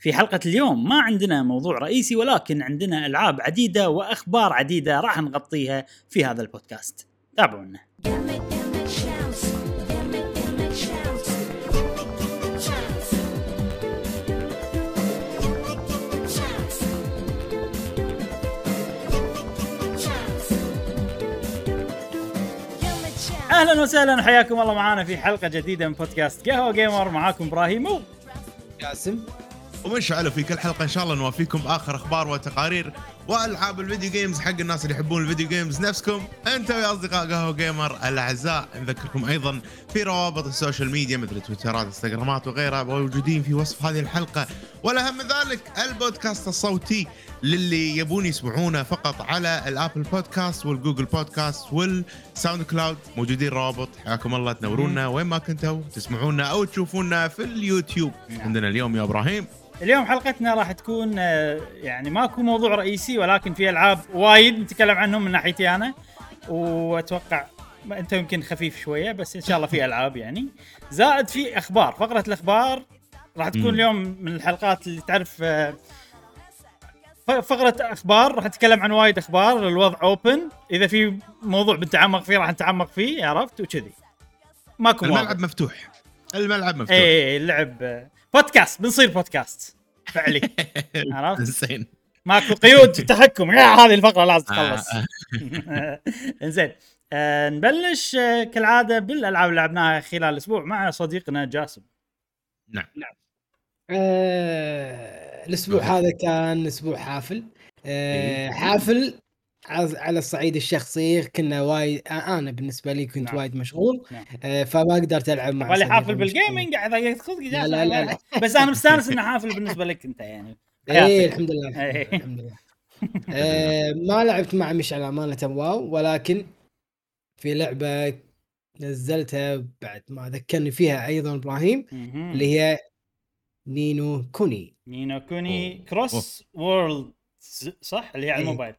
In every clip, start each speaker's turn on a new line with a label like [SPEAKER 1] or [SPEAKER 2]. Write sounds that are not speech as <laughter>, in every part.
[SPEAKER 1] في حلقة اليوم ما عندنا موضوع رئيسي ولكن عندنا ألعاب عديدة وأخبار عديدة راح نغطيها في هذا البودكاست تابعونا. أهلا وسهلا وحياكم الله معنا في حلقة جديدة من بودكاست قهوة جيمر معاكم إبراهيم و-
[SPEAKER 2] جاسم
[SPEAKER 3] ومشعل و في كل حلقة إن شاء الله نوافيكم باخر أخبار وتقارير وألعاب ال video games حق الناس اللي يحبون ال video games نفسكم أنتم يا أصدقاء قهوة جيمر الأعزاء. نذكركم أيضا في روابط ال social media مثل تويترات إنستغرامات وغيرها موجودين في وصف هذه الحلقة. والأهم من ذلك البودكاست الصوتي للي يبون يسمعونه فقط على ال Apple Podcast وال Google Podcast وال SoundCloud موجودين روابط حياكم الله تنورونا وين ما كنتوا تسمعونا أو تشوفونا في اليوتيوب. عندنا اليوم يا إبراهيم.
[SPEAKER 1] اليوم حلقتنا راح تكون آه، يعني ماكو موضوع رئيسي ولكن في ألعاب وايد نتكلم عنهم من ناحيتي أنا وأتوقع ما- أنت يمكن خفيف شوية بس إن شاء الله في <laughs> ألعاب يعني. زائد في أخبار فقرة الأخبار راح تكون. اليوم من الحلقات اللي تعرف آه، ف- فقرة أخبار راح نتكلم عن وايد أخبار الوضع أوبن إذا في موضوع بنتعمق فيه راح نتعمق فيه عرفت؟ وكذي. ماكو
[SPEAKER 3] الملعب. مفتوح. الملعب مفتوح.
[SPEAKER 1] إيه اللعب آه، بودكاست بنصير بودكاست. فعلي. <laughs> عرفت؟
[SPEAKER 3] زين.
[SPEAKER 1] ماكو قيود في التحكم. يا هذه الفقرة لازم تخلص.
[SPEAKER 3] آه، <laughs>
[SPEAKER 1] إنزين. آه نبلش آه كالعادة بالألعاب اللي لعبناها خلال الأسبوع مع صديقنا جاسم.
[SPEAKER 3] نعم.
[SPEAKER 2] آه الأسبوع هذا كان أسبوع حافل. آه حافل عز- على الصعيد الشخصي كنا وايد أنا بالنسبة لي كنت
[SPEAKER 1] نعم.
[SPEAKER 2] وايد مشغول
[SPEAKER 1] نعم.
[SPEAKER 2] آه فما قدرت ألعب مع صديقي
[SPEAKER 1] حافل. بالجيمنج قاعد
[SPEAKER 2] لا لا لا لا.
[SPEAKER 1] بس أنا مستانس إنه حافل بالنسبة لك أنت يعني <laughs>
[SPEAKER 2] إيه
[SPEAKER 1] حياتك.
[SPEAKER 2] الحمد لله الحمد
[SPEAKER 1] إيه.
[SPEAKER 2] لله, الحمد <laughs> لله. آه ما لعبت مع مشعل أمانة wow ولكن في لعبة نزلتها بعد ما ذكرني فيها أيضا
[SPEAKER 1] إبراهيم.
[SPEAKER 2] اللي هي نينو كوني
[SPEAKER 1] نينو كوني
[SPEAKER 3] أوه.
[SPEAKER 1] كروس وورلد صح اللي هي على
[SPEAKER 2] إيه.
[SPEAKER 1] الموبايل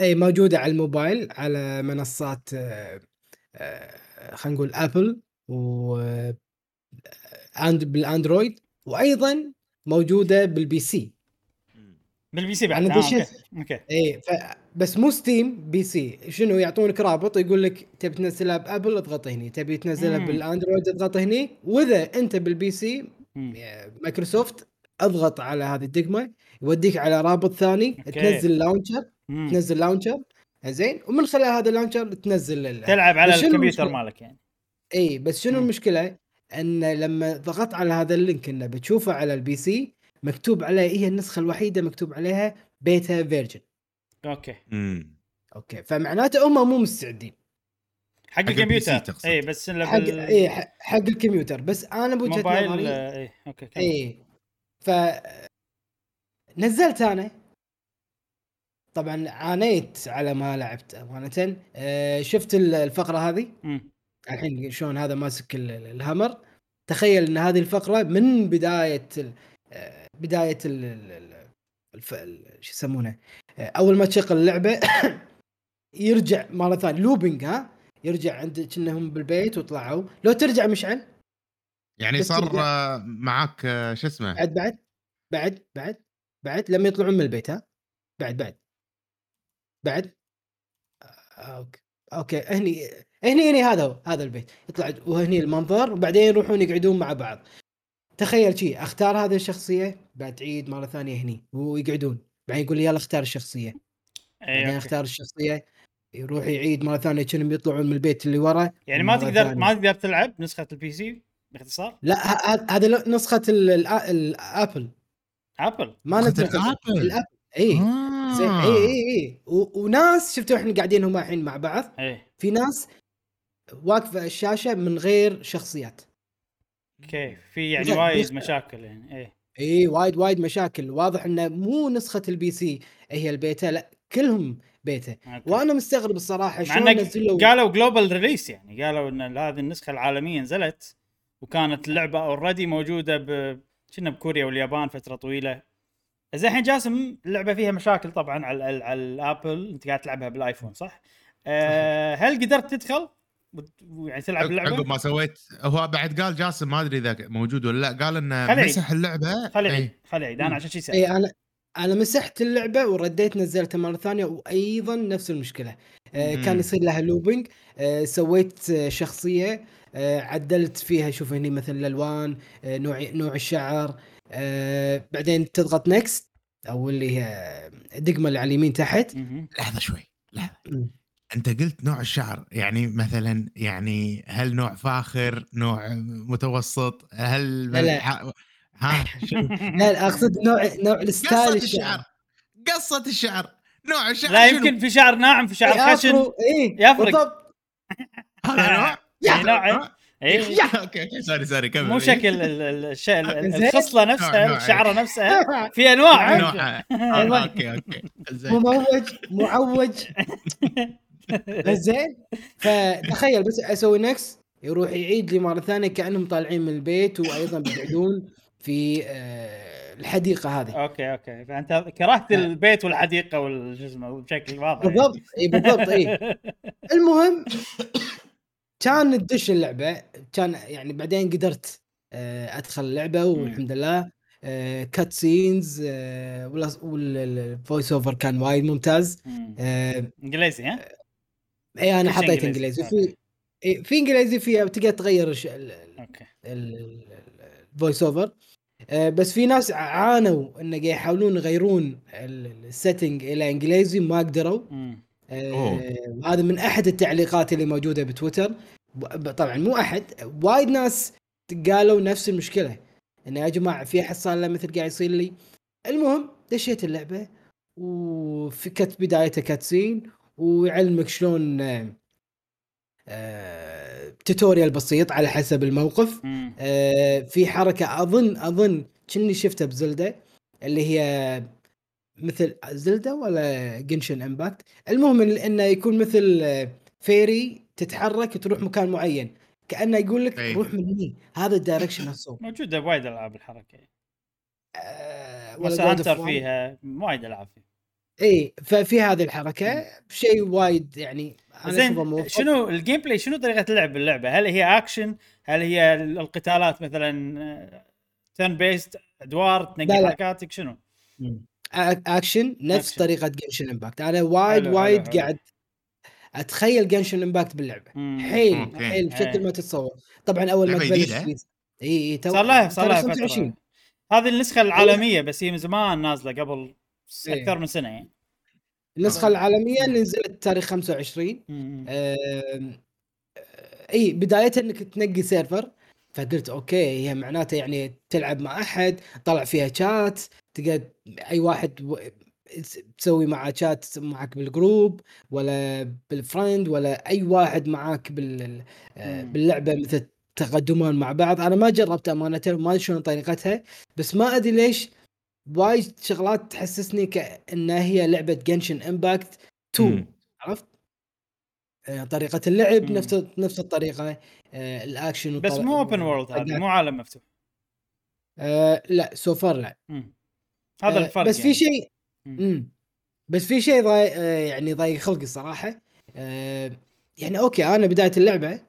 [SPEAKER 2] إي موجودة على الموبايل على منصات آه، آه، خلينا نقول Apple و آه، أند بال Android وأيضا موجودة
[SPEAKER 1] بال PC بال
[SPEAKER 2] PC
[SPEAKER 1] بعد
[SPEAKER 2] دشيت. أوكي إي. بس مو Steam PC. شنو يعطونك رابط؟ يقول لك تبي تنزلها ب Apple اضغط هني. تبي تنزلها.
[SPEAKER 1] بال
[SPEAKER 2] Android اضغط هني. وإذا أنت
[SPEAKER 1] بال
[SPEAKER 2] PC Microsoft أضغط على هذه الدقمه يوديك على رابط ثاني
[SPEAKER 1] أوكي.
[SPEAKER 2] تنزل launcher
[SPEAKER 1] مم.
[SPEAKER 2] تنزل launcher زين ومن خلال هذا ال launcher تنزل ال-
[SPEAKER 1] تلعب على الكمبيوتر؟ مالك يعني
[SPEAKER 2] إي بس شنو
[SPEAKER 1] مم.
[SPEAKER 2] المشكلة؟ أن لما ضغطت على هذا ال link إنه بتشوفه على ال PC مكتوب عليه هي النسخة الوحيدة مكتوب عليها beta version
[SPEAKER 1] أوكي
[SPEAKER 3] مم.
[SPEAKER 2] أوكي فمعناته هم مو مستعدين
[SPEAKER 1] حق
[SPEAKER 3] حق
[SPEAKER 1] الكمبيوتر. إي بس
[SPEAKER 2] حق إي حق الكمبيوتر بس أنا
[SPEAKER 1] بوجهة
[SPEAKER 2] نظري
[SPEAKER 1] إي أوكي.
[SPEAKER 2] إي ف نزلت أنا. طبعا عانيت على ما لعبت أمانة. آه، شفت ال- الفقرة هذه. الحين شلون هذا ماسك ال- ال- الهامر. تخيل إن هذه الفقرة من بداية ال- آه، بداية ال- شو يسمونه؟ آه، أول ما تشغل اللعبة <coughs> يرجع مرة ثانية. لوبينج ها؟ يرجع عند كأنهم بالبيت وطلعوا. لو ترجع مشعل؟
[SPEAKER 3] يعني صار معاك آه، شو اسمه؟
[SPEAKER 2] بعد بعد بعد بعد بعد لما يطلعون من البيت ها؟ بعد بعد بعد. آه، أوكي أوكي هني هني هني هذا هو هذا البيت. يطلع وهني المنظر وبعدين يروحون يقعدون مع بعض. تخيل شيء أختار هذه الشخصية بعد تعيد مرة ثانية هني ويقعدون. بعدين يقول لي يلا اختار الشخصية.
[SPEAKER 1] أوكي.
[SPEAKER 2] أختار الشخصية يروح يعيد مرة ثانية كأنهم يطلعون من البيت اللي ورا
[SPEAKER 1] يعني ما تقدر. ما تقدر تلعب نسخة ال PC باختصار؟
[SPEAKER 2] لا هذا نسخة ال- ال- ال Apple
[SPEAKER 1] Apple.
[SPEAKER 2] ما
[SPEAKER 3] نسخة
[SPEAKER 2] نزلت
[SPEAKER 3] ال
[SPEAKER 2] Apple. ال Apple اي
[SPEAKER 3] آه.
[SPEAKER 2] زين. اي اي اي وناس شفتوا إحنا قاعدين هم الحين مع بعض؟
[SPEAKER 1] اي
[SPEAKER 2] في ناس واقفة الشاشة من غير شخصيات.
[SPEAKER 1] أوكي في يعني وايد مشاكل يعني اي
[SPEAKER 2] اي وايد وايد مشاكل. واضح إنه مو نسخة ال PC. هي البيتا لا كلهم بيتا.
[SPEAKER 1] أوكي.
[SPEAKER 2] وأنا مستغرب
[SPEAKER 1] الصراحة
[SPEAKER 2] شلون نزلوا
[SPEAKER 1] قالوا global release يعني قالوا إن هذه النسخة العالمية نزلت وكانت اللعبة already موجودة ب كنا بكوريا واليابان فترة طويلة. زين الحين جاسم اللعبة فيها مشاكل طبعا على على, على ال Apple. أنت قاعد تلعبها بال iPhone صح؟ أه هل قدرت تدخل ويعني تلعب اللعبة؟
[SPEAKER 3] عقب ما سويت هو بعد قال جاسم ما أدري إذا موجود ولا لا. قال
[SPEAKER 1] إنه.
[SPEAKER 3] مسح اللعبة.
[SPEAKER 1] خلي. عيد خلي عيد أنا عشان شي
[SPEAKER 2] اي أنا أنا مسحت اللعبة ورديت نزلتها مرة ثانية وأيضا نفس المشكلة. آه. كان يصير لها looping آه سويت شخصية عدلت فيها شوف هني مثلا الألوان آه نوع نوع الشعر آه بعدين تضغط next أو اللي هي الدقمه اللي على اليمين تحت.
[SPEAKER 3] لحظة شوي
[SPEAKER 2] لحظة.
[SPEAKER 3] أنت قلت نوع الشعر يعني مثلا يعني هل نوع فاخر نوع متوسط هل
[SPEAKER 2] لا، لا.
[SPEAKER 3] ح- ها؟ <laughs>
[SPEAKER 2] لا لا أقصد نوع نوع ال style
[SPEAKER 3] قصة
[SPEAKER 2] الشعر
[SPEAKER 3] قصة الشعر نوع الشعر
[SPEAKER 1] لا؟ يمكن في شعر ناعم في شعر خشن
[SPEAKER 2] اي
[SPEAKER 1] يفرق.
[SPEAKER 2] بالضبط
[SPEAKER 3] هذا نوع <laughs>
[SPEAKER 1] يعني اي <laughs>
[SPEAKER 3] okay okay sorry sorry كمل.
[SPEAKER 1] مو شكل ال- ال- الش- <laughs> ال-
[SPEAKER 2] زين.
[SPEAKER 1] الخصله نفسها. الشعره نفسها. <laughs> في أنواع.
[SPEAKER 2] نوع
[SPEAKER 3] آه، أوكي أوكي. زين.
[SPEAKER 2] مموج معوج. زين. فتخيل بس أسوي نكس يروح يعيد لي مرة ثانية كأنهم طالعين من البيت وأيضا بيقعدون في آه، الحديقة هذه.
[SPEAKER 1] okay okay. فأنت كرهت البيت والحديقة والشو اسمه بشكل واضح.
[SPEAKER 2] بالضبط اي بالضبط اي المهم كان تدش اللعبة كان يعني بعدين قدرت آه، أدخل اللعبة والحمد لله. cutscenes وال voice over كان وايد ممتاز.
[SPEAKER 1] مم.
[SPEAKER 2] آه،
[SPEAKER 1] إنجليزي ها؟
[SPEAKER 2] اي
[SPEAKER 1] أنا
[SPEAKER 2] حطيت.
[SPEAKER 1] إنجليزي.
[SPEAKER 2] في إيه، في إنجليزي فيها تقدر تغير okay. ال voice over آه، بس في ناس عانوا انه يحاولون يغيرون ال setting إلى إنجليزي ما قدروا. آه، وهذا من أحد التعليقات اللي موجودة بتويتر. طبعا مو أحد وايد ناس قالوا نفس المشكلة انه يا جماعة في أحد صار له مثل قاعد يصير لي. المهم دشيت اللعبة وفي cut بدايتها cutscene ويعلمك شلون آه، tutorial بسيط على حسب الموقف. آه، في حركة اظن أظن كني شفتها ب Zelda اللي هي مثل Zelda ولا Genshin Impact المهم إنه يكون مثل آه، fairy تتحرك تروح مكان معين كأنه يقول لك
[SPEAKER 3] أي.
[SPEAKER 2] روح من هني هذا ال direction الصوت
[SPEAKER 1] موجودة بوايد ألعاب الحركة
[SPEAKER 2] آه،
[SPEAKER 1] بس
[SPEAKER 2] hunter.
[SPEAKER 1] فيها وايد ألعاب فيها
[SPEAKER 2] اي ففي هذه الحركة شيء وايد يعني
[SPEAKER 1] زين. شنو ال gameplay شنو طريقة اللعب باللعبه؟ هل هي اكشن؟ هل هي القتالات مثلا turn based أدوار تنقي. حركاتك شنو؟
[SPEAKER 2] أ- اكشن نفس
[SPEAKER 1] أكشن.
[SPEAKER 2] طريقة Genshin Impact أنا وايد
[SPEAKER 1] حلو،
[SPEAKER 2] وايد
[SPEAKER 1] حلو، حلو.
[SPEAKER 2] قاعد أتخيل Genshin Impact باللعبة
[SPEAKER 1] مم.
[SPEAKER 2] حيل
[SPEAKER 3] okay.
[SPEAKER 2] حيل بشكل
[SPEAKER 1] إيه.
[SPEAKER 2] ما تتصور طبعا أول ما تبلش؟ فيه- إي إي تو
[SPEAKER 1] صار لها صار لها
[SPEAKER 2] 25
[SPEAKER 1] فتره هذه النسخة العالمية بس هي من زمان نازلة قبل
[SPEAKER 2] إيه.
[SPEAKER 1] أكثر من سنة يعني
[SPEAKER 2] النسخة العالمية اللي نزلت تاريخ 25
[SPEAKER 1] مم.
[SPEAKER 2] آم، آه، إي بدايتها إنك تنقي server فقلت okay هي معناته يعني تلعب مع أحد طلع فيها شات تقدر أي واحد تسوي معاه شات معك بال group ولا بال friend ولا أي واحد معاك بال آه،. باللعبة مثل تقدمون مع بعض أنا ما جربت أمانة ما أدري شلون طريقتها بس ما أدري ليش وايد شغلات تحسسني كأنها هي لعبة Genshin Impact 2
[SPEAKER 3] مم.
[SPEAKER 2] عرفت؟ آه، طريقة اللعب
[SPEAKER 1] مم.
[SPEAKER 2] نفس نفس الطريقة آه، الاكشن
[SPEAKER 1] بس مو open world هذا. مو عالم مفتوح
[SPEAKER 2] آه، لا سوفر لا
[SPEAKER 1] مم. هذا
[SPEAKER 2] آه،
[SPEAKER 1] الفرق
[SPEAKER 2] بس
[SPEAKER 1] يعني.
[SPEAKER 2] في شيء
[SPEAKER 1] مم.
[SPEAKER 2] امم بس في شيء ضاي آه، يعني ضايق خلقي الصراحه آه، يعني okay أنا بداية اللعبة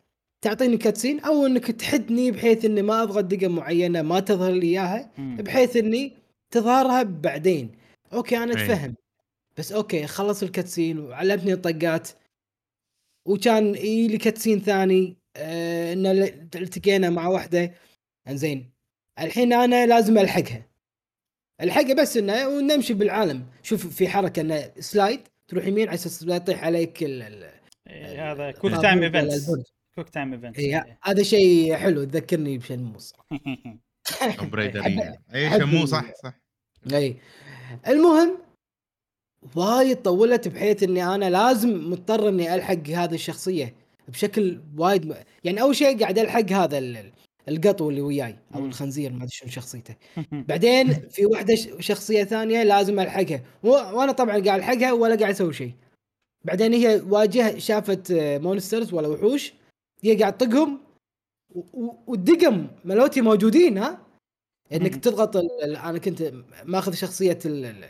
[SPEAKER 2] تعطيني cutscene أو إنك تحدني بحيث إني ما أضغط دقمة معينة ما تظهر لي
[SPEAKER 1] إياها.
[SPEAKER 2] بحيث إني تظهرها بعدين okay أنا
[SPEAKER 3] أي.
[SPEAKER 2] أتفهم بس okay خلص ال cutscene وعلمتني الطقات وكان يجي لي cutscene ثاني آه ان التقينا مع واحدة انزين الحين أنا لازم ألحقها الحقها بس إنه ونمشي بالعالم. شوف في حركة إنه slide تروح يمين على أساس لا يطيح عليك ال- ال-
[SPEAKER 1] إيه، هذا quick
[SPEAKER 2] time
[SPEAKER 1] events. quick time
[SPEAKER 2] events هذا شيء حلو تذكرني <laughs>
[SPEAKER 3] بريدر
[SPEAKER 2] أحب-
[SPEAKER 3] اي
[SPEAKER 2] ال-
[SPEAKER 3] صح صح.
[SPEAKER 2] اي المهم وايد طولت بحيث إني أنا لازم مضطر إني ألحق هذه الشخصية بشكل وايد م... يعني أول شيء قاعد ألحق هذا ال- القطو اللي وياي
[SPEAKER 1] أو.
[SPEAKER 2] الخنزير ما أدري شنو شخصيته. <laughs> بعدين في واحدة شخصية ثانية لازم ألحقها. وأنا طبعا قاعد ألحقها ولا قاعد أسوي شيء. بعدين هي واجه شافت آه، مونسترز ولا وحوش هي قاعد تطقهم والدقم ملوتي موجودين ها؟
[SPEAKER 1] إنك.
[SPEAKER 2] تضغط أنا كنت ماخذ شخصية ال... ال...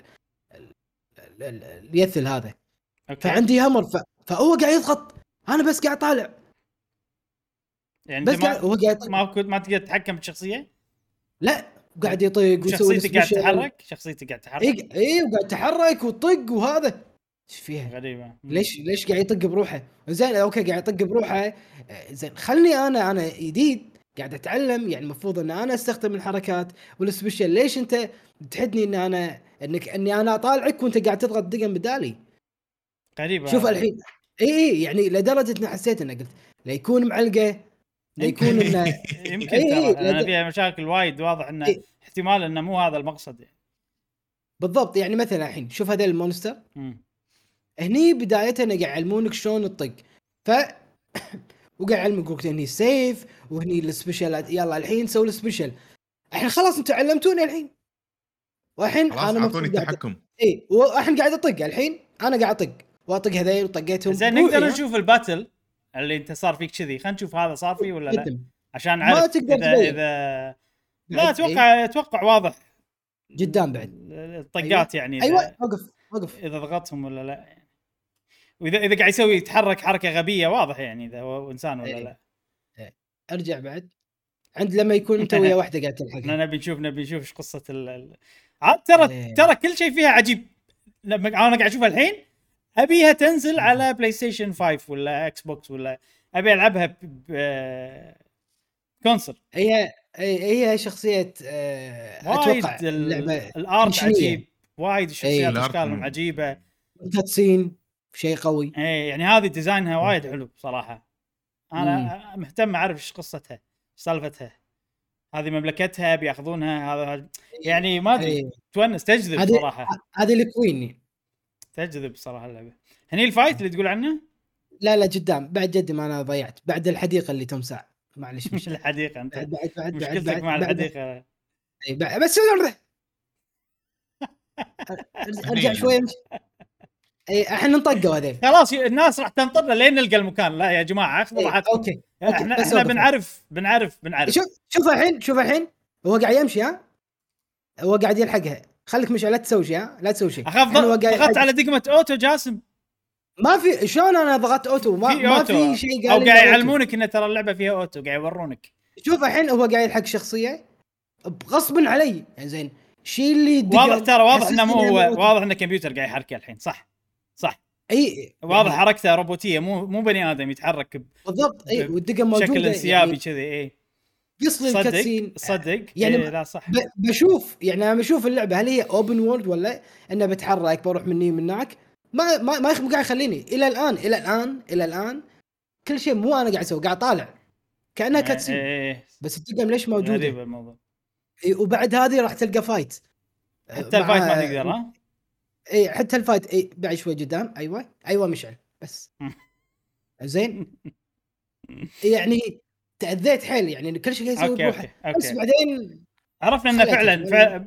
[SPEAKER 2] ال... ال... اليثل هذا.
[SPEAKER 1] okay.
[SPEAKER 2] فعندي hammer ف... فهو قاعد يضغط. أنا بس قاعد طالع
[SPEAKER 1] يعني
[SPEAKER 2] بس قاعد هو
[SPEAKER 1] ما
[SPEAKER 2] قاعد
[SPEAKER 1] ما كنت ما تقدر تتحكم بالشخصية؟
[SPEAKER 2] لا قاعد يطق ويسوي
[SPEAKER 1] شخصيتك قاعد. تتحرك؟ شخصيتك قاعد تتحرك.
[SPEAKER 2] اي اي وقاعد يتحرك وطق وهذا. إيش فيها؟
[SPEAKER 1] غريبة.
[SPEAKER 2] ليش ليش قاعد يطق بروحه؟ زين okay قاعد يطق بروحه. زين خلني أنا أنا جديد قاعد أتعلم. يعني المفروض إن أنا أستخدم الحركات وال special ليش أنت تحدني إن أنا انك إني أنا أطالعك وأنت قاعد تضغط دقم بدالي؟
[SPEAKER 1] غريبة.
[SPEAKER 2] شوف الحين. اي اي يعني لدرجة اني حسيت إنه قلت لا يكون معلقة لا يكون إنه <laughs>
[SPEAKER 1] يمكن
[SPEAKER 2] إي إي،
[SPEAKER 1] ترى لأن
[SPEAKER 2] لد-
[SPEAKER 1] فيها مشاكل وايد واضح إنه
[SPEAKER 2] إي.
[SPEAKER 1] احتمال إنه مو هذا المقصد يعني.
[SPEAKER 2] بالضبط يعني مثلا الحين شوف هذا ال
[SPEAKER 1] monster.
[SPEAKER 2] هني بداية قاعد يعلمونك شلون تطق. ف <coughs> وقاعد يعلمك يقولك هني سيف وهني ال special يلا الحين سوي ال special الحين خلاص أنتم علمتوني الحين. والحين
[SPEAKER 3] خلاص
[SPEAKER 2] أنا أعطوني
[SPEAKER 3] التحكم.
[SPEAKER 2] اي والحين قاعد أطق. الحين أنا قاعد أطق. وأطق هذيل وطقيتهم.
[SPEAKER 1] زين نقدر؟ نشوف ال battle. اللي انت صار فيك كذي. خلينا نشوف هذا صار فيه ولا لا.
[SPEAKER 2] جداً.
[SPEAKER 1] عشان
[SPEAKER 2] ما
[SPEAKER 1] نعرف
[SPEAKER 2] تقدر
[SPEAKER 1] اذا. اذا لا أتوقع أتوقع واضح.
[SPEAKER 2] جدام بعد.
[SPEAKER 1] الطقات يعني اذا
[SPEAKER 2] أيوه وقف وقف
[SPEAKER 1] إذا ضغطهم ولا لا. يعني. واذا إذا قاعد يسوي يتحرك حركة غبية واضح يعني إذا هو إنسان ولا
[SPEAKER 2] إيه.
[SPEAKER 1] لا.
[SPEAKER 2] أرجع بعد. عند لما يكون أنت ويا واحدة قاعد
[SPEAKER 1] إحنا
[SPEAKER 2] تلحق
[SPEAKER 1] نبي نشوف نبي نشوف إيش قصة ال... عاد ترى
[SPEAKER 2] إيه.
[SPEAKER 1] ترى كل شيء فيها عجيب. لما أنا قاعد اشوفها الحين أبيها تنزل على PlayStation 5 ولا Xbox ولا أبي ألعبها. console
[SPEAKER 2] هي هي شخصية آه،
[SPEAKER 1] وايد
[SPEAKER 2] أتوقع
[SPEAKER 1] ال
[SPEAKER 2] art.
[SPEAKER 1] عجيب. وايد الشخصيات
[SPEAKER 3] ال
[SPEAKER 1] art
[SPEAKER 3] أشكالهم
[SPEAKER 1] عجيبة.
[SPEAKER 2] cutscene شيء قوي.
[SPEAKER 1] إيه يعني هذه design ها وايد حلو بصراحة. أنا مهتم أعرف إيش قصتها سالفتها. هذه مملكتها بياخذونها هذا هذا- يعني ما أدري
[SPEAKER 2] إيه.
[SPEAKER 1] تونس تجذب صراحة.
[SPEAKER 2] هذه ال queen
[SPEAKER 1] تجذب صراحة اللعبة. هني ال fight اللي تقول عنه؟
[SPEAKER 2] لا لا قدام. بعد جد ما أنا ضيعت. بعد الحديقة اللي تمسع معلش <laughs>
[SPEAKER 1] مش الحديقة أنت.
[SPEAKER 2] بعد بعد بعد بعد
[SPEAKER 1] مشكلتك
[SPEAKER 2] بعد
[SPEAKER 1] مع
[SPEAKER 2] بعد- الحديقة. بعد- بس <laughs> أرجع شوي إي إحنا نطقوا هذيل <laughs>
[SPEAKER 1] خلاص الناس راح تنطرنا لين نلقى المكان. لا يا جماعة اخذوا راحتكم. okay.
[SPEAKER 2] okay،
[SPEAKER 1] إحنا
[SPEAKER 2] إحنا.
[SPEAKER 1] بنعرف بنعرف بنعرف.
[SPEAKER 2] شوف شوف الحين شوف الحين. هو قاعد يمشي ها؟ هو قاعد يلحقها. خليك مش لا تسوي شيء ها؟ لا تسوي شيء.
[SPEAKER 1] أخاف
[SPEAKER 2] قاعد
[SPEAKER 1] ضغطت. على دقمه auto جاسم؟
[SPEAKER 2] ما في شلون أنا ضغطت auto؟ ما,
[SPEAKER 1] في
[SPEAKER 2] ما في شيء
[SPEAKER 1] أو
[SPEAKER 2] قال لي
[SPEAKER 1] قاعد. يعلمونك إن ترى اللعبة فيها auto قاعد يورونك.
[SPEAKER 2] شوف الحين هو قاعد يلحق شخصية غصبا علي. يعني زين شيل لي الدقم،
[SPEAKER 1] واضح ترى واضح إنه مو هو. واضح انه كمبيوتر قاعد يحركه الحين صح صح.
[SPEAKER 2] إي
[SPEAKER 1] واضح
[SPEAKER 2] يعني
[SPEAKER 1] حركته روبوتية مو مو بني آدم يتحرك
[SPEAKER 2] بالضبط
[SPEAKER 1] إي
[SPEAKER 2] والدقم موجودة
[SPEAKER 1] بشكل انسيابي
[SPEAKER 2] يعني
[SPEAKER 1] كذي
[SPEAKER 2] إي.
[SPEAKER 1] صدق؟
[SPEAKER 2] ال cutscene.
[SPEAKER 1] صدق؟
[SPEAKER 2] يعني
[SPEAKER 1] إيه لا صح.
[SPEAKER 2] بشوف يعني أنا بشوف اللعبة هل هي open world ولا إنه بتحرك بروح مني من هناك؟ ما ما ما قاعد يخليني. إلى الآن إلى الآن إلى الآن كل شيء مو أنا قاعد أسوي قاعد طالع كأنها cutscene
[SPEAKER 1] إيه، إيه،
[SPEAKER 2] بس الدقم ليش
[SPEAKER 1] غريب
[SPEAKER 2] موجوده
[SPEAKER 1] الموضوع.
[SPEAKER 2] إي، وبعد هذه راح تلقى fight
[SPEAKER 1] حتى
[SPEAKER 2] ال
[SPEAKER 1] fight ما تقدر ها؟
[SPEAKER 2] إي حتى ال fight إي بعد شوي قدام. أيوه أيوه مشعل بس. <laughs> زين؟ يعني تأذيت حيل يعني كل شيء قاعد يسوي
[SPEAKER 1] okay
[SPEAKER 2] بروحه.
[SPEAKER 1] okay
[SPEAKER 2] بس
[SPEAKER 1] okay.
[SPEAKER 2] بعدين
[SPEAKER 1] عرفنا
[SPEAKER 2] إنه
[SPEAKER 1] فعلا. فع-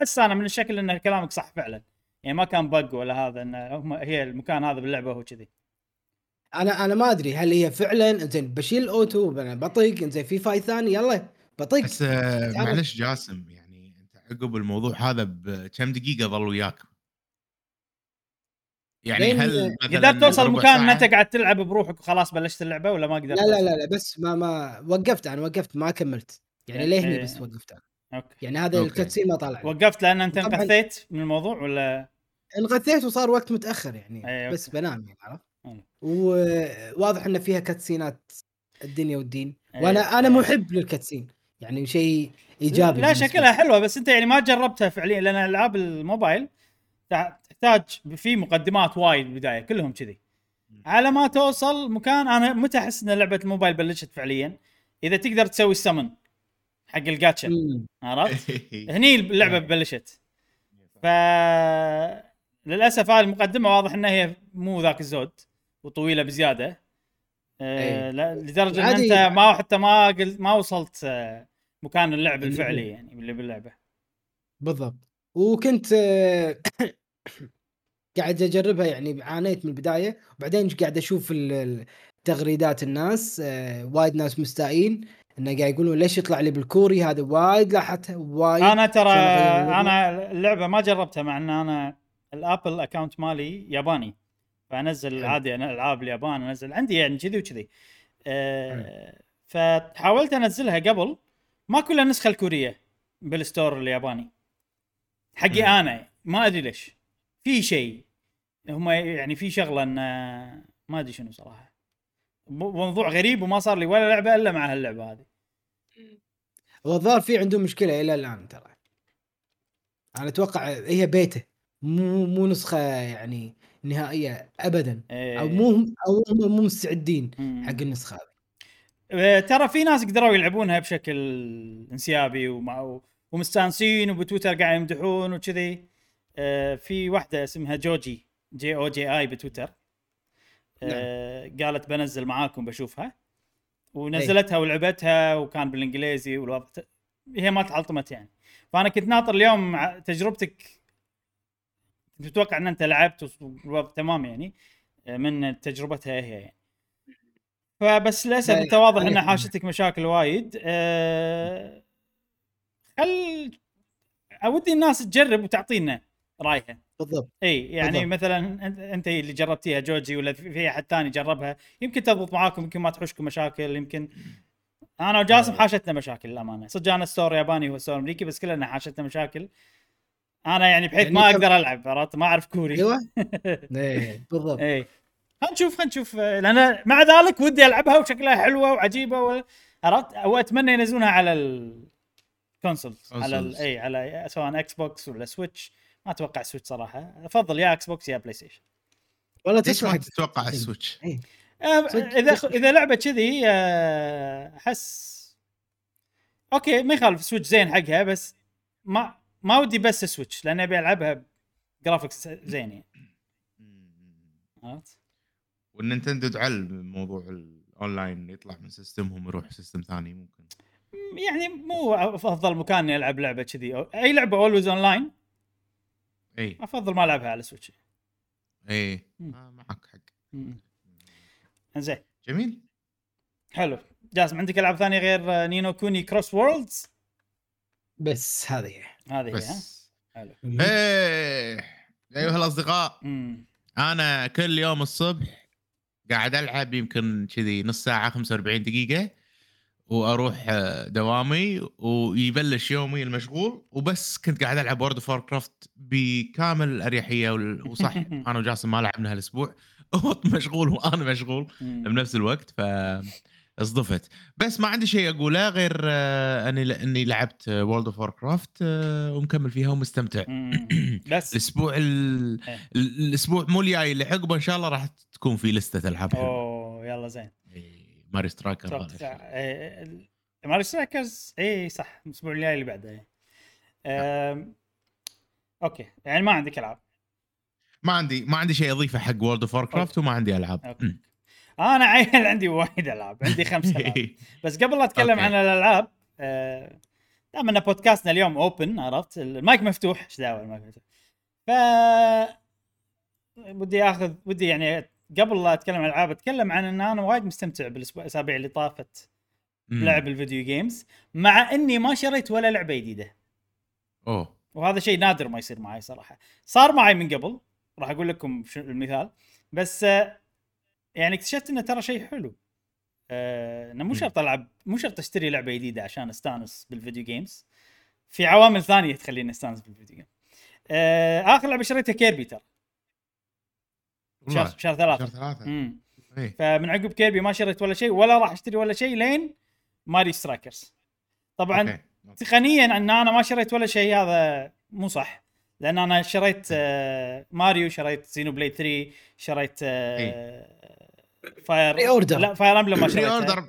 [SPEAKER 1] أحس أنا من الشكل إن كلامك صح فعلا. يعني ما كان bug ولا هذا إنه هي المكان هذا باللعبة هو كذي.
[SPEAKER 2] أنا أنا ما أدري هل هي فعلا زين بشيل ال auto أنا بطق زين في fight ثاني يلا بطق
[SPEAKER 3] بس آه، معلش جاسم يعني أنت عقب الموضوع هذا بكم دقيقة ظل وياك؟ يعني هل مثلاً
[SPEAKER 1] قدرت توصل مكان ان
[SPEAKER 3] ساعة؟
[SPEAKER 1] انت قاعد تلعب بروحك وخلاص بلشت اللعبة ولا ما قدرت
[SPEAKER 2] لا لا؟ لا لا بس ما ما وقفت أنا وقفت ما كملت يعني لهني
[SPEAKER 1] إيه.
[SPEAKER 2] بس وقفت أنا
[SPEAKER 1] okay
[SPEAKER 2] يعني هذا.
[SPEAKER 3] ال
[SPEAKER 2] cutscene ما طالع
[SPEAKER 1] وقفت لأن أنت
[SPEAKER 2] طبعاً.
[SPEAKER 1] انقثيت من الموضوع ولا
[SPEAKER 2] انغثيت وصار وقت متأخر يعني
[SPEAKER 1] إيه،
[SPEAKER 2] بس. بنام يعني عرفت. وواضح إن فيها cutscene ات الدنيا والدين
[SPEAKER 1] إيه،
[SPEAKER 2] وأنا أنا
[SPEAKER 1] إيه.
[SPEAKER 2] محب لل cutscene يعني شيء إيجابي
[SPEAKER 1] لا شكلها. حلوة بس أنت يعني ما جربتها فعليا لأن ألعاب الموبايل تحتاج في مقدمات وايد بالبداية كلهم كذي على ما توصل مكان أنا متى أحس إن لعبة الموبايل بلشت فعليا إذا تقدر تسوي السمن حق الجاتشا. عرفت؟ <laughs> هني اللعبة بلشت ف للأسف هذه المقدمة واضح إنها هي مو ذاك الزود وطويلة بزيادة آه
[SPEAKER 2] أي.
[SPEAKER 1] لا لدرجة
[SPEAKER 2] إن.
[SPEAKER 1] أنت ما حتى ما قلت ما وصلت آه مكان اللعب الفعلي يعني اللي باللعبة
[SPEAKER 2] بالضبط وكنت آه، قاعد أجربها يعني عانيت من البداية. وبعدين قاعد أشوف تغريدات الناس آه، وايد ناس مستائين إنه قاعد يقولون ليش يطلع لي بالكوري؟ هذا وايد لاحظتها وايد.
[SPEAKER 1] أنا ترى. أنا اللعبه ما جربتها مع إن أنا ال Apple account مالي ياباني.
[SPEAKER 2] فأنزل.
[SPEAKER 1] عادي أنا ألعاب اليابان أنزل عندي يعني كذي وكذي. آه فحاولت أنزلها قبل. ما كلها النسخه الكورية بال store الياباني. حقي. أنا ما أدري ليش. في شيء هم يعني في شغلة إن ما أدري شنو صراحة. مو- موضوع غريب وما صار لي ولا لعبة إلا مع هاللعبة هذه.
[SPEAKER 2] هو الظاهر في عندهم مشكلة إلى الآن ترى. أنا أتوقع هي بيته. مو مو نسخة يعني نهائية ابدا.
[SPEAKER 1] إيه.
[SPEAKER 2] أو مو أو هم مو مستعدين. حق النسخة هذه.
[SPEAKER 1] آه، ترى في ناس قدروا يلعبونها بشكل انسيابي ومع ومستانسين وبتويتر قاعد يمدحون وكذي. في واحدة اسمها جوجي جي أو جي اي بتويتر. آه، قالت بنزل معاكم بشوفها. ونزلتها ولعبتها وكان بالإنجليزي والوضع. هي ما تعلطمت يعني. فأنا كنت ناطر اليوم ع- تجربتك. تتوقع إن أنت لعبت والوضع تمام يعني آه، من تجربتها هي يعني. فبس للأسف
[SPEAKER 2] لا،
[SPEAKER 1] أنت واضح ان. حاشتك مشاكل وايد. أه خل ودي الناس تجرب وتعطينا رايها
[SPEAKER 2] بالضبط.
[SPEAKER 1] إي يعني
[SPEAKER 2] بالضبط.
[SPEAKER 1] مثلا أنت اللي جربتيها جوجي ولا في أحد ثاني جربها؟ يمكن تضبط معاكم يمكن ما تحوشكم مشاكل يمكن. أنا وجاسم حاشتنا مشاكل للأمانة. صدق أنا store ياباني هو store أمريكي بس كلنا حاشتنا مشاكل. أنا يعني بحيث
[SPEAKER 2] يعني
[SPEAKER 1] ما
[SPEAKER 2] كم-
[SPEAKER 1] أقدر ألعب عرفت؟ ما أعرف كوري.
[SPEAKER 2] أيوه. <laughs> إيه بالضبط.
[SPEAKER 1] إي. خلينا نشوف خلينا نشوف لأن مع ذلك ودي ألعبها وشكلها حلوة وعجيبة و... عرفت؟ وأتمنى ينزلونها على ال
[SPEAKER 3] console
[SPEAKER 1] على. إي على سواء Xbox ولا Switch ما أتوقع Switch صراحة. أفضل يا Xbox يا
[SPEAKER 3] PlayStation ما
[SPEAKER 2] تسمع
[SPEAKER 3] تتوقع ال Switch؟
[SPEAKER 1] آه،
[SPEAKER 2] صدق.
[SPEAKER 1] إذا إذا لعبة كذي آه، أحس okay ما يخالف Switch زين حقها بس ما ما ودي بس Switch لأن أبي ألعبها graphics زين يعني. عرفت؟
[SPEAKER 3] وال Nintendo تعل موضوع الأونلاين يطلع من system هم يروح system ثاني ممكن.
[SPEAKER 1] يعني مو أفضل مكان إني ألعب لعبة كذي. أي لعبة always online
[SPEAKER 3] إي.
[SPEAKER 1] افضل ما العبها على Switch
[SPEAKER 3] إي.
[SPEAKER 1] مم.
[SPEAKER 3] آه معك حق
[SPEAKER 1] زين
[SPEAKER 3] جميل.
[SPEAKER 1] حلو. جاسم عندك ألعاب ثانية غير Ni no Kuni Cross Worlds
[SPEAKER 2] بس هذه. هي.
[SPEAKER 1] هذه
[SPEAKER 3] بس.
[SPEAKER 1] حلو.
[SPEAKER 3] إيه. أيها الأصدقاء
[SPEAKER 1] مم.
[SPEAKER 3] أنا كل يوم الصبح قاعد ألعب يمكن كذي نص ساعة 45 دقيقة. وأروح آه، دوامي ويبلش يومي المشغول. وبس كنت قاعد ألعب World of Warcraft بكامل الأريحية وصح <laughs> أنا وجاسم ما لعبنا هالأسبوع. <laughs> هو مشغول وأنا مشغول. بنفس الوقت ف اصدفت بس ما عندي شيء أقوله غير آه، أني أني لعبت World of Warcraft ومكمل فيها ومستمتع. <coughs>
[SPEAKER 1] بس.
[SPEAKER 3] الأسبوع ال...
[SPEAKER 1] إيه.
[SPEAKER 3] ال- الأسبوع مو الجاي اللي عقبه إن شاء الله راح تكون في لستة ألعاب
[SPEAKER 1] أوه يلا زين.
[SPEAKER 3] Mario Strikers
[SPEAKER 1] أتوقع إيه، Mario Strikers اي صح الأسبوع الجاي اللي بعده. إيه. أم، okay يعني ما عندك ألعاب.
[SPEAKER 3] ما عندي ما عندي شيء أضيفه حق World of Warcraft وما عندي ألعاب.
[SPEAKER 1] okay. أنا عيل <laughs> عندي وايد ألعاب عندي خمس <laughs> ألعاب. بس قبل لا أتكلم
[SPEAKER 3] okay.
[SPEAKER 1] عن الألعاب آه، دام إن بودكاستنا اليوم open عرفت؟ المايك مفتوح إيش دعوة المايك مفتوح؟ ف ودي آخذ ودي يعني قبل لا أتكلم عن الالعاب أتكلم عن إن أنا وايد مستمتع بالأسبوع الأسابيع اللي طافت
[SPEAKER 3] مم.
[SPEAKER 1] بلعب ال video games مع إني ما شريت ولا لعبة جديدة.
[SPEAKER 3] أوه.
[SPEAKER 1] وهذا شيء نادر ما يصير معي صراحة. صار معي من قبل راح أقول لكم المثال. بس يعني اكتشفت إنه ترى شيء حلو. آه، إنه مو. شرط ألعب مو شرط أشتري لعبة جديدة عشان أستانس بال video games في عوامل ثانية تخليني أستانس بال video game آه، آخر لعبة شريتها Kirby ترى. شهر شهر ثلاثة.
[SPEAKER 3] شهر ثلاثة.
[SPEAKER 1] امم
[SPEAKER 3] إيه.
[SPEAKER 1] فمن عقب Kirby ما شريت ولا شيء ولا راح اشتري ولا شيء لين Mario Strikers. طبعا
[SPEAKER 3] okay.
[SPEAKER 1] تقنيا أن أنا ما شريت ولا شيء هذا مو صح. لأن أنا شريت آه، ماريو شريت Xenoblade 3 شريت آه،
[SPEAKER 2] Fire pre-order.
[SPEAKER 1] لا Fire Emblem ما
[SPEAKER 3] pre
[SPEAKER 1] شريتها
[SPEAKER 3] order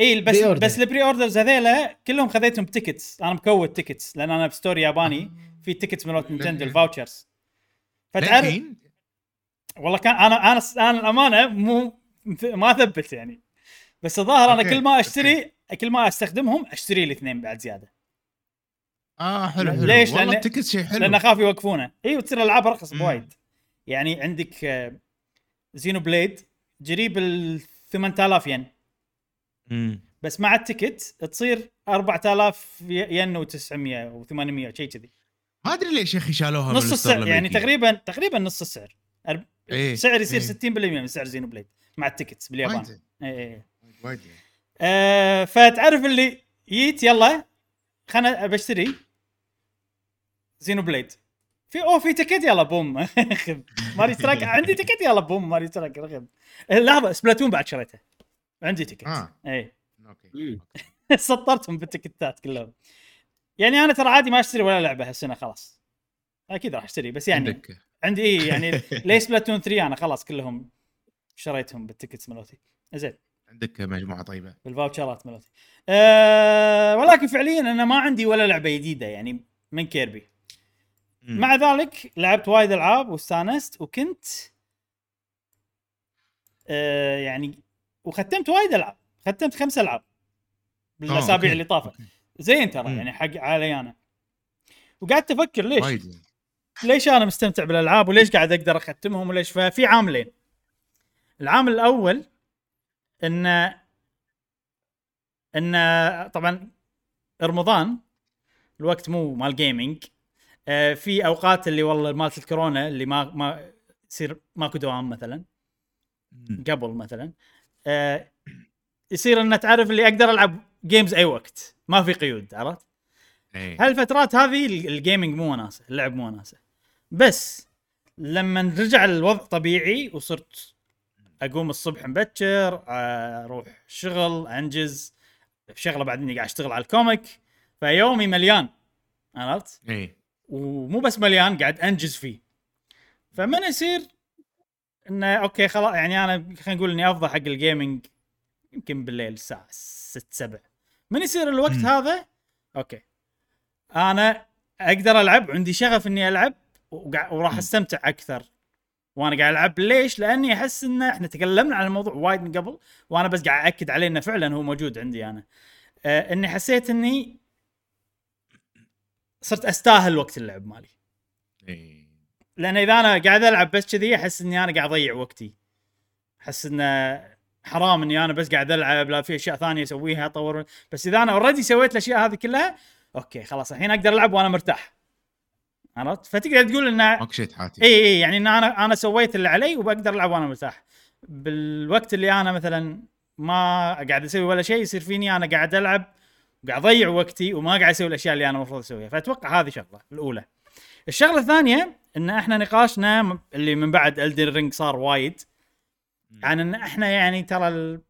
[SPEAKER 1] اي بس
[SPEAKER 2] pre.
[SPEAKER 1] بس ال pre-orders هذيلا كلهم خذيتهم ب tickets أنا مكود tickets لأن أنا ب store ي ياباني. في tickets مالت Nintendo.
[SPEAKER 3] ال
[SPEAKER 1] vouchers فتعرف والله كان أنا أنا أنا الأمانة مو ما اثبت يعني. بس الظاهر
[SPEAKER 3] أنا
[SPEAKER 1] كل ما اشتري كل ما أستخدمهم أشتري لي اثنين بعد زيادة.
[SPEAKER 3] آه حلو حلو.
[SPEAKER 1] ليش؟
[SPEAKER 3] والله
[SPEAKER 1] لأن-
[SPEAKER 3] ال ticket شيء حلو.
[SPEAKER 1] لأن أخاف يوقفونه. اي وتصير الالعاب
[SPEAKER 3] أرخص.
[SPEAKER 1] بوايد. يعني عندك آه، Xenoblade جريب ال 8000 ين.
[SPEAKER 3] مم.
[SPEAKER 1] بس مع ال ticket تصير 4000 ين و900 و800 شيء كذي.
[SPEAKER 3] ما أدري ليش يا أخي شالوها
[SPEAKER 1] نص السعر. يعني. تقريبا تقريبا نص السعر.
[SPEAKER 3] إيه،
[SPEAKER 1] السعر يصير
[SPEAKER 3] إيه.
[SPEAKER 1] 60% من سعر Xenoblade مع ال tickets باليابان.
[SPEAKER 3] وايد.
[SPEAKER 1] اي
[SPEAKER 3] وايد زين.
[SPEAKER 1] آه فتعرف اللي جيت يلا خلنا بشتري Xenoblade. في أوه في ticket يلا بوم. <laughs> خذ Mario Strikers عندي ticket يلا بوم Mario Strikers خذ لحظة Splatoon بعد شريته. عندي ticket
[SPEAKER 3] آه.
[SPEAKER 1] اي
[SPEAKER 2] okay. <laughs>
[SPEAKER 1] سطرتهم بال ticket ات كلهم. يعني أنا ترى عادي ما أشتري ولا لعبة هالسنة خلاص. أكيد راح أشتري بس يعني
[SPEAKER 3] عندك
[SPEAKER 1] عندي إيه يعني <laughs> ليش Splatoon 3 أنا خلاص كلهم شريتهم بال tickets مالتي زين.
[SPEAKER 3] عندك مجموعة طيبة.
[SPEAKER 1] بال voucher ات مالتي أه ولكن فعليا أنا ما عندي ولا لعبة جديدة يعني من Kirby
[SPEAKER 3] مم.
[SPEAKER 1] مع ذلك لعبت وايد ألعاب واستانست وكنت أه يعني وختمت وايد ألعاب. ختمت خمس ألعاب
[SPEAKER 3] بالأسابيع.
[SPEAKER 1] اللي طافت. زين ترى. يعني حق علي أنا. وقعدت أفكر ليش؟
[SPEAKER 3] وايد
[SPEAKER 1] ليش أنا مستمتع بالألعاب وليش قاعد أقدر أختمهم وليش؟ ففي عاملين. العامل الأول ان إن طبعا رمضان الوقت مو مال gaming آه، في أوقات اللي والله مالت الكورونا اللي ما ما يصير ماكو دوام مثلا. قبل مثلا. آه، يصير إن تعرف اللي أقدر ألعب games أي وقت. ما في قيود عرفت؟
[SPEAKER 3] إيه.
[SPEAKER 1] هالفترات هذه ال- ال gaming مو وناسه اللعب مو وناسه بس لما رجع الوضع طبيعي وصرت أقوم الصبح مبكر أروح شغل أنجز شغلة بعدين قاعد أشتغل على ال comic فيومي مليان عرفت؟
[SPEAKER 3] إيه
[SPEAKER 1] ومو بس مليان قاعد أنجز فيه. فمن يصير إنه okay خلاص يعني أنا خلينا نقول إني افضى حق ال gaming يمكن بالليل الساعة 6 7 من يصير الوقت
[SPEAKER 3] مم.
[SPEAKER 1] هذا؟ أوكي. أنا أقدر ألعب عندي شغف إني ألعب وراح. أستمتع أكثر وأنا قاعد ألعب ليش؟ لأني أحس إن إحنا تكلمنا عن الموضوع وايد من قبل وأنا بس قاعد اكد عليه إنه فعلا هو موجود عندي أنا. آه إني حسيت إني صرت أستاهل وقت اللعب مالي. لأن إذا أنا قاعد ألعب بس كذي أحس إني أنا قاعد أضيع وقتي. أحس انه حرام إني أنا بس قاعد ألعب لا في أشياء ثانية أسويها أطور بس إذا أنا already سويت الأشياء هذه كلها okay خلاص الحين أقدر ألعب وأنا مرتاح. عرفت؟ فتقدر تقول إنه
[SPEAKER 3] ماكو شيء تحاتي.
[SPEAKER 1] إي إي يعني إن أنا أنا سويت اللي علي وبقدر ألعب وأنا مرتاح. بالوقت اللي أنا مثلا ما قاعد أسوي ولا شيء يصير فيني أنا قاعد ألعب قاعد أضيع وقتي وما قاعد أسوي الأشياء اللي أنا المفروض أسويها. فأتوقع هذه شغلة الأولى. الشغلة الثانية إن إحنا نقاشنا اللي من بعد Elden Ring صار وايد عن إن إحنا يعني ترى ال...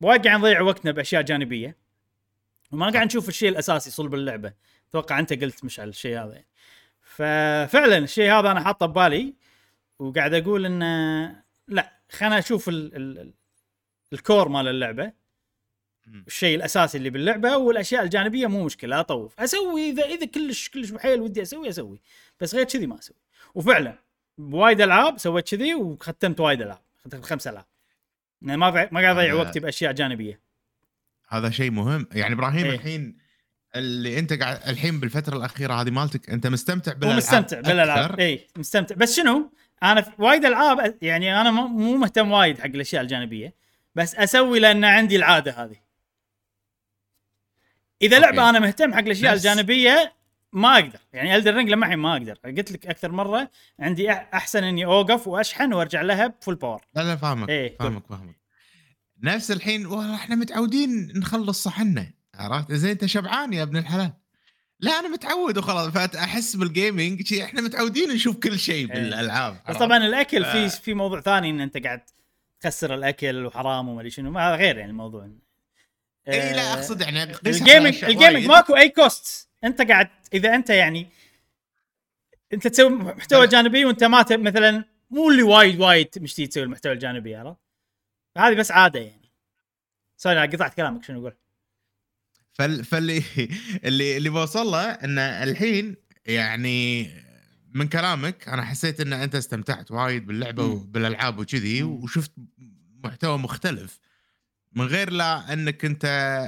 [SPEAKER 1] وايد قاعد نضيع وقتنا بأشياء جانبية. وما قاعد نشوف الشيء الأساسي صلب اللعبة. أتوقع أنت قلت مشعل الشيء هذا يعني. ففعلا الشيء هذا أنا حاطه ببالي وقاعد أقول انه لا خلنا أشوف ال ال ال الكور مال
[SPEAKER 3] اللعبة.
[SPEAKER 1] الشيء الأساسي اللي باللعبة والأشياء الجانبية مو مشكلة أطوف. أسوي إذا إذا كلش كلش بحيل ودي أسوي أسوي. بس غير كذي ما أسوي. وفعلا بوايد ألعاب سويت كذي وختمت وايد ألعاب ختمت خمس ألعاب. يعني ما ما قاعد
[SPEAKER 3] أضيع
[SPEAKER 1] وقتي بأشياء جانبية.
[SPEAKER 3] هذا شيء مهم. يعني إبراهيم
[SPEAKER 1] إيه.
[SPEAKER 3] الحين اللي انت قاعد الحين بالفترة الأخيرة هذه مالتك انت مستمتع بالألعاب
[SPEAKER 1] ومستمتع
[SPEAKER 3] بالألعاب؟
[SPEAKER 1] اي مستمتع. بس شنو؟ أنا وايد ألعاب يعني أنا مو- مهتم وايد حق الأشياء الجانبية بس أسوي لأن عندي العادة هذه. إذا
[SPEAKER 3] okay.
[SPEAKER 1] لعبه أنا مهتم حق الأشياء
[SPEAKER 3] بس-
[SPEAKER 1] الجانبية ما أقدر. يعني Elden Ring لما الحين ما أقدر. قلت لك أكثر مرة عندي أحسن إني أوقف وأشحن وأرجع لها ب full power
[SPEAKER 3] لا لا فاهمك.
[SPEAKER 1] إيه،
[SPEAKER 3] فاهمك فاهمك. نفس الحين والله إحنا متعودين نخلص صحننا عرفت زين انت شبعان يا ابن الحلال لا أنا متعود وخلاص فاحس بال gaming إحنا متعودين نشوف كل شيء بالألعاب
[SPEAKER 1] بس؟ طبعا الأكل في
[SPEAKER 3] آه.
[SPEAKER 1] في موضوع ثاني إن أنت قاعد تكسر الأكل وحرام وما أدري شنو ما هذا غير يعني الموضوع
[SPEAKER 3] إي
[SPEAKER 1] آه،
[SPEAKER 3] لا أقصد يعني
[SPEAKER 1] ال
[SPEAKER 3] gaming
[SPEAKER 1] ال
[SPEAKER 3] gaming.
[SPEAKER 1] ماكو أي quest أنت قاعد إذا أنت يعني أنت تسوي محتوى
[SPEAKER 3] لا.
[SPEAKER 1] جانبي وأنت ما مثلا مو اللي وايد وايد مشتي تسوي المحتوى الجانبي عرفت؟ هذه بس عادة يعني sorry قطعت كلامك شنو أقول؟
[SPEAKER 3] فال فاللي <laughs> اللي اللي بوصل له ان الحين يعني من كلامك أنا حسيت إن أنت استمتعت وايد
[SPEAKER 1] باللعبة.
[SPEAKER 3] وبالألعاب وكذي. وشفت محتوى مختلف من غير لا إنك أنت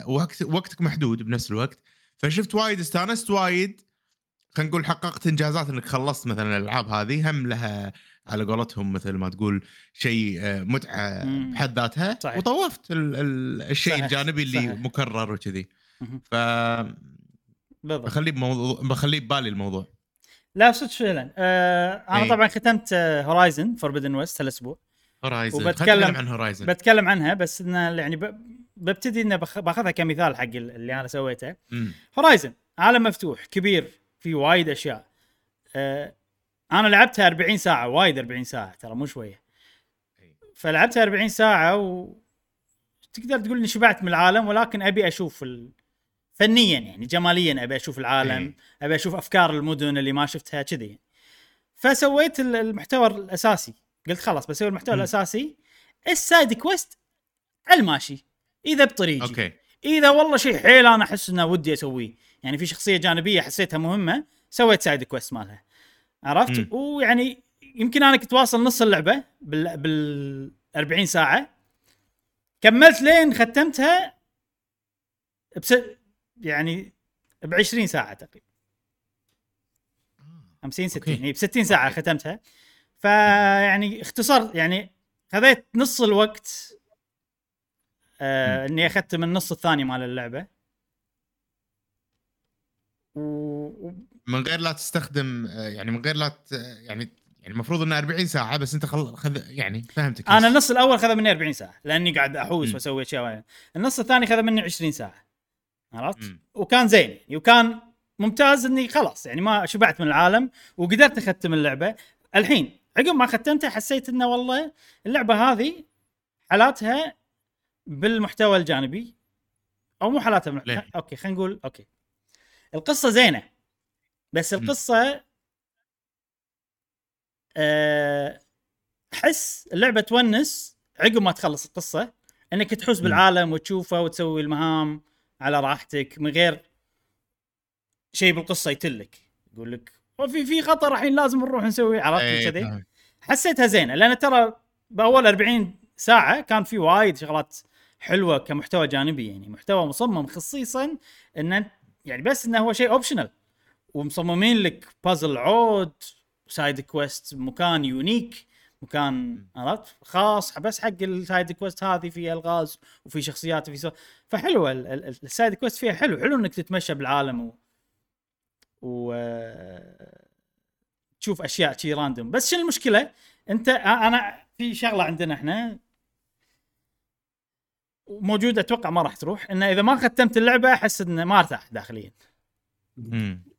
[SPEAKER 3] وقت وقتك محدود بنفس الوقت فشفت وايد استانست وايد خلينا نقول حققت إنجازات إنك خلصت مثلا الألعاب هذه هم لها على قولتهم مثل ما تقول شيء آه،
[SPEAKER 1] متعة.
[SPEAKER 3] بحد ذاتها. وطوفت ال- ال- الشيء. الجانبي اللي
[SPEAKER 1] صحيح.
[SPEAKER 3] مكرر وكذي. ف
[SPEAKER 1] بالضبط.
[SPEAKER 3] بخليه بموضوع بخليه ببالي الموضوع.
[SPEAKER 1] لا صدق فعلا. آه أنا
[SPEAKER 3] إي.
[SPEAKER 1] طبعا ختمت هورايزن فوربدن ويست هالأسبوع.
[SPEAKER 3] هورايزن
[SPEAKER 1] وبتكلم-
[SPEAKER 3] بتكلم عن هورايزن
[SPEAKER 1] بتكلم عنها بس انه يعني ب... ببتدي انه بخ... بأخذها كمثال حق ال- اللي أنا سويته. هورايزن عالم مفتوح كبير في وايد أشياء. أه أنا لعبتها 40 ساعة وايد 40 ساعة ترى مو شوية. فلعبتها 40 ساعة و تقدر تقول إني شبعت من العالم ولكن أبي أشوف ال... فنيا يعني جماليا أبي أشوف العالم
[SPEAKER 3] إيه.
[SPEAKER 1] أبي أشوف أفكار المدن اللي ما شفتها كذي. فسويت ال- المحتوى الأساسي قلت خلاص بسوي المحتوى
[SPEAKER 3] مم.
[SPEAKER 1] الأساسي ال side quest على الماشي إذا بطريقي
[SPEAKER 3] okay
[SPEAKER 1] إذا والله شيء حيل أنا أحس إنه ودي أسويه يعني في شخصية جانبية حسيتها مهمة سويت side quest مالها عرفت
[SPEAKER 3] مم.
[SPEAKER 1] ويعني يمكن أنا كنت واصل نص اللعبة بال بال 40 ساعة كملت لين ختمتها بس يعني ب 20 ساعة تقريبا 50 60
[SPEAKER 3] okay.
[SPEAKER 1] هي ب 60 ساعة
[SPEAKER 3] okay.
[SPEAKER 1] ختمتها فيعني اختصرت يعني خذيت نص الوقت آه إني اختم النص الثاني مال اللعبة و...
[SPEAKER 3] من غير لا تستخدم آه، يعني من غير لا ت... يعني يعني المفروض إنه 40 ساعة بس أنت خل... خذ يعني فهمتك
[SPEAKER 1] أنا النص الأول خذ مني 40 ساعة لأني قاعد أحوس. وأسوي أشياء. النص الثاني خذ مني 20 ساعة عرفت؟ وكان زين يعني وكان ممتاز إني خلاص يعني ما شبعت من العالم وقدرت أختم اللعبة. الحين عقب ما ختمتها حسيت إنه والله اللعبة هذه حالاتها بالمحتوى الجانبي. أو مو حالاتها بالمح...
[SPEAKER 3] ليه؟
[SPEAKER 1] okay خلينا نقول okay. القصة زينة. بس. القصة أه... أحس اللعبة تونس عقب ما تخلص القصة. إنك تحوس. بالعالم وتشوفه وتسوي المهام. على راحتك من غير شيء بالقصة يتلك. يقول لك وفي في خطر الحين لازم نروح نسوي عرفت؟
[SPEAKER 3] إيه،
[SPEAKER 1] كذي. حسيتها زينة لأن ترى بأول 40 ساعة كان في وايد شغلات حلوة كمحتوى جانبي يعني محتوى مصمم خصيصا إن يعني بس إنه هو شيء optional ومصممين لك بازل عود side quest مكان unique مكان عرفت؟ خاص بس حق ال side quest هذه في ألغاز وفي شخصيات وفي سو... فحلوة ال- ال- ال side quest فيها حلو. حلو إنك تتمشى بالعالم و, و... تشوف أشياء شي random بس شنو المشكلة؟ أنت أنا في شغلة عندنا إحنا. موجودة أتوقع ما راح تروح. انه إذا ما ختمت اللعبة أحس انه ما أرتاح داخليا.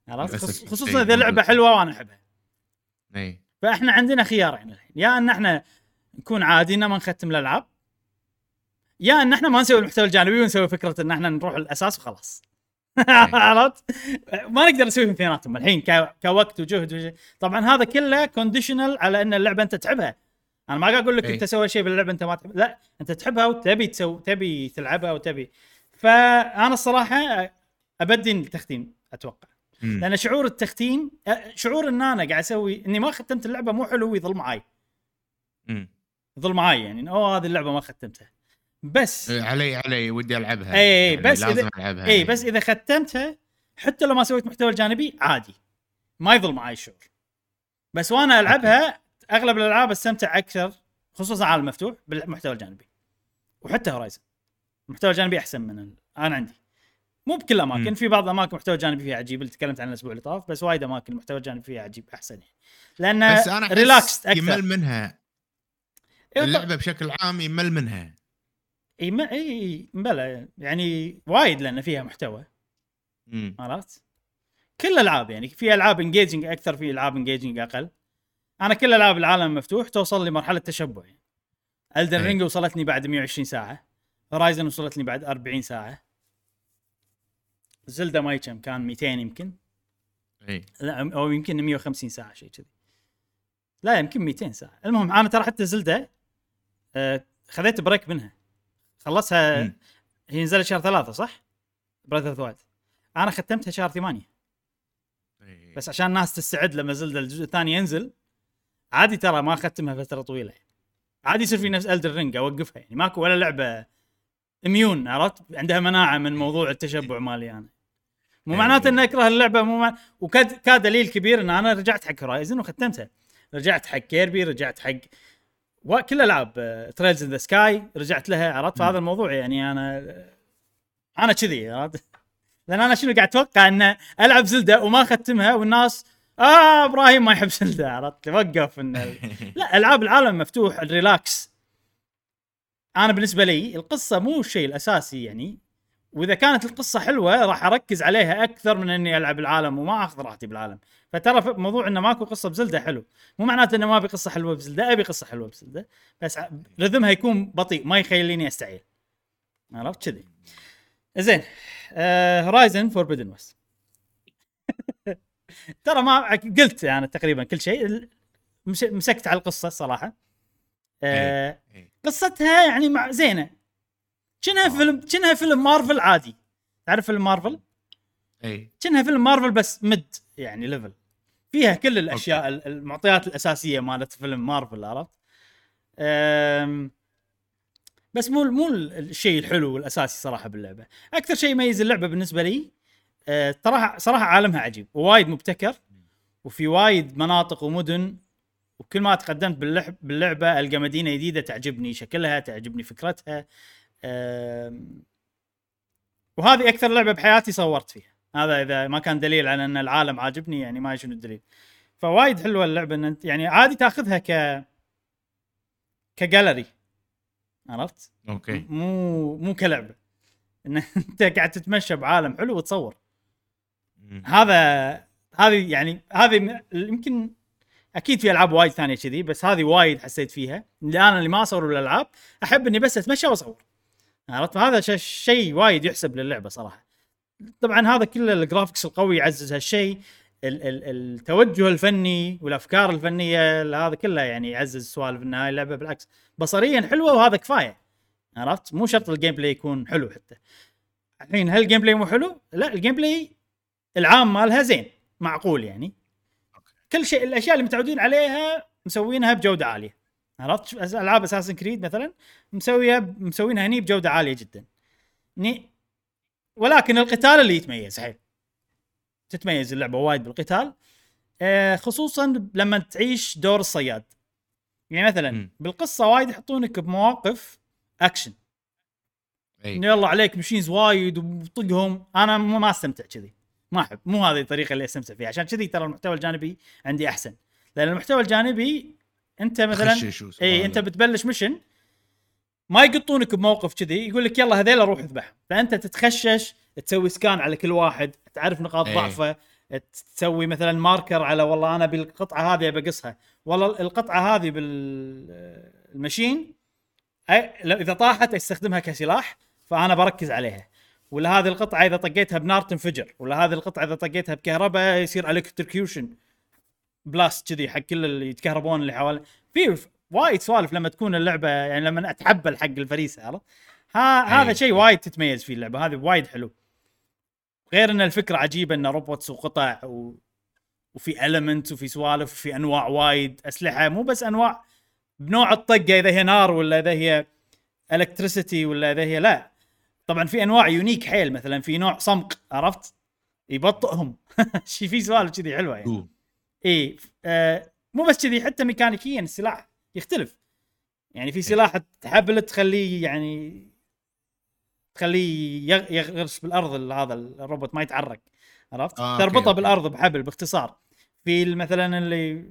[SPEAKER 1] عرفت؟ خصوصا إذا لعبه. حلوة وأنا أحبها.
[SPEAKER 3] إي.
[SPEAKER 1] فاحنا عندنا خيارين الحين يا ان إحنا نكون عاديين ما نختم الألعاب يا ان إحنا ما نسوي المحتوى الجانبي ونسوي فكرة إن إحنا نروح الأساس وخلاص <laughs> عرفت؟ ما نقدر نسوي اثنيناتهم الحين. كوقت وجهد وش... طبعا هذا كله conditional على إن اللعبة أنت تحبها أنا ما قاعد أقول لك
[SPEAKER 3] إي.
[SPEAKER 1] أنت سوي شيء باللعبة أنت ما تحب لا أنت تحبها وتبي تسوي تبي تلعبها وتبي فأنا الصراحة أبدي التختيم أتوقع
[SPEAKER 3] مم.
[SPEAKER 1] لأن شعور التختيم شعور إن أنا قاعد أسوي إني ما ختمت اللعبة مو حلو يظل معاي. يظل معاي يعني أوه هذه اللعبة ما ختمتها. بس
[SPEAKER 3] إيه، علي علي ودي ألعبها.
[SPEAKER 1] إي، إي،
[SPEAKER 3] يعني
[SPEAKER 1] بس
[SPEAKER 3] لازم
[SPEAKER 1] إذا-
[SPEAKER 3] ألعبها.
[SPEAKER 1] اي بس إذا ختمتها حتى لو ما سويت محتوى الجانبي عادي. ما يظل معاي الشعور. بس وأنا ألعبها أغلب الألعاب أستمتع أكثر خصوصا عالم مفتوح بالمحتوى الجانبي. وحتى هورايزن المحتوى الجانبي أحسن من. أنا عندي. مو بكل الاماكن
[SPEAKER 3] مم.
[SPEAKER 1] في بعض الأماكن المحتوى الجانبي فيها عجيب اللي تكلمت عنه الأسبوع اللي طاف بس وايد أماكن المحتوى الجانبي فيها عجيب أحسن يعني. لأن
[SPEAKER 3] بس أنا
[SPEAKER 1] relaxed
[SPEAKER 3] احس
[SPEAKER 1] أكثر.
[SPEAKER 3] يمل منها.
[SPEAKER 1] إيه،
[SPEAKER 3] اللعبة بشكل عام يمل منها.
[SPEAKER 1] اي ما إي بلى يعني وايد لأن فيها محتوى. عرفت؟ كل الالعاب يعني في ألعاب engaging أكثر في ألعاب engaging أقل. أنا كل ألعاب العالم المفتوح توصل لمرحله تشبع يعني. إلدن
[SPEAKER 3] إي.
[SPEAKER 1] رينج وصلتني بعد 120 ساعة. هورايزن وصلتني بعد 40 ساعة. زلدا ما كم كان 200 يمكن.
[SPEAKER 3] إي.
[SPEAKER 1] لا أو يمكن 150 ساعة شيء كذي. لا يمكن 200 ساعة. المهم أنا ترى حتى زلدا آه خذيت break منها. خلصها
[SPEAKER 3] مم.
[SPEAKER 1] هي نزلت شهر ثلاثة صح؟ بريث أوف ذا وايلد أنا ختمتها شهر ثمانية.
[SPEAKER 3] إي.
[SPEAKER 1] بس عشان الناس تستعد لما زلدا الجزء الثاني ينزل عادي ترى ما أختمها فترة طويلة. يعني. عادي يصير في نفس إلدن رينج أوقفها يعني. ماكو ولا لعبة. immune عرفت؟ عندها مناعة من موضوع التشبع مالي أنا. مو. معناته اني اكره اللعبة مو مع... وكاد دليل كبير إن أنا رجعت حق هورايزن وختمتها رجعت حق كيربي رجعت حق و... كل ألعاب Trails in the Sky رجعت لها عرفت؟ فهذا الموضوع يعني أنا أنا كذي عرفت؟ لأن أنا شنو قاعد أتوقع ان ألعب زلدة وما أختمها والناس آه إبراهيم ما يحب زلدة عرفت؟ وقف ان <laughs> لا ألعاب العالم مفتوح الريلاكس أنا بالنسبة لي القصة مو الشيء الأساسي يعني. وإذا كانت القصة حلوة راح أركز عليها أكثر من إني ألعب العالم وما أخذ راحتي بالعالم. فترى موضوع إنه ماكو قصة بزلدة حلو. مو معناته إنه ما ابي قصة حلوة بزلدة أبي قصة حلوة بزلدة بس rhythm ها يكون بطيء ما يخليني أستعيل. عرفت كذي؟ زين Horizon Forbidden West ترى ما قلت يعني تقريبا كل شيء مسكت على القصة الصراحه آه
[SPEAKER 3] إيه.
[SPEAKER 1] قصتها يعني مع زينة. كأنها
[SPEAKER 3] آه.
[SPEAKER 1] فيلم كأنها فيلم مارفل عادي. تعرف فيلم مارفل؟
[SPEAKER 3] إي.
[SPEAKER 1] كأنها فيلم مارفل بس mid يعني level فيها كل الأشياء ال- المعطيات الأساسية مالت فيلم مارفل عرفت؟ بس مو مو الشيء الحلو والأساسي صراحة باللعبة. أكثر شيء يميز اللعبة بالنسبة لي أه، تراها صراحة عالمها عجيب. ووايد مبتكر وفي وايد مناطق ومدن وكل ما تقدمت باللعب باللعبة ألقى مدينة جديدة تعجبني شكلها تعجبني فكرتها. وهذه أكثر لعبة بحياتي صورت فيها. هذا إذا ما كان دليل على أن العالم عاجبني يعني ما شنو الدليل. فوايد حلوة اللعبة إن انت يعني عادي تاخذها ك كجاليري عرفت؟
[SPEAKER 3] okay.
[SPEAKER 1] مو مو كلعبة. إن أنت قاعد تتمشى بعالم حلو وتصور. هذا هذه يعني هذه يمكن أكيد في ألعاب وايد ثانية كذي بس هذه وايد حسيت فيها. اللي أنا اللي ما اصور بالالعاب أحب إني بس أتمشى وأصور. عرفت؟ هذا شيء وايد يحسب للعبة صراحة. طبعا هذا كله ال graphics القوي يعزز هالشيء. ال- ال- التوجه الفني والأفكار الفنية هذا كله يعني يعزز سوالف إن هاي اللعبة بالعكس. بصريا حلوة وهذا كفاية. عرفت؟ مو شرط ال gameplay يكون حلو حتى. الحين هل ال gameplay مو حلو؟ لا ال gameplay العام مالها زين معقول يعني. كل شيء الأشياء اللي متعودين عليها مسوينها بجودة عالية. عرفت ألعاب Assassin's Creed مثلا مسويها مسوينها هني بجودة عالية جدا. ني ولكن القتال اللي يتميز حيل تتميز اللعبة وايد بالقتال. آه خصوصا لما تعيش دور الصياد. يعني مثلا
[SPEAKER 3] مم.
[SPEAKER 1] بالقصة وايد يحطونك بمواقف اكشن إنه يلا عليك مشينز وايد وطقهم. أنا ما أستمتع كذي. ما أحب. مو هذه الطريقة اللي أستمتع فيها. عشان كذي ترى المحتوى الجانبي عندي أحسن. لأن المحتوى الجانبي انت مثلا. اي انت بتبلش mission ما يقطونك بموقف كذي يقول لك يلا هذيلا روح اذبح فأنت تتخشش تسوي scan على كل واحد تعرف نقاط
[SPEAKER 3] إيه.
[SPEAKER 1] ضعفه تسوي مثلا marker على والله أنا بالقطعة هذه بقصها والله القطعة هذه بال machine إذا طاحت استخدمها كسلاح فأنا بركز عليها ولا هذه القطعة إذا طقيتها بنار تنفجر ولا هذه القطعة إذا طقيتها بكهرباء يصير electrocution blast كذي حق كل اللي يتكهربون اللي حوالي. في وايد سوالف لما تكون اللعبة يعني لما اتحبل حق الفريسة عرفت؟ ها هذا
[SPEAKER 3] أي.
[SPEAKER 1] شيء وايد تتميز فيه اللعبة هذه وايد حلو. غير إن الفكرة عجيبة إن robots وقطع و... وفي element وفي سوالف وفي أنواع وايد أسلحة مو بس أنواع بنوع الطقة إذا هي نار ولا إذا هي electricity ولا إذا هي لا. طبعا في أنواع unique حيل مثلا في نوع صمق عرفت؟ يبطئهم. <laughs> شي في سوالف كذي حلوة يعني. اي آه مو بس كذي حتى ميكانيكيا السلاح يختلف. يعني في سلاح تحبل تخليه يعني تخليه يغ- يغرس بالأرض ال- هذا الروبوت ما يتحرك عرفت؟
[SPEAKER 3] آه،
[SPEAKER 1] تربطه
[SPEAKER 3] okay،.
[SPEAKER 1] بالأرض بحبل باختصار. في مثلا اللي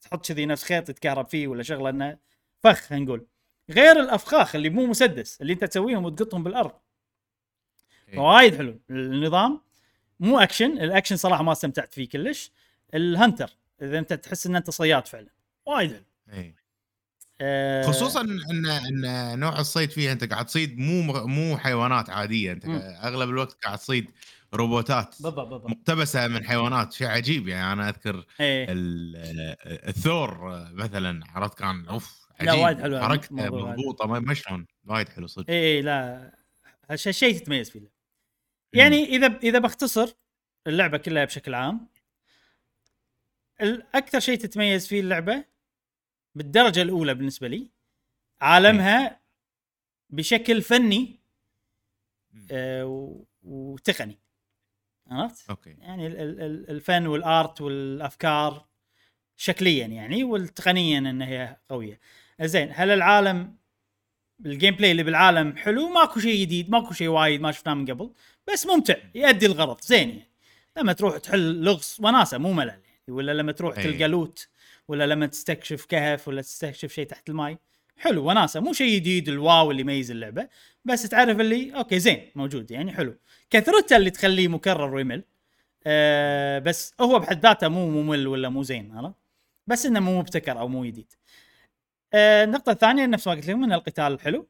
[SPEAKER 1] تحط كذي نفس خيط يتكهرب فيه ولا شغلة إنه فخ نقول. غير الأفخاخ اللي مو مسدس اللي أنت تسويهم وتقطهم بالأرض.
[SPEAKER 3] إيه.
[SPEAKER 1] وايد حلو. النظام مو أكشن الأكشن صراحة ما استمتعت فيه كلش. ال hunter إذا أنت تحس إن أنت صياد فعلا وايد حلو. آه،
[SPEAKER 3] خصوصا إن إن نوع الصيد فيها أنت قاعد تصيد مو مو حيوانات عادية
[SPEAKER 1] أنت.
[SPEAKER 3] أغلب الوقت قاعد تصيد روبوتات مقتبسة من حيوانات شيء عجيب يعني. أنا أذكر
[SPEAKER 1] إيه
[SPEAKER 3] ال- الثور مثلا عرفت؟ كان أوف
[SPEAKER 1] لا،
[SPEAKER 3] عجيب.
[SPEAKER 1] وايد حلو
[SPEAKER 3] حركته. مضبوطة ما شلون؟ وايد حلو صدق.
[SPEAKER 1] إيه، لا. هالشيء تتميز فيه. يعني إذا إذا بختصر اللعبة كلها بشكل عام الاكثر شيء تتميز فيه اللعبة بالدرجة الأولى بالنسبة لي عالمها بشكل فني. آه، وتقني عرفت؟
[SPEAKER 3] أوكي
[SPEAKER 1] يعني ال- ال- ال- الفن والآرت والأفكار شكليا يعني والتقنيا إن هي قوية. زين هل العالم ال gameplay اللي بالعالم حلو ماكو شيء جديد ماكو شيء وايد ما شفناه من قبل بس ممتع يؤدي الغرض زين يعني لما تروح تحل لغز وناسة مو ملل يعني ولا لما تروح
[SPEAKER 3] أي.
[SPEAKER 1] تلقى loot ولا لما تستكشف كهف ولا تستكشف شيء تحت الماي. حلو وناسة مو شيء جديد ال wow اللي يميز اللعبة بس تعرف اللي okay زين موجود يعني حلو. كثرته اللي تخليه مكرر ويمل أه بس هو بحد ذاته مو ممل ولا مو زين عرفت؟ بس إنه مو مبتكر أو مو جديد. أه النقطة الثانية نفس ما قلت لكم إن القتال حلو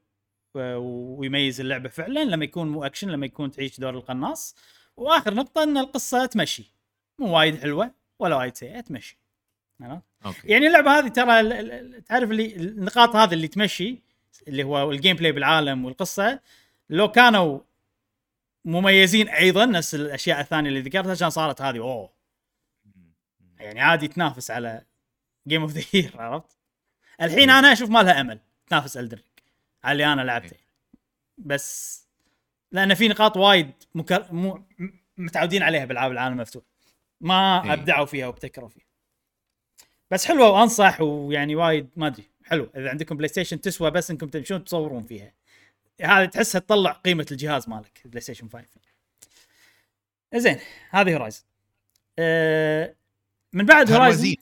[SPEAKER 1] ويميز اللعبة فعلا لما يكون مو أكشن لما يكون تعيش دور القناص. وآخر نقطة إن القصة تمشي مو وايد حلوة. ولا وايد سيئه تمشي؟
[SPEAKER 3] okay.
[SPEAKER 1] يعني اللعبة هذه ترى تعرف اللي النقاط هذه اللي تمشي اللي هو ال gameplay بالعالم والقصة لو كانوا مميزين أيضا نفس الأشياء الثانية اللي ذكرتها كان صارت هذه أوه. يعني عادي تنافس على game of the year عرفت؟ الحين أنا أشوف ما لها أمل تنافس على اللي أنا لعبته. بس لأن في نقاط وايد مكر... م- متعودين عليها بالعاب العالم المفتوح. ما
[SPEAKER 3] إيه.
[SPEAKER 1] أبدعوا فيها وابتكروا فيها. بس حلوة وأنصح ويعني وايد ما أدري حلو إذا عندكم PlayStation تسوى بس إنكم تمشون تصورون فيها. هذه تحسها تطلع قيمة الجهاز مالك PlayStation 5 زين هذه Horizon أه من بعد
[SPEAKER 3] Horizon.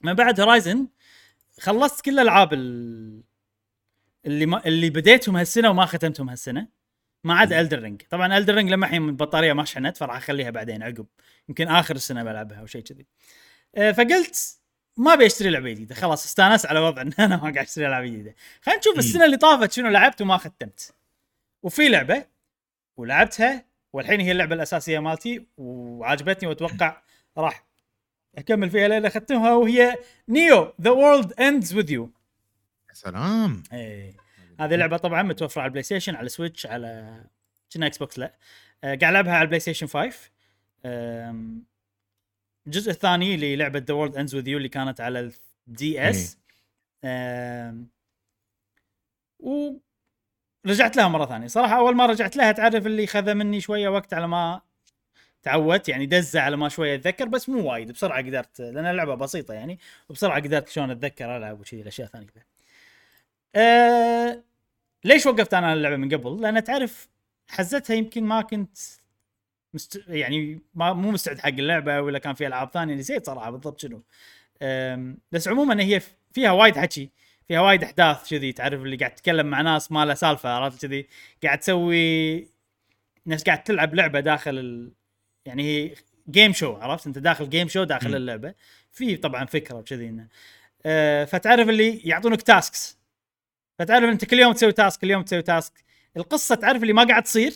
[SPEAKER 1] من بعد Horizon خلصت كل الألعاب ال- اللي ما اللي بديتهم هالسنة وما ختمتهم هالسنة. ما عدا Elden Ring طبعا Elden Ring لما الحين البطاريه ما شحنت فراح أخليها بعدين عقب. يمكن آخر السنة بلعبها أو شيء كذي. أه، فقلت ما أبي أشتري لعبة جديدة. خلاص استأنست على وضع إن أنا ما قاعد أشتري العاب جديدة. خلينا نشوف السنة اللي طافت شنو لعبت وما ختمت. وفي لعبة ولعبتها والحين هي اللعبة الأساسية مالتي وعجبتني وأتوقع راح أكمل فيها لين أختمها وهي NEO The World Ends With You
[SPEAKER 3] يا سلام.
[SPEAKER 1] إيه. هذه لعبة طبعا متوفرة على ال PlayStation على Switch على كنا Xbox لا. آه، قاعد ألعبها على ال PlayStation 5 آم، الجزء الثاني للعبة The World Ends With You اللي كانت على ال DS. و رجعت لها مرة ثانية. صراحة أول ما رجعت لها تعرف اللي خذ مني شوية وقت على ما تعودت يعني دزة على ما شوية أتذكر بس مو وايد بسرعة قدرت لأن اللعبه بسيطة يعني وبسرعة قدرت شلون أتذكر ألعب وشي الاشياء الثانية كذا. أه ليش وقفت أنا اللعبة من قبل؟ لأن تعرف حزتها يمكن ما كنت مست... يعني ما مو مستعد حق اللعبة ولا كان في ألعاب ثانية نسيت صراحة بالضبط شنو. أم، بس عموما هي فيها وايد حكي فيها وايد أحداث كذي تعرف اللي قاعد تتكلم مع ناس ما له سالفة عرفت كذي قاعد تسوي ناس قاعد تلعب لعبة داخل ال... يعني هي game show عرفت أنت داخل game show داخل. اللعبة في طبعا فكرة وكذي إنه أه فتعرف اللي يعطونك tasks فتعرف انت كل يوم تسوي task كل يوم تسوي task القصة تعرف اللي ما قاعد تصير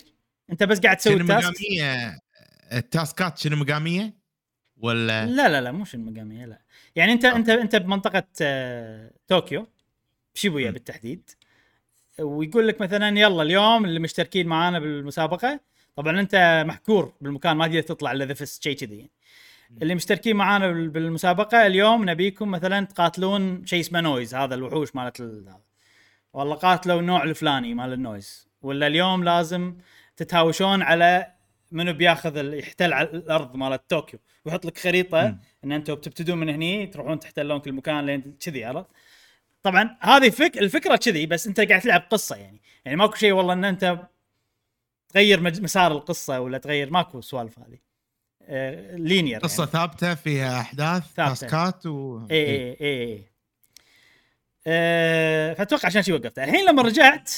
[SPEAKER 1] انت بس قاعد تسوي
[SPEAKER 3] مقامية
[SPEAKER 1] ال
[SPEAKER 3] task ات شنو مقامية؟ ولا
[SPEAKER 1] لا لا لا مو شنو المقاميه لا يعني انت انت انت بمنطقة آه، طوكيو شيبويا. بالتحديد ويقول لك مثلا يلا اليوم اللي مشتركين معانا بالمسابقة طبعا انت محكور بالمكان ما تقدر تطلع إلا إذا فزت شيء كذي يعني. اللي مشتركين معانا بال- بالمسابقة اليوم نبيكم مثلا تقاتلون شيء اسمه Noise هذا الوحوش مالت ال- هذا. والله قاتلوا النوع الفلاني مال ال Noise. ولا اليوم لازم تتهاوشون على منو بياخذ يحتل على الأرض مالت طوكيو. ويحط لك
[SPEAKER 3] خريطة.
[SPEAKER 1] إن أنتم بتبتدون من هني تروحون تحتلون كل مكان لين كذي عرفت؟ طبعا هذه فك الفكرة كذي بس أنت قاعد تلعب قصة يعني. يعني ماكو شيء والله إن أنت تغير مج- مسار القصة ولا تغير ماكو سوالف هذه. آه linear
[SPEAKER 3] قصة ثابتة فيها أحداث
[SPEAKER 1] ثابتة.
[SPEAKER 3] task ات و
[SPEAKER 1] اي اي اي اي أه فأتوقع عشان شي وقفت. الحين لما رجعت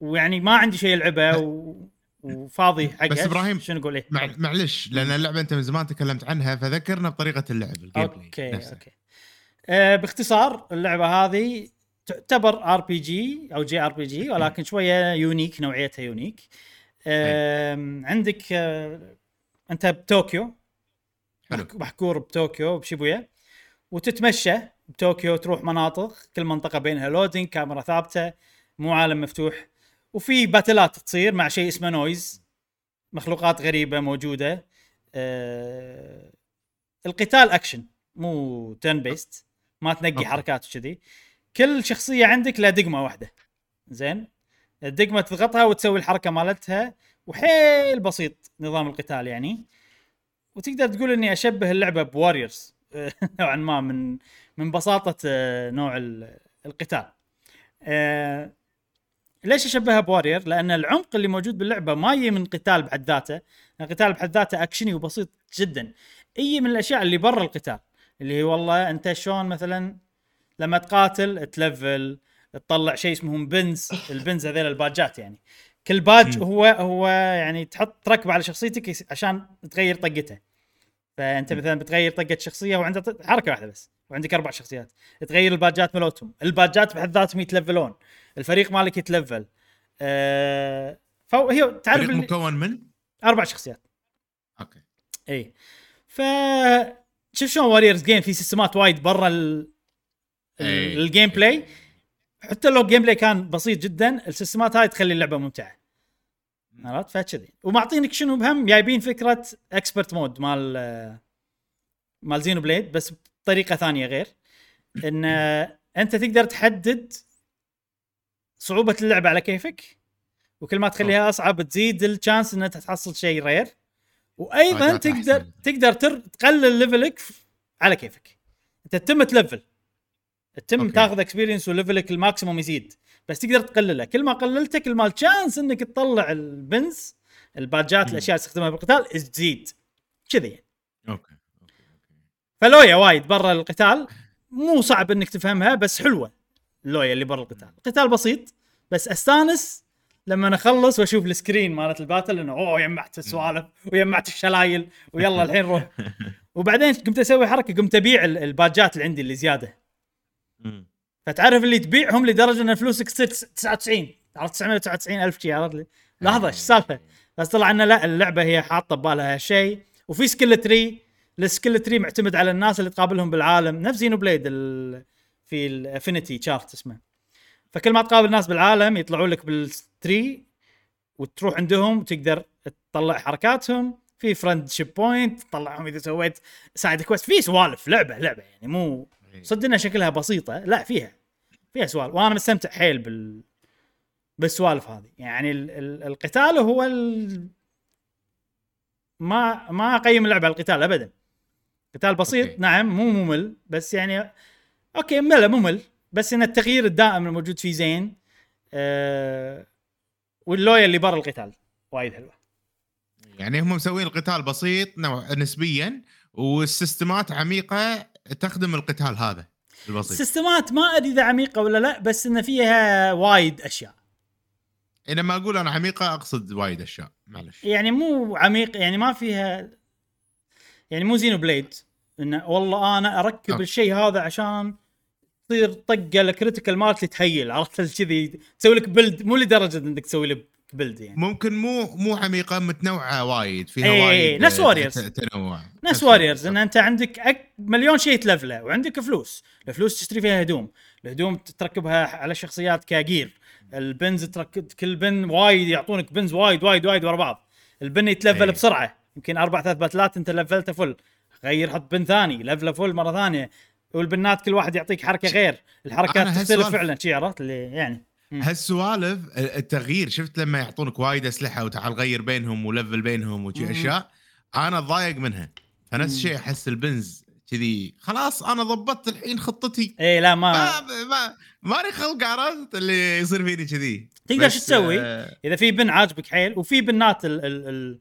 [SPEAKER 1] ويعني ما عندي شيء ألعبه و... وفاضي حقها
[SPEAKER 3] بس إبراهيم،
[SPEAKER 1] شنو نقول إيه؟
[SPEAKER 3] مع... معلش لأن اللعبة أنت من زمان تكلمت عنها فذكرنا بطريقة اللعب ال game
[SPEAKER 1] okay
[SPEAKER 3] نفسه.
[SPEAKER 1] okay أه باختصار اللعبة هذه تعتبر ار بي جي أو جي ار بي جي ولكن شوية unique نوعيتها unique أه عندك أه أنت بطوكيو
[SPEAKER 3] حلو.
[SPEAKER 1] محكور بطوكيو بشيبويا. وتتمشى بطوكيو تروح مناطق كل منطقة بينها loading كاميرا ثابتة مو عالم مفتوح. وفي باتلات تصير مع شيء اسمه Noise مخلوقات غريبة موجودة. أه القتال اكشن مو turn-based ما تنقي. حركات وكذي. كل شخصية عندك لها دقمة واحدة. زين؟ الدقمة تضغطها وتسوي الحركة مالتها وحيل بسيط نظام القتال يعني. وتقدر تقول إني أشبه اللعبة ب Warriors <laughs> نوعا ما من من بساطة آه، نوع ال- القتال آه، ليش أشبهها ب Warriors؟ لأن العمق اللي موجود باللعبة ما يجي من قتال بحد ذاته، القتال بحد ذاته اكشني وبسيط جدا. يجي من الأشياء اللي برا القتال اللي هي والله أنت شلون مثلا لما تقاتل تلفل تطلع شيء اسمهم pins ال pins هذول الباجات يعني كل باج. هو هو يعني تحط تركبه على شخصيتك عشان تغير طقته فأنت مثلا بتغير طقة شخصية وعنده ط- حركة واحدة بس وعندك أربع شخصيات. تغير الباجات مالتهم. الباجات بحد ذاتهم يتلفلون. الفريق مالك يتلفل. أه فهي تعرف
[SPEAKER 3] فريق مكون من؟
[SPEAKER 1] أربع شخصيات.
[SPEAKER 3] okay.
[SPEAKER 1] اي ف شوف شلون Warriors game في system ات وايد برا. ال- gameplay حتى لو ال gameplay كان بسيط جدا ال system ات هاي تخلي اللعبة ممتعة. عرفت؟ فكذي ومعطينك شنو بهم؟ جايبين فكرة expert mode مال مال Xenoblade بس بطريقة ثانية غير. إن أنت تقدر تحدد صعوبة اللعبة على كيفك وكل ما تخليها أصعب تزيد ال chance ان انت تحصل شيء rare
[SPEAKER 3] وأيضا
[SPEAKER 1] تقدر. تقدر تر... تقلل level ك على كيفك. أنت تتم تلفل. تتم. تاخذ experience و level ك ال maximum يزيد. بس تقدر تقلله. كل ما قللته كل ما ال chance إنك تطلع ال pins
[SPEAKER 3] ال
[SPEAKER 1] badge ات. الأشياء اللي تستخدمها بالقتال تزيد. كذي يعني.
[SPEAKER 3] okay
[SPEAKER 1] فلويا وايد برا القتال. مو صعب إنك تفهمها بس حلوة اللويا اللي برا القتال. القتال بسيط بس أستانس لما أخلص وأشوف ال screen مالت ال battle إنه أوه جمعت السوالف وجمعت الشلايل ويلا الحين روح. <laughs> وبعدين قمت أسوي حركة قمت أبيع ال- الباجات اللي عندي اللي
[SPEAKER 3] زيادة.
[SPEAKER 1] فتعرف اللي تبيعهم لدرجة إن فلوسك تصير 99 عرفت 999 ألف شيء عرفت؟ لي لحظة إيش السالفة؟ بس طلع انه لا اللعبة هي حاطة ببالها هالشيء وفي skill tree ال skill tree معتمد على الناس اللي تقابلهم بالعالم. نفس Xenoblade ال... في ال affinity chart اسمه. فكل ما تقابل ناس بالعالم يطلعوا لك بال tree وتروح عندهم تقدر تطلع حركاتهم. في friendship point تطلعهم إذا سويت side quest في سوالف لعبة لعبة يعني مو صدق إنها شكلها بسيطة. لا فيها. فيها سوالف. وأنا مستمتع حيل بال بالسوالف هذه. يعني ال... ال... القتال هو ال... ما ما أقيم اللعبة على القتال ابدا. قتال بسيط
[SPEAKER 3] okay.
[SPEAKER 1] نعم مو ممل بس يعني okay ممل ممل. بس إن التغيير الدائم الموجود فيه زين. أه... واللويا اللي برا القتال وايد حلوة.
[SPEAKER 3] يعني هم مسوين القتال بسيط نوع نسبيا وال system ات عميقة تخدم القتال هذا. البسيط
[SPEAKER 1] ال system ات ما أدري إذا عميقة ولا لا بس إن فيها وايد أشياء.
[SPEAKER 3] لما أقول أنا عميقة أقصد وايد أشياء معلش.
[SPEAKER 1] يعني مو عميق يعني ما فيها يعني مو Xenoblade. انه والله أنا
[SPEAKER 3] أركب.
[SPEAKER 1] الشيء هذا عشان تصير طقة ال critical مالتي تهيل عرفت؟ كذي تسوي لك build مو لدرجة إنك تسوي لك build يعني.
[SPEAKER 3] ممكن مو مو عميقة متنوعة وايد فيها
[SPEAKER 1] إيه،
[SPEAKER 3] وايد
[SPEAKER 1] نفس
[SPEAKER 3] آه،
[SPEAKER 1] Warriors.
[SPEAKER 3] ت- تنوع.
[SPEAKER 1] نفس Warriors إن أنت عندك أك... مليون شيء تلفله وعندك فلوس. الفلوس تشتري فيها هدوم. الهدوم تركبها على الشخصيات ك gear ال pins تركب كل pin وايد يعطونك pins وايد وايد وايد ورا بعض. ال pin يتلفل
[SPEAKER 3] إيه.
[SPEAKER 1] بسرعة. يمكن أربع ثلاث باتلات أنت لفلته full. غير حط pin ثاني لفله full مرة ثانية. والبنات كل واحد يعطيك حركة غير. الحركات تختلف فعلا شي عرفت؟ اللي يعني.
[SPEAKER 3] هالسوالف التغيير شفت لما يعطونك وايد أسلحة وتعال غير بينهم ولفل بينهم وشي. أشياء أنا ضايق منها فنفس الشيء أحس ال pins كذي خلاص أنا ضبطت الحين خطتي
[SPEAKER 1] إيه لا ما
[SPEAKER 3] ما ما ماني خلق عرفت اللي يصير فيني كذي
[SPEAKER 1] تقدر شو تسوي؟
[SPEAKER 3] آه،
[SPEAKER 1] إذا في pin عاجبك حيل وفي بنات ال ال ال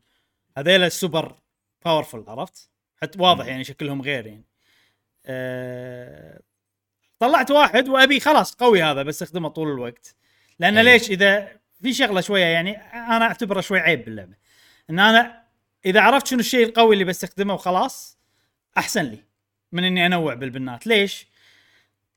[SPEAKER 1] هذيل ال super powerful عرفت؟ حتى واضح. يعني شكلهم غير يعني. أه طلعت واحد وأبي خلاص قوي هذا بستخدمه طول الوقت. لأن
[SPEAKER 3] أي.
[SPEAKER 1] ليش إذا في شغلة شوية يعني أنا أعتبره شوي عيب باللعبة. إن أنا إذا عرفت شنو الشيء القوي اللي بستخدمه وخلاص أحسن لي من إني أنوع بالبنات، ليش؟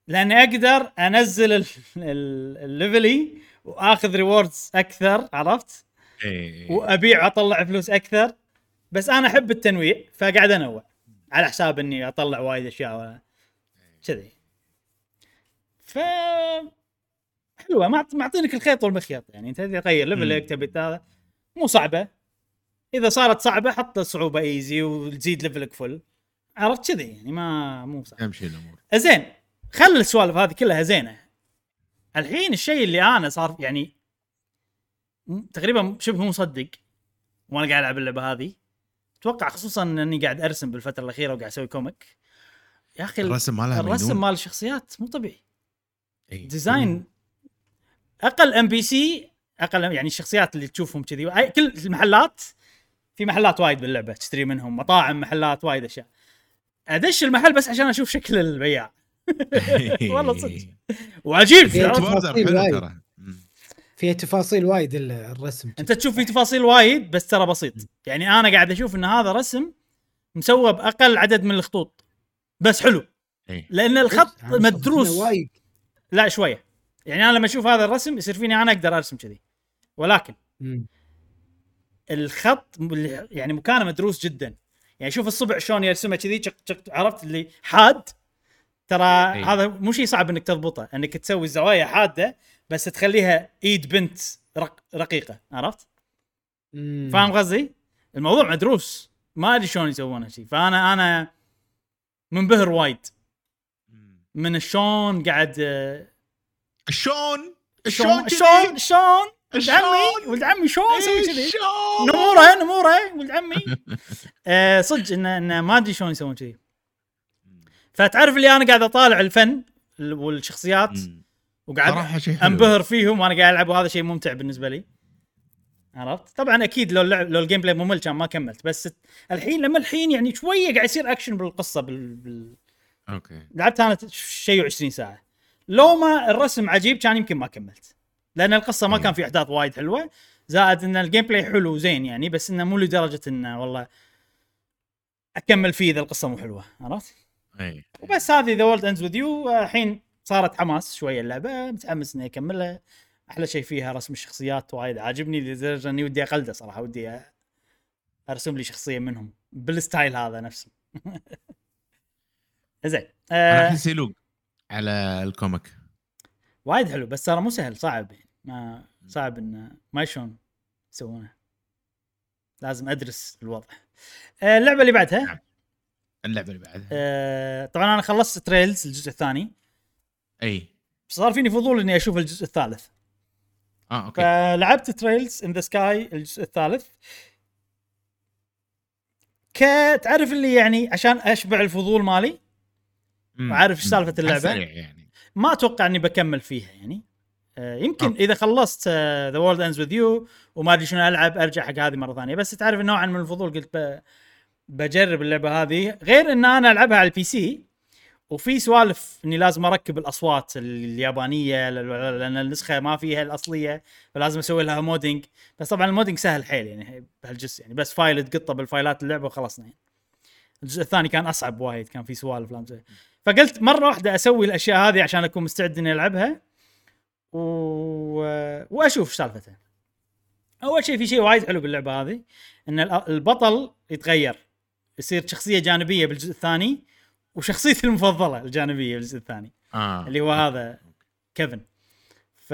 [SPEAKER 1] لأني أقدر أنزل ال- ال- ال level ي وآخذ rewards أكثر عرفت؟
[SPEAKER 3] إيه.
[SPEAKER 1] وأبيع وأطلع فلوس أكثر بس أنا أحب التنويع فقاعد أنوع على حساب إني أطلع وايد أشياء ولا كذي ف حلوة. معط- معطينك الخيط والمخيط. يعني أنت تبي تغير level
[SPEAKER 3] ك.
[SPEAKER 1] تبي هذا. مو صعبة. إذا صارت صعبة حط الصعوبه easy وتزيد level ك full عرفت كذي؟ يعني ما مو صعب.
[SPEAKER 3] تمشي الأمور.
[SPEAKER 1] زين. خل السوالف هذه كلها زينة. الحين الشيء اللي أنا صار يعني تقريبا شبه مصدق. وأنا قاعد ألعب اللعبة هذه. أتوقع خصوصا إني قاعد أرسم بالفترة الأخيرة وقاعد أسوي comic يا أخي ال-
[SPEAKER 3] الرسم مالها
[SPEAKER 1] الرسم. مال الشخصيات مو طبيعي. design. أقل NPC أقل يعني الشخصيات اللي تشوفهم كذي. كل المحلات في محلات وايد باللعبة تشتري منهم مطاعم محلات وايد أشياء. أدش المحل بس عشان أشوف شكل البياع. <laughs> والله صدق. وعجيب.
[SPEAKER 2] فيها؟ تفاصيل وايد. فيها تفاصيل وايد ال- الرسم.
[SPEAKER 1] أنت تشوف في تفاصيل وايد بس ترى بسيط. يعني أنا قاعد أشوف إن هذا رسم مسوى بأقل عدد من الخطوط. بس حلو.
[SPEAKER 3] إيه.
[SPEAKER 1] لأن الخط
[SPEAKER 2] يعني
[SPEAKER 1] مدروس.
[SPEAKER 2] وايد.
[SPEAKER 1] لا شوية يعني أنا لما أشوف هذا الرسم يصير فيني أنا أقدر أرسم كذي ولكن. الخط يعني مكانه مدروس جدا يعني شوف الصبع شلون يرسمه كذي عرفت اللي حاد ترى
[SPEAKER 3] أي.
[SPEAKER 1] هذا مو شيء صعب إنك تضبطه إنك تسوي الزوايا حادة بس تخليها إيد بنت رق رقيقة عرفت؟
[SPEAKER 2] مم.
[SPEAKER 1] فاهم قصدي؟ الموضوع مدروس ما أدري شلون يسوونه شيء فأنا أنا منبهر وايد من شلون قاعد آه،
[SPEAKER 3] شلون
[SPEAKER 1] شلون؟ شلون شلون ولد؟ عمي ولد عمي شلون
[SPEAKER 3] إيه،
[SPEAKER 1] كذي؟ نمورة نمورة ولد عمي. <laughs> آه صدق انه انه ما أدري شلون يسوون كذي فتعرف اللي أنا قاعد أطالع الفن والشخصيات. وقاعد أنبهر فيهم وأنا قاعد ألعب وهذا شيء ممتع بالنسبة لي. عرفت؟ طبعا أكيد لو اللعب لو ال gameplay ممل كان ما كملت. بس الحين لما الحين يعني شوية قاعد يصير اكشن بالقصة بال... بال...
[SPEAKER 3] okay.
[SPEAKER 1] لعبت أنا شيء و20 ساعة. لو ما الرسم عجيب كان يمكن ما كملت. لأن القصة ما. كان في أحداث وايد حلوة. زائد إن ال gameplay حلو زين يعني بس إنه مو لدرجة إنه والله أكمل فيه إذا القصة مو حلوة عرفت؟
[SPEAKER 3] أي.
[SPEAKER 1] وبس هذه The World Ends with You الحين صارت حماس شوية اللعبة متحمس إني أكملها. أحلى شيء فيها رسم الشخصيات وايد عاجبني لدرجة إني ودي أقلده صراحة ودي أرسم لي شخصية منهم بال style هذا نفسه. <laughs> زين. آه
[SPEAKER 3] احس يلوق على ال comic.
[SPEAKER 1] وايد حلو بس ترى مو سهل صعب يعني. ما صعب انه ما شلون يسوونه. لازم أدرس الوضع. آه اللعبة اللي بعدها.
[SPEAKER 3] نعم. اللعبة اللي بعدها.
[SPEAKER 1] آه طبعا أنا خلصت Trails الجزء الثاني.
[SPEAKER 3] أي.
[SPEAKER 1] صار فيني فضول إني أشوف الجزء الثالث.
[SPEAKER 3] آه okay.
[SPEAKER 1] فلعبت Trails in the Sky الجزء الثالث. ك تعرف اللي يعني عشان أشبع الفضول مالي. وعارف. اللعبة؟
[SPEAKER 3] على السريع يعني
[SPEAKER 1] ما أتوقع إني بكمل فيها يعني آه، يمكن
[SPEAKER 3] okay.
[SPEAKER 1] إذا خلصت The World Ends with You وما أدري شنو ألعب أرجع حق هذه مرة ثانية بس تعرف نوعا من الفضول قلت ب... بجرب اللعبة هذه غير إن أنا ألعبها على ال PC وفي سوالف إني لازم أركب الأصوات اليابانية لأن النسخة ما فيها الأصلية فلازم أسوي لها modding بس طبعا ال modding سهل حيل يعني بهالجزء يعني بس file تقطه بالفايلات اللعبة وخلصنا يعني. الجزء الثاني كان أصعب وايد كان في سوالف لازم. فقلت مرة واحدة أسوي الأشياء هذه عشان أكون مستعد إني ألعبها. و... وأشوف إيش سالفتها. أول شيء في شيء وايد حلو باللعبة هذه إن ال- البطل يتغير. يصير شخصية جانبية بالجزء الثاني وشخصيتي المفضلة الجانبية بالجزء الثاني.
[SPEAKER 3] آه.
[SPEAKER 1] اللي هو هذا كيفن. ف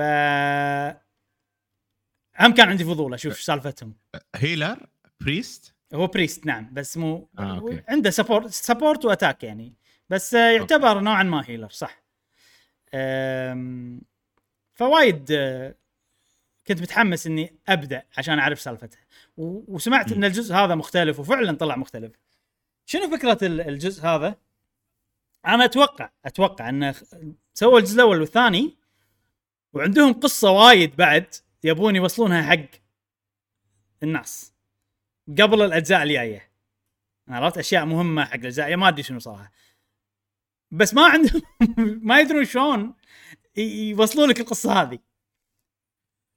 [SPEAKER 1] هم كان عندي فضول أشوف سالفتهم.
[SPEAKER 3] healer؟ priest؟
[SPEAKER 1] هو priest نعم بس مو
[SPEAKER 3] آه، okay.
[SPEAKER 1] عنده support support و attack يعني. بس آه، يعتبر نوعا ما healer صح. فوايد آه، كنت متحمس إني أبدأ عشان أعرف سالفتها. و- وسمعت إن الجزء هذا مختلف وفعلا طلع مختلف. شنو فكرة ال- الجزء هذا؟ أنا أتوقع أتوقع إنه سووا الجزء الأول والثاني وعندهم قصة وايد بعد يبون يوصلونها حق الناس قبل الأجزاء الجاية. عرفت؟ أشياء مهمة حق الأجزاء ما أدري شنو صراحة. بس ما عندهم <laughs> ما يدرون شلون ي- يوصلون لك القصة هذه.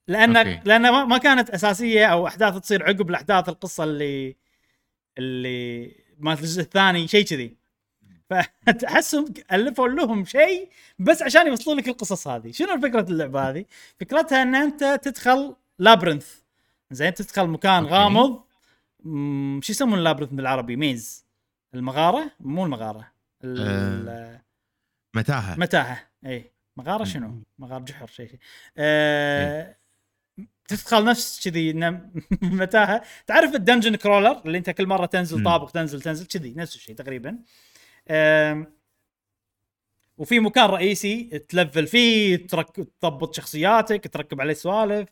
[SPEAKER 1] لأن
[SPEAKER 3] okay.
[SPEAKER 1] لأن ما- كانت أساسية أو أحداث تصير عقب الاحداث القصة اللي اللي مالت الجزء الثاني شيء كذي. فتحسهم <laughs> ألفوا لهم شيء بس عشان يوصلون لك القصص هذه. شنو فكرة اللعبة هذه؟ فكرتها إن أنت تدخل labyrinth. زين تدخل مكان
[SPEAKER 3] okay.
[SPEAKER 1] غامض. شو يسمون ال labyrinth بالعربي؟ maze. المغارة؟ مو المغارة. ال-
[SPEAKER 3] متاهة.
[SPEAKER 1] متاهة. إي. مغارة شنو؟ مغار جحر شيء آه تدخل نفس كذي <laughs> متاهة. تعرف ال dungeon crawler اللي أنت كل مرة تنزل. طابق تنزل تنزل كذي نفس الشيء تقريبا. آم، وفي مكان رئيسي تلفل فيه ترك تضبط شخصياتك تركب عليه سوالف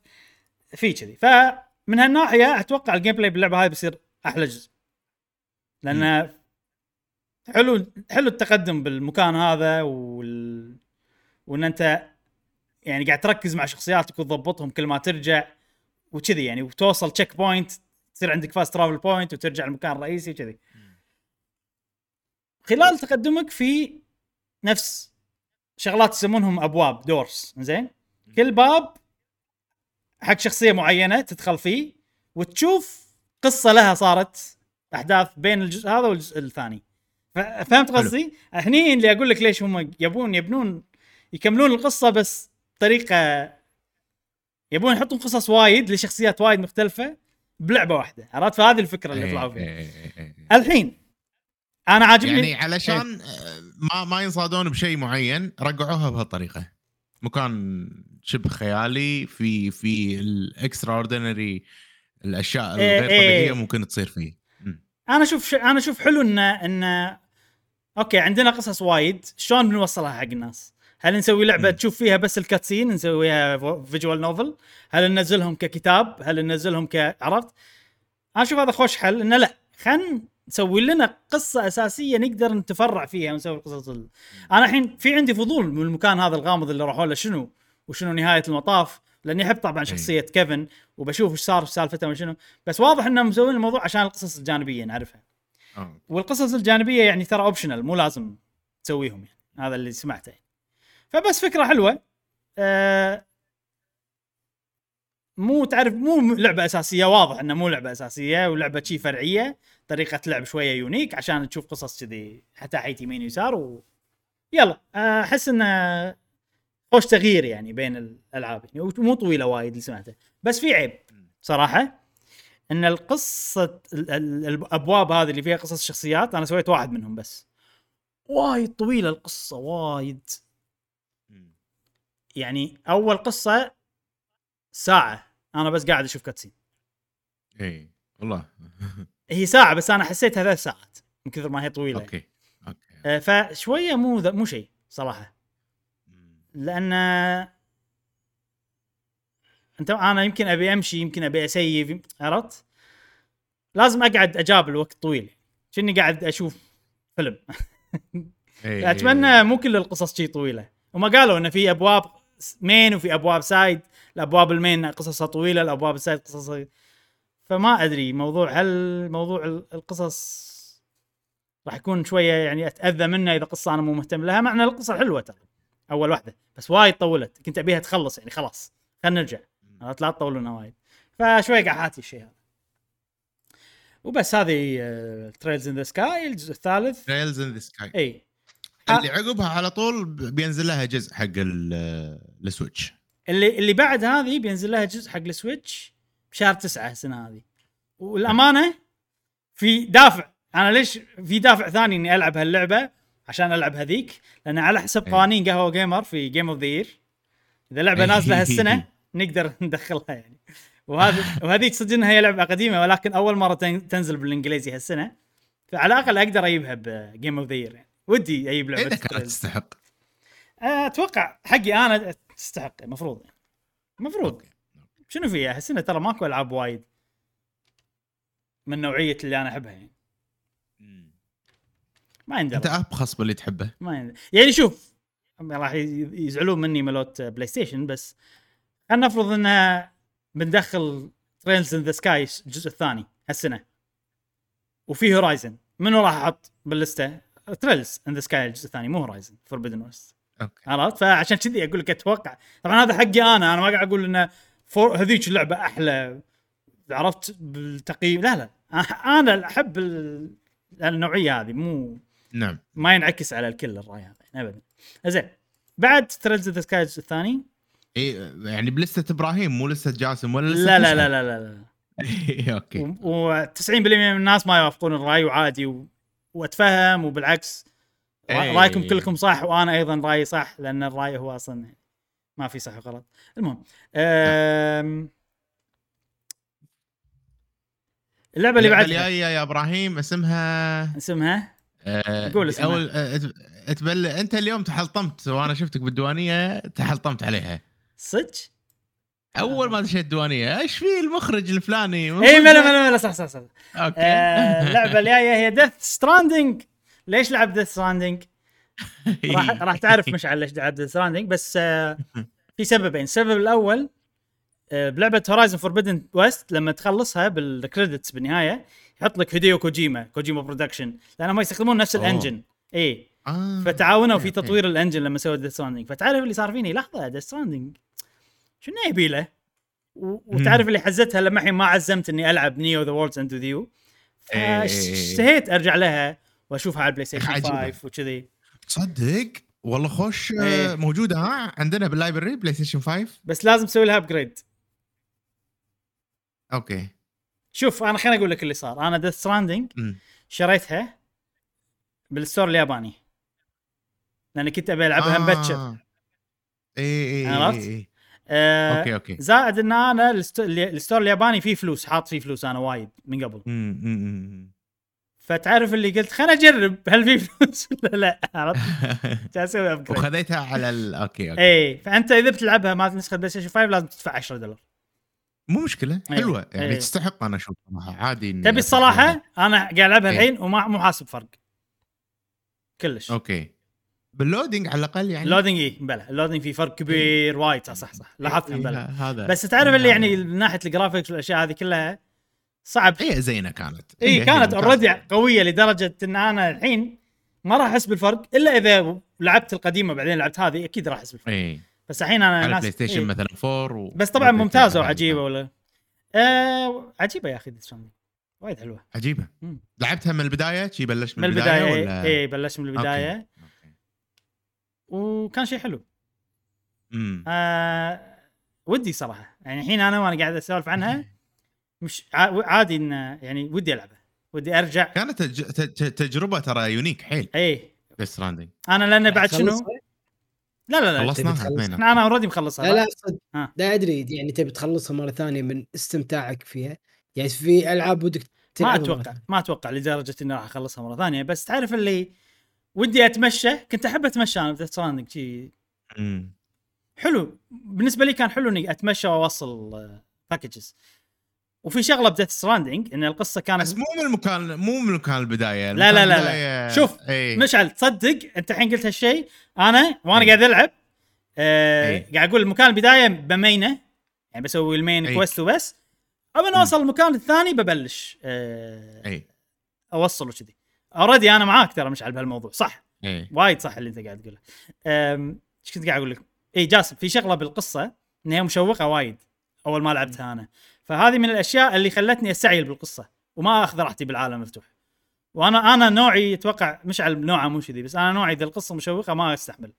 [SPEAKER 1] في كذي. فمن هالناحية أتوقع ال gameplay باللعبة هاي بيصير أحلى جزء. لأن حلو حلو التقدم بالمكان هذا وال... وإن أنت يعني قاعد تركز مع شخصياتك وتضبطهم كل ما ترجع وكذي يعني وتوصل checkpoint تصير عندك fast travel point وترجع المكان الرئيسي وكذي. خلال تقدمك في نفس شغلات يسمونهم أبواب doors زين كل باب حق شخصية معينة تدخل فيه وتشوف قصة لها صارت أحداث بين الجزء هذا والجزء الثاني. فهمت. قصدي؟ هني اللي أقول لك ليش هم يبون يبنون يكملون القصة بس بطريقه يبون يحطون قصص وايد لشخصيات وايد مختلفة بلعبة واحدة عرفت فهذه الفكرة اللي طلعوا فيها
[SPEAKER 3] إيه، إيه، إيه، إيه.
[SPEAKER 1] الحين أنا عاجبني
[SPEAKER 3] يعني علشان ما ما ينصادون بشيء معين رقعوها بهالطريقة مكان شبه خيالي في في ال extraordinary الأشياء
[SPEAKER 1] إيه،
[SPEAKER 3] الغير
[SPEAKER 1] إيه.
[SPEAKER 3] طبيعيه ممكن تصير فيه.
[SPEAKER 1] أنا أشوف ش... أنا أشوف حلو إن إن okay عندنا قصص وايد شلون بنوصلها حق الناس؟ هل نسوي
[SPEAKER 3] لعبة.
[SPEAKER 1] تشوف فيها بس ال cutscene نسويها visual novel؟ هل ننزلهم ككتاب؟ هل ننزلهم ك عرفت؟ أنا أشوف هذا خوش حل إنه لا خلينا نسوي لنا قصة أساسية نقدر نتفرع فيها ونسوي القصص ال... أنا الحين في عندي فضول من المكان هذا الغامض اللي راحوا له شنو وشنو نهاية المطاف لأني أحب طبعا شخصية كيفن وبشوف إيش صار في سالفته وشنو بس واضح إنهم مسوين الموضوع عشان القصص الجانبية نعرفها.
[SPEAKER 3] آه.
[SPEAKER 1] والقصص الجانبية يعني ترى اوبشنال مو لازم تسويهم يعني. هذا اللي سمعته. يعني. فبس فكرة حلوة. آه مو تعرف مو لعبة أساسية واضح انها مو لعبة أساسية ولعبة شي فرعية. طريقة لعب شوية يونيك عشان تشوف قصص كذي حتى حيت يمين ويسار و... يلا آه، أحس إنه خوش تغيير يعني بين الألعاب يعني ومو طويلة وايد اللي سمعته بس في عيب صراحة إن القصة ال- ال- الابواب هذه اللي فيها قصص شخصيات أنا سويت واحد منهم بس. وايد طويلة القصة وايد. يعني أول قصة ساعة أنا بس قاعد أشوف cutscene
[SPEAKER 3] إي والله. <laughs>
[SPEAKER 1] هي ساعة بس أنا حسيتها ثلاث ساعات من كثر ما هي طويلة.
[SPEAKER 3] okay okay
[SPEAKER 1] آه، فشوية مو مو شيء
[SPEAKER 3] صراحة.
[SPEAKER 1] لأن أنت أنا يمكن أبي أمشي يمكن أبي أ save عرفت؟ لازم أقعد اجابل وقت طويل كني قاعد أشوف فيلم.
[SPEAKER 3] إيه،
[SPEAKER 1] أتمنى مو كل القصص شي طويلة. وما قالوا انه في أبواب main وفي أبواب side الأبواب ال main قصصها طويلة الأبواب ال side قصصها فما أدري موضوع هل موضوع ال- القصص راح يكون شوية يعني أتأذى منه إذا قصة أنا مو مهتم لها؟ مع ان القصة حلوة ترى. أول واحدة. بس وايد طولت. كنت أبيها تخلص يعني خلاص. خلينا نرجع. عرفت؟ لا تطولونها وايد. فشوي قاعد حاتي الشيء هذا. وبس هذه Trails in the Sky الجزء الثالث.
[SPEAKER 3] Trails in the Sky
[SPEAKER 1] إي.
[SPEAKER 3] اللي عقبها على طول بينزل لها جزء حق ال- ال Switch
[SPEAKER 1] اللي اللي بعد هذه بينزل لها جزء حق ال Switch بشهر تسعة السنة هذه. والأمانة في دافع. أنا ليش في دافع ثاني إني ألعب هاللعبة؟ عشان ألعب هذيك لأن على حسب
[SPEAKER 3] إيه.
[SPEAKER 1] قوانين قهوة gamer في game of the year إذا لعبة نازلة هالسنة <laughs> نقدر ندخلها يعني. وهذا وهذيك صدق إنها هي لعبة قديمة ولكن أول مرة تن- تنزل بالإنجليزي هالسنة. فعلى الأقل أقدر أجيبها ب game of the year يعني. ودي أجيب لعبة
[SPEAKER 3] اذا كانت تستحق.
[SPEAKER 1] أتوقع حقي أنا تستحق المفروض يعني. المفروض. شنو فيها؟ احس انه ترى ماكو ألعاب وايد من نوعية اللي أنا أحبها يعني. ما
[SPEAKER 3] أنت
[SPEAKER 1] يندرى
[SPEAKER 3] ابخص باللي تحبه.
[SPEAKER 1] ما يندرى. يعني شوف راح يزعلون مني ملوت PlayStation بس خلينا نفرض إنها بندخل Trails in the Sky الجزء الثاني هالسنة. وفي Horizon منو راح أحط بال list ة؟ Trails in the Sky الجزء الثاني مو Horizon Forbidden West
[SPEAKER 3] okay.
[SPEAKER 1] عرفت؟ فعشان كذي أقول لك أتوقع. طبعا هذا حقي أنا أنا ما قاعد أقول انه فور هذيك اللعبة أحلى. عرفت؟ بالتقييم. لا لا. أنا أحب ال- النوعية هذه مو
[SPEAKER 3] نعم.
[SPEAKER 1] ما ينعكس على الكل الرأي هذا ابدا. زين بعد Trails the Sky الجزء الثاني؟
[SPEAKER 3] إي يعني بلستة إبراهيم مو لستة جاسم ولا لستة
[SPEAKER 1] لا لا؟ لا لا لا, لا. <laughs>
[SPEAKER 3] أوكي.
[SPEAKER 1] و90% من الناس ما يوافقون الرأي وعادي و... وأتفهم وبالعكس
[SPEAKER 3] رأ-.
[SPEAKER 1] رأيكم كلكم صح وأنا أيضا رأيي صح لأن الرأي هو أصلا ما في صح وغلط. المهم أم... اللعبة اللي بعدها.
[SPEAKER 3] الجاية يا إبراهيم اسمها
[SPEAKER 1] اسمها؟ قول اسمها.
[SPEAKER 3] أول آه، أت- تبل أنت اليوم تحلطمت وأنا شفتك بالديوانية تحلطمت عليها.
[SPEAKER 1] صدق؟
[SPEAKER 3] أول ما دشيت الديوانية إيش في المخرج الفلاني؟
[SPEAKER 1] اي ملا ملا ملا صح صح صح.
[SPEAKER 3] okay.
[SPEAKER 1] آه، <laughs> اللعبة الجاية هي Death Stranding ليش لعب Death Stranding؟ <laughs> راح راح تعرف مشعل ليش لعب ديث ستراندنج بس آه، في سببين. السبب الأول آه، بلعبة Horizon Forbidden West لما تخلصها بال credits بالنهاية يحط لك هيديو كوجيما Kojima Production لأنهم يستخدمون نفس.
[SPEAKER 3] ال
[SPEAKER 1] engine اي
[SPEAKER 3] آه.
[SPEAKER 1] فتعاونوا في. تطوير ال engine لما سووا Death Stranding فتعرف اللي صار فيني لحظة Death Stranding شنو يبي له؟ وتعرف اللي حزتها لما الحين ما عزمت إني ألعب نيو ذا ووردز اند يو
[SPEAKER 3] إيه.
[SPEAKER 1] اشتهيت أرجع لها وأشوفها على البلاي ستيشن
[SPEAKER 3] عجيبة.
[SPEAKER 1] 5 وكذي
[SPEAKER 3] تصدق والله خوش آه،
[SPEAKER 1] إيه.
[SPEAKER 3] موجودة ها عندنا باللايبرري بلاي ستيشن 5
[SPEAKER 1] بس لازم تسوي لها ابجريد
[SPEAKER 3] أوكي
[SPEAKER 1] شوف أنا خليني أقول لك اللي صار أنا ديث ستراندنج. شريتها بالستور الياباني لأني كنت أبي ألعبها
[SPEAKER 3] آه.
[SPEAKER 1] مبكر
[SPEAKER 3] اي اي
[SPEAKER 1] عرفت؟
[SPEAKER 3] اي اي
[SPEAKER 1] آه
[SPEAKER 3] okay okay
[SPEAKER 1] زائد إن أنا ال store الياباني فيه فلوس حاط فيه فلوس أنا وايد من قبل
[SPEAKER 3] أمم.
[SPEAKER 1] فتعرف اللي قلت خليني أجرب <laughs> هل في فلوس ولا لا عرفت؟ <laughs> أسوي upgrade
[SPEAKER 3] وخذيتها على ال... okay okay
[SPEAKER 1] اي فأنت إذا بتلعبها مع نسخة PlayStation 5 لازم تدفع 10 دولار
[SPEAKER 3] مو مشكلة
[SPEAKER 1] إيه.
[SPEAKER 3] حلوة. يعني
[SPEAKER 1] إيه.
[SPEAKER 3] تستحق أنا أشوف صراحة عادي إني
[SPEAKER 1] تبي الصراحه أنا قاعد ألعبها
[SPEAKER 3] إيه.
[SPEAKER 1] الحين وما مو حاسب فرق. كلش.
[SPEAKER 3] okay. بال loading على الأقل يعني
[SPEAKER 1] ال loading اي بلى ال loading فيه فرق كبير وايد. صح صح لاحظتها
[SPEAKER 3] إيه،
[SPEAKER 1] بلى
[SPEAKER 3] هذا.
[SPEAKER 1] بس تعرف اللي يعني من ناحية ال graphics والأشياء هذه كلها صعب.
[SPEAKER 3] هي زينة كانت.
[SPEAKER 1] اي
[SPEAKER 3] هي
[SPEAKER 1] كانت. already قوية لدرجة إن أنا الحين ما راح أحس بالفرق إلا إذا لعبت القديمة بعدين لعبت هذه أكيد راح أحس بالفرق.
[SPEAKER 3] اي
[SPEAKER 1] بس الحين أنا
[SPEAKER 3] على
[SPEAKER 1] ناس
[SPEAKER 3] PlayStation
[SPEAKER 1] إيه.
[SPEAKER 3] مثلا 4 و...
[SPEAKER 1] بس طبعا
[SPEAKER 3] ممتازة
[SPEAKER 1] وعجيبة ولا؟ آه عجيبة يا أخي Death وايد حلوة.
[SPEAKER 3] عجيبة.
[SPEAKER 1] مم.
[SPEAKER 3] لعبتها من البداية؟ شي بلشت
[SPEAKER 1] من
[SPEAKER 3] من, البداية,
[SPEAKER 1] البداية
[SPEAKER 3] ولا؟
[SPEAKER 1] اي بلشت من البداية.
[SPEAKER 3] okay.
[SPEAKER 1] وكان شيء حلو.
[SPEAKER 3] امم
[SPEAKER 1] آه ودي صراحة. يعني الحين أنا وأنا قاعد أسولف عنها <laughs> مش ع- عادي إن يعني ودي ألعبها. ودي أرجع.
[SPEAKER 3] كانت تج... تج... تجربة ترى unique حيل.
[SPEAKER 1] اي
[SPEAKER 3] Death Stranding
[SPEAKER 1] أنا لأن بعد شنو؟ لا لا لا
[SPEAKER 3] خلصناها
[SPEAKER 1] إحنا أنا already مخلصها
[SPEAKER 2] لا لا
[SPEAKER 1] ها.
[SPEAKER 2] لا أدري يعني تبي تخلصها مرة ثانية من استمتاعك فيها. يعني في ألعاب ودك
[SPEAKER 1] ما
[SPEAKER 2] أتوقع.
[SPEAKER 1] ما أتوقع لدرجة إني راح أخلصها مرة ثانية. بس تعرف اللي ودي أتمشى؟ كنت أحب أتمشى أنا ب Death Stranding
[SPEAKER 3] شي.
[SPEAKER 1] حلو. بالنسبة لي كان حلو إني أتمشى وأوصل packages وفي شغلة ب Death Stranding إن القصة كانت
[SPEAKER 3] بس مو من المكان مو من مكان البداية
[SPEAKER 1] لا لا لا لا. شوف،
[SPEAKER 3] إي.
[SPEAKER 1] مشعل تصدق أنت الحين قلت هالشيء؟ أنا وأنا قاعد ألعب آه
[SPEAKER 3] إيه.
[SPEAKER 1] قاعد أقول مكان البداية بمينة يعني بسوي ال main
[SPEAKER 3] إيه.
[SPEAKER 1] quest وبس. اول ما أوصل المكان الثاني ببلش آه
[SPEAKER 3] إي.
[SPEAKER 1] اوصل وكذي already أنا معاك ترى مشعل بهالموضوع صح؟
[SPEAKER 3] إي.
[SPEAKER 1] وايد صح اللي أنت قاعد تقوله. إيش كنت قاعد أقول لك؟ إي جاسم في شغلة بالقصة ان هي مشوقة وايد أول ما لعبتها أنا. فهذه من الأشياء اللي خلتني أستعجل بالقصة وما أخذ راحتي بالعالم المفتوح. وأنا أنا نوعي أتوقع مشعل نوعه مو كذي بس أنا نوعي إذا القصة مشوقة ما أستحمل.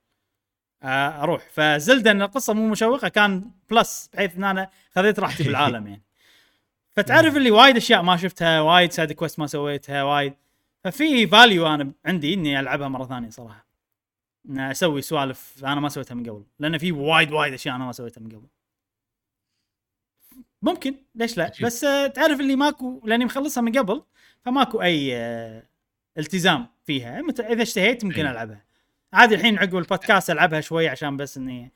[SPEAKER 1] آه، أروح. ف Zelda إن القصة مو مشوقة كان plus بحيث إن أنا خذيت راحتي بالعالم يعني. <laughs> فتعرف اللي وايد أشياء ما شفتها وايد side quest ما سويتها وايد. ففي value أنا عندي إني ألعبها مرة ثانية صراحة. أسوي سوالف أنا ما سويتها من قبل لأن في وايد وايد أشياء أنا ما سويتها من قبل. ممكن ليش لا؟
[SPEAKER 3] عجيب.
[SPEAKER 1] بس آه، تعرف اللي ماكو لأني مخلصها من قبل فماكو أي آه، التزام فيها. إذا اشتهيت ممكن. ألعبها. عادي الحين عقب البودكاست ألعبها شوي عشان بس إني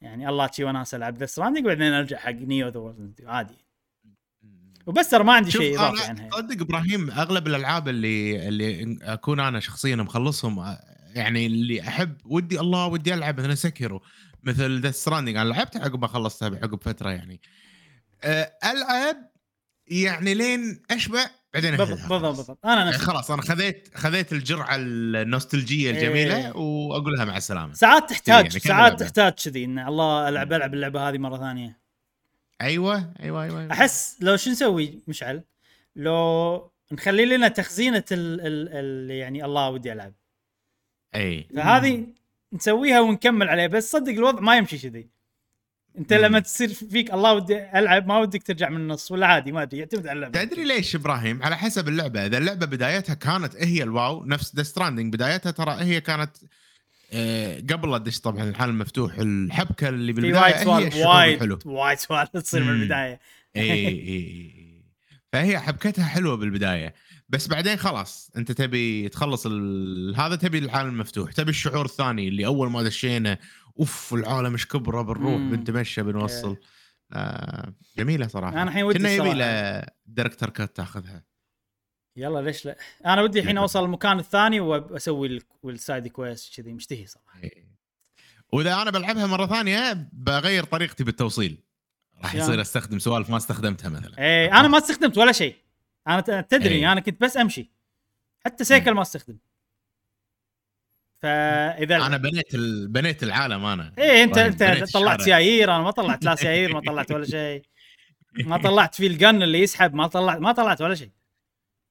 [SPEAKER 1] يعني الله تشي وناس ألعب Death Stranding وبعدين أرجع حق Neo The World عادي. وبس ترى ما عندي شيء
[SPEAKER 3] إضافي
[SPEAKER 1] عنها.
[SPEAKER 3] صدق إبراهيم أغلب الألعاب اللي اللي أكون أنا شخصيا مخلصهم آه، يعني اللي أحب ودي الله ودي ألعب مثلا Sekiro مثل Death Stranding أنا لعبتها عقب ما خلصتها عقب فترة يعني. العب يعني لين أشبع بعدين
[SPEAKER 1] بالضبط بالضبط
[SPEAKER 3] أنا
[SPEAKER 1] نفسي
[SPEAKER 3] خلاص أنا خذيت خذيت الجرعة النوستالجية
[SPEAKER 1] إيه.
[SPEAKER 3] الجميلة واقول لها مع السلامة.
[SPEAKER 1] ساعات تحتاج
[SPEAKER 3] يعني
[SPEAKER 1] ساعات؟ تحتاج كذي إن الله العب ألعب اللعبة هذه مرة ثانية.
[SPEAKER 3] أيوه أيوه أيوه
[SPEAKER 1] أحس لو شو نسوي مشعل؟ لو نخلي لنا تخزينة ال ال ال يعني الله ودي ألعب.
[SPEAKER 3] اي
[SPEAKER 1] فهذه نسويها ونكمل عليها بس صدق الوضع ما يمشي كذي. انت. لما تصير فيك الله ودي العب ما ودك ترجع من النص ولا عادي ما ادري يعتمد على اللعبة.
[SPEAKER 3] تدري ليش إبراهيم؟ على حسب اللعبة. إذا اللعبة بدايتها كانت هي ال wow نفس Death Stranding بدايتها ترى هي كانت آه، قبل لا تدش طبعا العالم المفتوح الحبكة اللي
[SPEAKER 1] في
[SPEAKER 3] بالبداية
[SPEAKER 1] وايد
[SPEAKER 3] هي
[SPEAKER 1] سوالف وايد وايد سوالف تصير من. البدايه
[SPEAKER 3] إي إي إي فهي حبكتها حلوة بالبداية. بس بعدين خلاص أنت تبي تخلص ال... هذا تبي العالم المفتوح تبي الشعور الثاني اللي أول ما دشينا أوف العالم إيش كبره بنروح. بنتمشى بنوصل. آه جميلة صراحة.
[SPEAKER 1] أنا الحين ودي
[SPEAKER 3] كنا يبي. له director cut تاخذها.
[SPEAKER 1] يلا ليش لا؟ أنا ودي الحين. أوصل المكان الثاني وأسوي ال- ال side quest كذي. مشتهي صراحة.
[SPEAKER 3] إيه. وإذا أنا بلعبها مرة ثانية بغير طريقتي بالتوصيل. راح؟ يصير أستخدم سوالف ما استخدمتها مثلا.
[SPEAKER 1] إيه أنا ما استخدمت ولا شيء. أنا تدري
[SPEAKER 3] إيه.
[SPEAKER 1] أنا كنت بس أمشي. حتى سيكل ما استخدم. فإذا
[SPEAKER 3] أنا بنيت ال... بنيت العالم أنا.
[SPEAKER 1] إيه انت
[SPEAKER 3] فاهم؟ أنت
[SPEAKER 1] طلعت. سيايير أنا ما طلعت لا سيايير ما طلعت ولا شيء. ما طلعت في الجن اللي يسحب ما طلعت ما طلعت ولا شيء.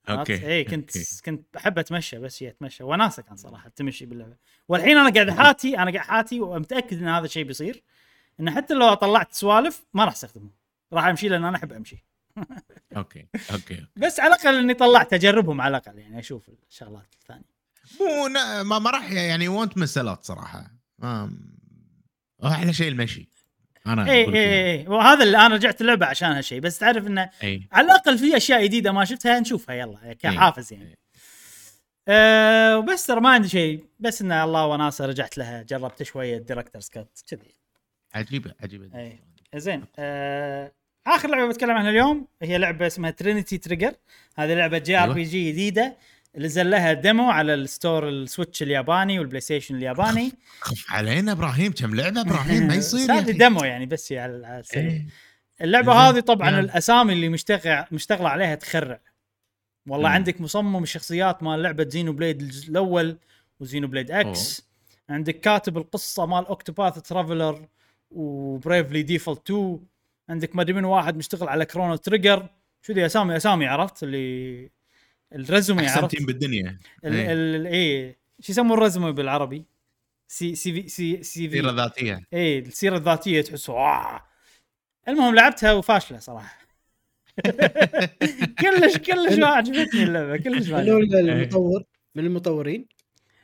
[SPEAKER 3] okay
[SPEAKER 1] اي كنت
[SPEAKER 3] okay.
[SPEAKER 1] كنت أحب أتمشى بس هي أتمشى. وناسة كان صراحة تمشي باللعبة. والحين أنا قاعد حاتي أنا قاعد حاتي ومتأكد إن هذا الشيء بيصير. إن حتى لو طلعت سوالف ما راح أستخدمه. راح أمشي لأن أنا أحب أمشي.
[SPEAKER 3] okay okay
[SPEAKER 1] بس على الأقل إني طلعت اجربهم على الأقل يعني أشوف الشغلات الثانية.
[SPEAKER 3] مو نا- ما, ما راح يعني وانت مسلات صراحة. ما أحلى شيء المشي. أنا
[SPEAKER 1] اي اي. اي وهذا اللي أنا رجعت اللعبة عشان هالشيء. بس تعرف إنه
[SPEAKER 3] اي
[SPEAKER 1] على الأقل في أشياء جديدة ما شفتها نشوفها يلا كحافز يعني.
[SPEAKER 3] إيه.
[SPEAKER 1] أه وبس ترى ما عندي شيء. بس إن الله وناسة رجعت لها جربت شوية director's cut كذي.
[SPEAKER 3] عجيبة عجيبة.
[SPEAKER 1] اي زين أه آخر لعبة بتكلم عنها اليوم هي لعبة اسمها Trinity Trigger هذه
[SPEAKER 3] لعبة
[SPEAKER 1] JR. PG جديدة. نزل لها demo على ال store ال Switch الياباني وال PlayStation الياباني
[SPEAKER 3] خف علينا إبراهيم كم لعبة إبراهيم ما <laughs> يصير
[SPEAKER 1] هذه. demo يعني بس على على السريع
[SPEAKER 3] إيه.
[SPEAKER 1] اللعبة
[SPEAKER 3] زين.
[SPEAKER 1] هذه طبعا
[SPEAKER 3] نعم.
[SPEAKER 1] الأسامي اللي مشتغل مشتغلة عليها تخرع والله. عندك مصمم الشخصيات مال لعبة Xenoblade الجزء الأول و Xenoblade X عندك كاتب القصة مال Octopath Traveler و Bravely Default 2 عندك ما أدري من واحد مشتغل على Chrono Trigger شو ذي اسامي أسامي عرفت اللي ال
[SPEAKER 3] résumé أحسن
[SPEAKER 1] عرفت؟
[SPEAKER 3] team بالدنيا.
[SPEAKER 1] ال-
[SPEAKER 3] إيه.
[SPEAKER 1] شو يسمون ال résumé بالعربي؟ C CV
[SPEAKER 3] C
[SPEAKER 1] CV
[SPEAKER 3] ذاتيه
[SPEAKER 1] إيه السيرة الذاتية تحس المهم لعبتها وفاشلة صراحة. <laughs> كلش كلش ما عجبتني اللعبة كلش ما
[SPEAKER 2] منو
[SPEAKER 1] عجبتني.
[SPEAKER 2] المطور؟ من المطورين؟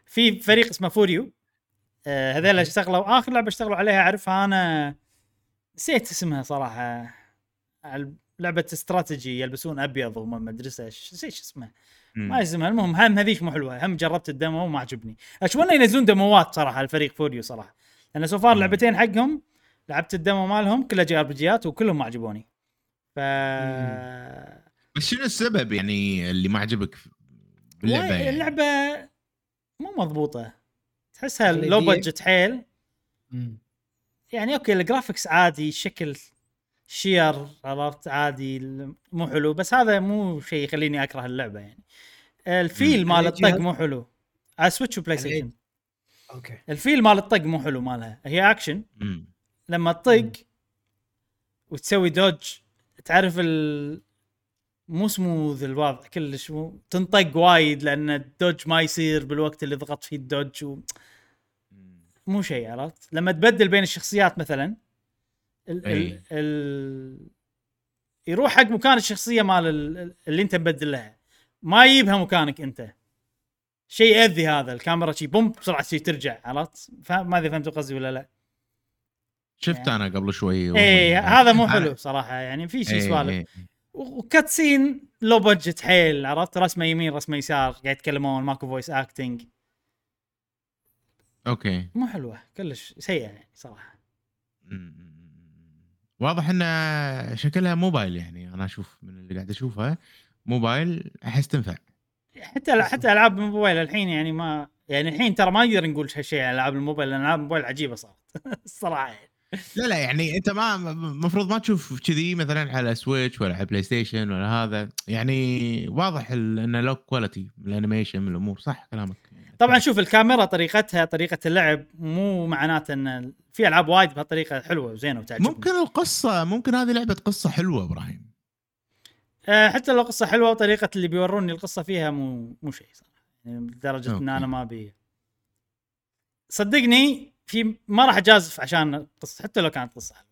[SPEAKER 1] في فريق اسمه FuRyu. آه هذول اشتغلوا آخر لعبة اشتغلوا عليها اعرفها أنا نسيت اسمها صراحة. لعبة استراتيجي يلبسون أبيض وهم مدرسه ش- نسيت شو اسمها ما اسمها المهم هم هذيك مو حلوة هم جربت ال demo وما عجبني اتمنى ينزلون demo ات صراحة الفريق FuRyu صراحة لأن so far
[SPEAKER 3] مم.
[SPEAKER 1] لعبتين حقهم لعبت ال demo مالهم كلها JRPG ات وكلهم ما عجبوني ف
[SPEAKER 3] بس شنو السبب يعني اللي ما عجبك باللعبه يعني؟
[SPEAKER 1] اللعبة مو مضبوطة تحسها. low budget حيل. يعني okay ال graphics عادي الشكل شير عرفت؟ عادي مو حلو. بس هذا مو شيء يخليني أكره اللعبة يعني. ال
[SPEAKER 2] feel.
[SPEAKER 1] مال
[SPEAKER 2] على
[SPEAKER 1] الطق؟ مو حلو. على Switch و
[SPEAKER 2] PlayStation
[SPEAKER 1] okay.
[SPEAKER 2] ال
[SPEAKER 1] feel مال الطق مو حلو مالها. هي اكشن
[SPEAKER 3] مم.
[SPEAKER 1] لما تطق وتسوي dodge تعرف ال مو سموث الوضع كلش مو تنطق وايد لأن الدوج ما يصير بالوقت اللي ضغط فيه الدوج و... مو شيء عرفت؟ لما تبدل بين الشخصيات مثلا ال... ال... ال... يروح حق مكان الشخصية مال ال... اللي انت مبدل لها. ما يجيبها مكانك انت. شيء يأذي هذا الكاميرا شي بوم بسرعة شي ترجع عرفت؟ ما أدري فهمتوا قصدي ولا لا.
[SPEAKER 3] شفت أنا قبل شوي.
[SPEAKER 1] إيه
[SPEAKER 3] وهم-
[SPEAKER 1] هذا مو حلو صراحة يعني في شيء سوالف.
[SPEAKER 3] إيه.
[SPEAKER 1] و cutscene low budget حيل عرفت؟ رسمة يمين رسمة يسار قاعد يتكلمون ماكو voice acting
[SPEAKER 3] أوكي.
[SPEAKER 1] مو حلوة كلش سيئة يعني صراحة.
[SPEAKER 3] مم. واضح إن شكلها موبايل يعني أنا أشوف من اللي قاعد اشوفها موبايل أحس تنفع.
[SPEAKER 1] حتى حتى ألعاب الموبايل الحين يعني ما يعني الحين ترى ما نقدر نقول هالشيء على ألعاب الموبايل لأن ألعاب الموبايل عجيبة صارت <laughs> الصراحة يعني.
[SPEAKER 3] لا لا يعني أنت ما المفروض ما تشوف كذي مثلا على سويتش ولا على بلاي ستيشن ولا هذا. يعني واضح انه low quality من ال animation من الأمور صح كلامك.
[SPEAKER 1] طبعا شوف الكاميرا طريقتها طريقة اللعب مو معناته إن في ألعاب وايد بهالطريقة حلوة وزينة وتعجبني
[SPEAKER 3] ممكن القصة ممكن هذه لعبة قصة حلوة إبراهيم.
[SPEAKER 1] آه، حتى لو قصة حلوة وطريقة اللي بيوروني القصة فيها مو مو شيء صراحة. يعني لدرجة
[SPEAKER 3] إن.
[SPEAKER 1] أنا ما ابي صدقني في ما راح أجازف عشان القصة حتى لو كانت قصة حلوة.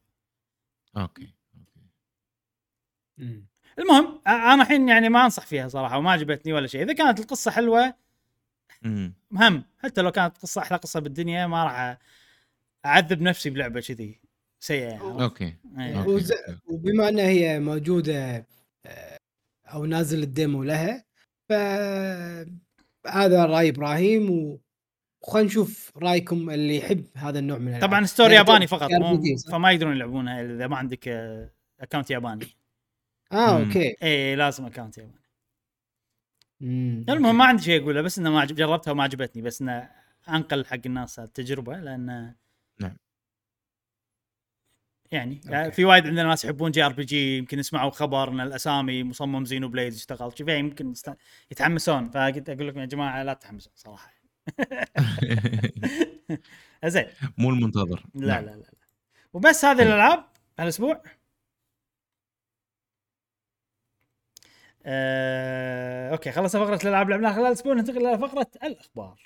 [SPEAKER 3] okay okay.
[SPEAKER 2] مم.
[SPEAKER 1] المهم أنا الحين يعني ما أنصح فيها صراحة وما عجبتني ولا شيء. إذا كانت القصة
[SPEAKER 3] حلوة
[SPEAKER 1] مهم. حتى لو كانت قصة أحلى قصة بالدنيا ما راح أعذب نفسي بلعبة كذي. سيئة يعني.
[SPEAKER 3] okay.
[SPEAKER 1] إيه.
[SPEAKER 3] okay.
[SPEAKER 2] وز... وبما أنها هي موجودة آه، أو نازل ال demo لها ف هذا رأي إبراهيم و... وخلينا نشوف رأيكم اللي يحب هذا النوع من الألعاب.
[SPEAKER 1] طبعا story
[SPEAKER 2] يعني
[SPEAKER 1] ياباني فقط مو
[SPEAKER 2] RPG صح؟
[SPEAKER 1] فما يقدرون يلعبونها إذا ما عندك account ياباني.
[SPEAKER 3] آه.
[SPEAKER 2] okay.
[SPEAKER 1] اي لازم account ياباني.
[SPEAKER 2] مم.
[SPEAKER 1] المهم ما عندي شيء أقوله بس إنه ما عجب جربتها وما عجبتني بس إنه أنقل حق الناس التجربة لأن
[SPEAKER 3] نعم.
[SPEAKER 1] يعني,
[SPEAKER 2] okay.
[SPEAKER 1] يعني في وايد عندنا ناس يحبون JRPG يمكن يسمعوا خبر إن الأسامي مصمم Xenoblade اشتغل فيها يمكن يتحمسون فقلت أقول لكم يا جماعة لا تتحمسون صراحة <laughs> <laughs> زين
[SPEAKER 3] مو المنتظر
[SPEAKER 1] لا
[SPEAKER 3] نعم.
[SPEAKER 1] لا لا لا. وبس هذه. الألعاب هالاسبوع آه، أوكي خلصنا فقرة الألعاب لعبناها خلال الأسبوع ننتقل إلى فقرة الأخبار.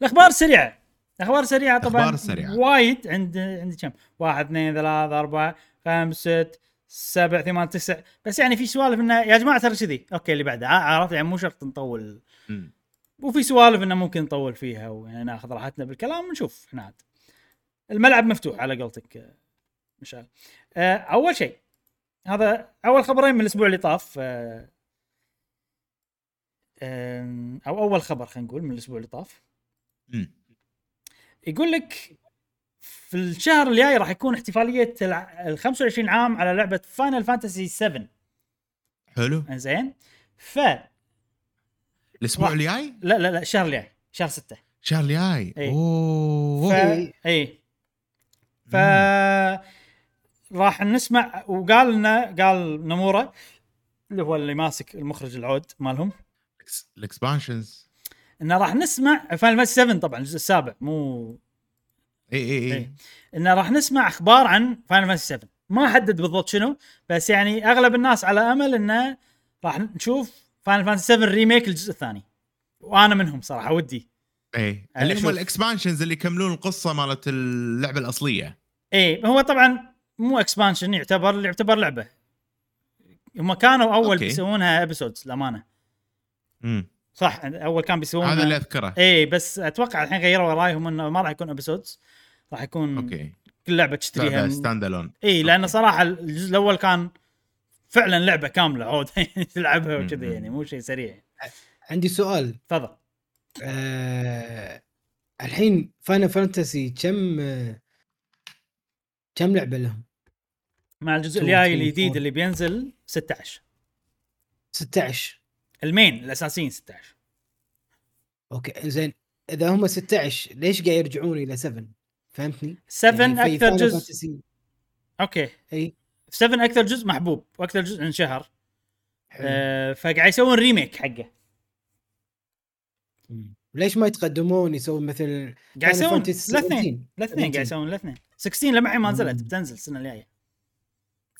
[SPEAKER 1] الأخبار السريعه الأخبار السريعه طبعا.
[SPEAKER 3] الأخبار السريعة.
[SPEAKER 1] وايد عند عندي كم؟ واحد اثنين ثلاثة أربعة خمس ست سبع ثمان تسع. بس يعني في سوالف إنه يا جماعة ترى كذي. أوكي اللي بعده. عرفت؟ يعني مو شرط نطول.
[SPEAKER 3] مم.
[SPEAKER 1] وفي سوالف إنه ممكن نطول فيها ويعني ناخذ راحتنا بالكلام ونشوف إحنا عاد الملعب مفتوح على قولتك آه، مشعل. آه، أول شيء هذا أول خبرين من الأسبوع اللي طاف آه، أو أول خبر خلينا نقول من الأسبوع اللي طاف. يقول لك في الشهر الجاي راح يكون احتفالية ال 25 عام على لعبة Final Fantasy 7
[SPEAKER 3] حلو
[SPEAKER 1] زين ف لا الأسبوع.
[SPEAKER 3] الجاي
[SPEAKER 1] لا لا الشهر الجاي شهر 6
[SPEAKER 3] الشهر الجاي
[SPEAKER 1] إيه.
[SPEAKER 3] أوه
[SPEAKER 1] ف...
[SPEAKER 2] إيه.
[SPEAKER 1] اي ف راح نسمع وقال لنا قال نومورا اللي هو اللي ماسك المخرج العود مالهم.
[SPEAKER 3] ال
[SPEAKER 1] expansions إنه راح نسمع Final Fantasy 7 طبعا الجزء السابع مو
[SPEAKER 3] إي إي
[SPEAKER 1] إيه.
[SPEAKER 3] اي
[SPEAKER 1] إنه راح نسمع أخبار عن Final Fantasy 7 ما حدد بالضبط شنو بس يعني أغلب الناس على أمل إنه راح نشوف Final Fantasy 7 remake الجزء الثاني. وأنا منهم صراحة ودي.
[SPEAKER 3] إي.
[SPEAKER 1] أنا
[SPEAKER 3] اللي هم.
[SPEAKER 1] ال
[SPEAKER 3] expansions اللي يكملون القصة مالت اللعبة الأصلية.
[SPEAKER 1] إيه هو طبعا مو expansion يعتبر يعتبر لعبة. هم كانوا أول
[SPEAKER 3] okay.
[SPEAKER 1] بيسوونها episodes للأمانة.
[SPEAKER 3] امم
[SPEAKER 1] صح أول كان بيسوونها.
[SPEAKER 3] هذا اللي أذكره.
[SPEAKER 1] إيه بس أتوقع الحين غيروا رايهم إنه ما راح يكون episodes راح يكون
[SPEAKER 3] okay.
[SPEAKER 1] كل لعبة تشتريها
[SPEAKER 3] standalone
[SPEAKER 1] اي لأن
[SPEAKER 3] okay.
[SPEAKER 1] صراحة الجزء الأول كان فعلا لعبة كاملة عود <laughs> تلعبها وكذا. يعني مو شيء سريع.
[SPEAKER 2] عندي سؤال.
[SPEAKER 1] تفضل.
[SPEAKER 2] آه الحين Final Fantasy كم آه كم لعبة لهم؟
[SPEAKER 1] مع الجزء الجاي الجديد. اللي بينزل 16
[SPEAKER 2] 16
[SPEAKER 1] ال main الاساسيين 16
[SPEAKER 2] okay زين. إذا هم 16 ليش قاعد يرجعون إلى 7 فهمتني؟
[SPEAKER 1] 7
[SPEAKER 2] يعني أكثر
[SPEAKER 1] جزء okay.
[SPEAKER 2] إي.
[SPEAKER 1] 7 أكثر جزء محبوب وأكثر جزء انشهر. آه فقاعد يسوون remake حقه.
[SPEAKER 2] ليش ما يتقدمون يسوون مثل
[SPEAKER 1] قاعد يسوون الاثنين.
[SPEAKER 2] 17.
[SPEAKER 1] الاثنين قاعد يسوون الاثنين. 16 لما ما نزلت. بتنزل السنة الجاية.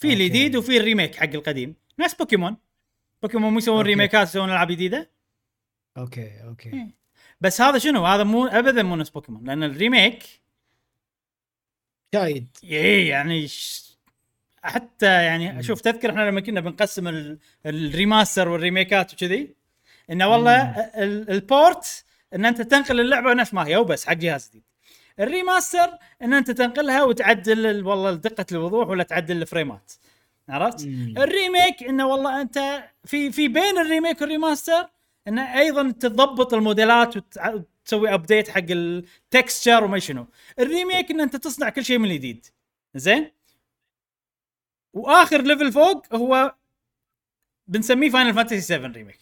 [SPEAKER 1] في. الجديد وفي ال remake حق القديم. نفس بوكيمون. بوكيمون مو يسوون. ريميكات يسوون ألعاب جديدة.
[SPEAKER 2] okay okay.
[SPEAKER 1] إيه. بس هذا شنو؟ هذا مو ابدا مو نفس بوكيمون لأن ال remake
[SPEAKER 2] شايد.
[SPEAKER 1] إيه يعني ش... حتى يعني شوف تذكر إحنا لما كنا بنقسم ال... ال remaster والريميكات وكذي إنه والله ال... ال port إن أنت تنقل اللعبة نفس ما هي وبس حق جهاز جديد. ال remaster إن أنت تنقلها وتعدل ال... والله دقة الوضوح ولا تعدل الفريمات. عرفت؟
[SPEAKER 2] مم.
[SPEAKER 1] ال remake انه والله أنت في في بين ال remake وال remaster انه أيضا تضبط الموديلات وتسوي update حق ال texture وما شنو. ال remake إن أنت تصنع كل شيء من الجديد زين؟ وآخر level فوق هو بنسميه Final Fantasy 7 remake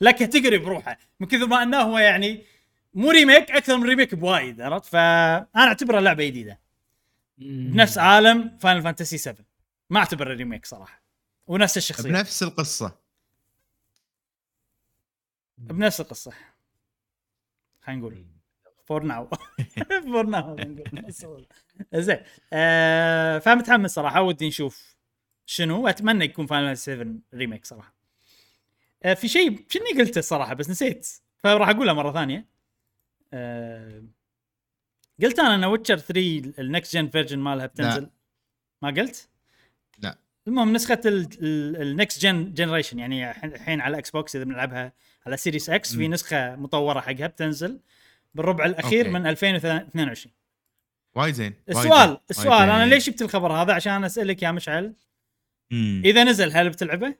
[SPEAKER 1] لا category بروحه. من كثر ما أنه هو يعني مو remake أكثر من remake بوايد عرفت؟ فانا اعتبره لعبة
[SPEAKER 2] جديدة.
[SPEAKER 1] بنفس عالم Final Fantasy 7 ما أعتبره remake صراحة. ونفس الشخصية.
[SPEAKER 3] بنفس القصة.
[SPEAKER 1] بنفس القصة. خلينا نقول. for now for now زين. آه فمتحمس صراحة. ودي نشوف شنو. أتمنى يكون Final 7 remake صراحة. آه في شيء شنو قلته الصراحه بس نسيت. فراح أقولها مرة ثانية. آه قلت أنا إن Witcher 3 ال next gen version مالها بتنزل ما قلت؟
[SPEAKER 3] لا.
[SPEAKER 1] المهم نسخة ال next gen generation يعني الحين على Xbox إذا بنلعبها على Series X في. نسخة مطورة حقها بتنزل بالربع الأخير
[SPEAKER 3] okay.
[SPEAKER 1] من 2022
[SPEAKER 3] وايد زين
[SPEAKER 1] السؤال
[SPEAKER 3] زين.
[SPEAKER 1] السؤال
[SPEAKER 3] أنا.
[SPEAKER 1] ليش جبت الخبر هذا عشان أسألك يا مشعل
[SPEAKER 3] مم.
[SPEAKER 1] إذا نزل هل بتلعبه؟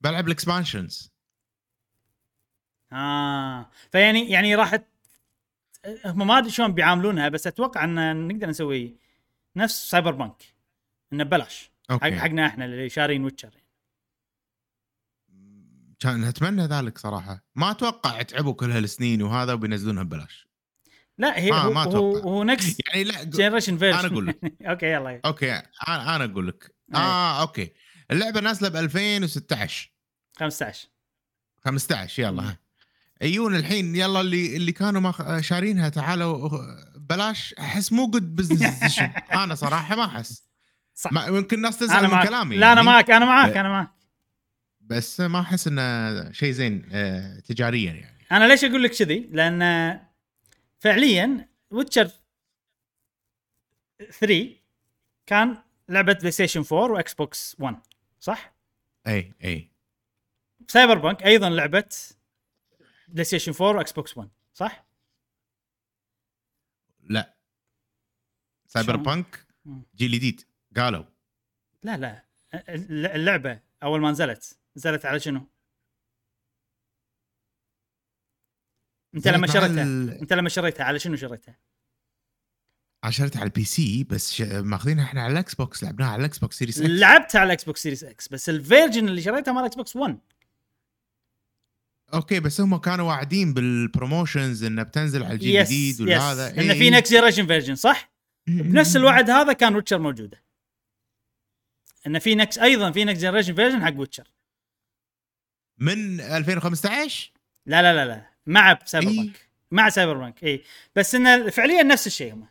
[SPEAKER 3] بلعب ال
[SPEAKER 1] expansions آه فيعني يعني راح هم ما أدري شلون بيعاملونها بس أتوقع إن نقدر نسوي نفس سايبر بانك إنه ببلاش. حق حقنا إحنا اللي شارين ويتشر.
[SPEAKER 3] كان أتمنى ذلك صراحة. ما أتوقع تعبوا كل هالسنين وهذا وبينزلونها ببلاش.
[SPEAKER 1] لا هي
[SPEAKER 3] ما-
[SPEAKER 1] هو,
[SPEAKER 3] ما
[SPEAKER 1] هو. هو next <laughs>
[SPEAKER 3] يعني لا
[SPEAKER 1] generation version
[SPEAKER 3] أنا أقول لك. <laughs>
[SPEAKER 1] okay يلا.
[SPEAKER 3] okay أنا أنا أقول لك.
[SPEAKER 1] أي.
[SPEAKER 3] آه okay. اللعبة نازلة ب 2016
[SPEAKER 1] 15
[SPEAKER 3] 15 يلا. يجون الحين يلا اللي اللي كانوا ما شارينها تعالوا بلاش. أحس مو good business <laughs> أنا صراحة ما أحس.
[SPEAKER 1] صح.
[SPEAKER 3] ما يمكن الناس
[SPEAKER 1] أنا
[SPEAKER 3] تزعل من كلامي.
[SPEAKER 1] لا أنا
[SPEAKER 3] يعني،
[SPEAKER 1] معك أنا معك أنا معك.
[SPEAKER 3] بس ما أحس إنه شيء زين آه، تجاريا يعني.
[SPEAKER 1] أنا ليش أقول لك كذي؟ لأن فعليا ويتشر 3 كان لعبة بلاي ستيشن 4 واكس بوكس 1 صح؟
[SPEAKER 3] اي اي
[SPEAKER 1] سايبر بانك أيضا لعبة بلاي ستيشن 4 واكس بوكس 1 صح؟
[SPEAKER 3] لا سايبر؟ بانك. جيل جديد قالوا
[SPEAKER 1] لا لا الل- اللعبة أول ما نزلت نزلت على شنو؟ أنت لما شريتها
[SPEAKER 3] ال-
[SPEAKER 1] أنت لما شريتها على شنو شريتها؟
[SPEAKER 3] شريتها على ال PC بس ش... ماخذينها إحنا على الإكس بوكس لعبناها على الإكس بوكس سيريس إكس
[SPEAKER 1] لعبتها على إكس بوكس سيريس إكس بس ال version اللي شريتها مال إكس بوكس 1
[SPEAKER 3] okay بس هم كانوا واعدين بال promotions انه بتنزل على الجيل الجديد وهذا إيه،
[SPEAKER 1] إنه في next generation version صح؟ بنفس الوعد هذا كان ويتشر موجودة. إنه في نكس أيضا في next generation version حق ويتشر.
[SPEAKER 3] من 2015
[SPEAKER 1] لا لا لا لا. مع سايبر
[SPEAKER 3] إيه.
[SPEAKER 1] بانك مع سايبر بانك اي بس إنه فعليا نفس الشيء هم.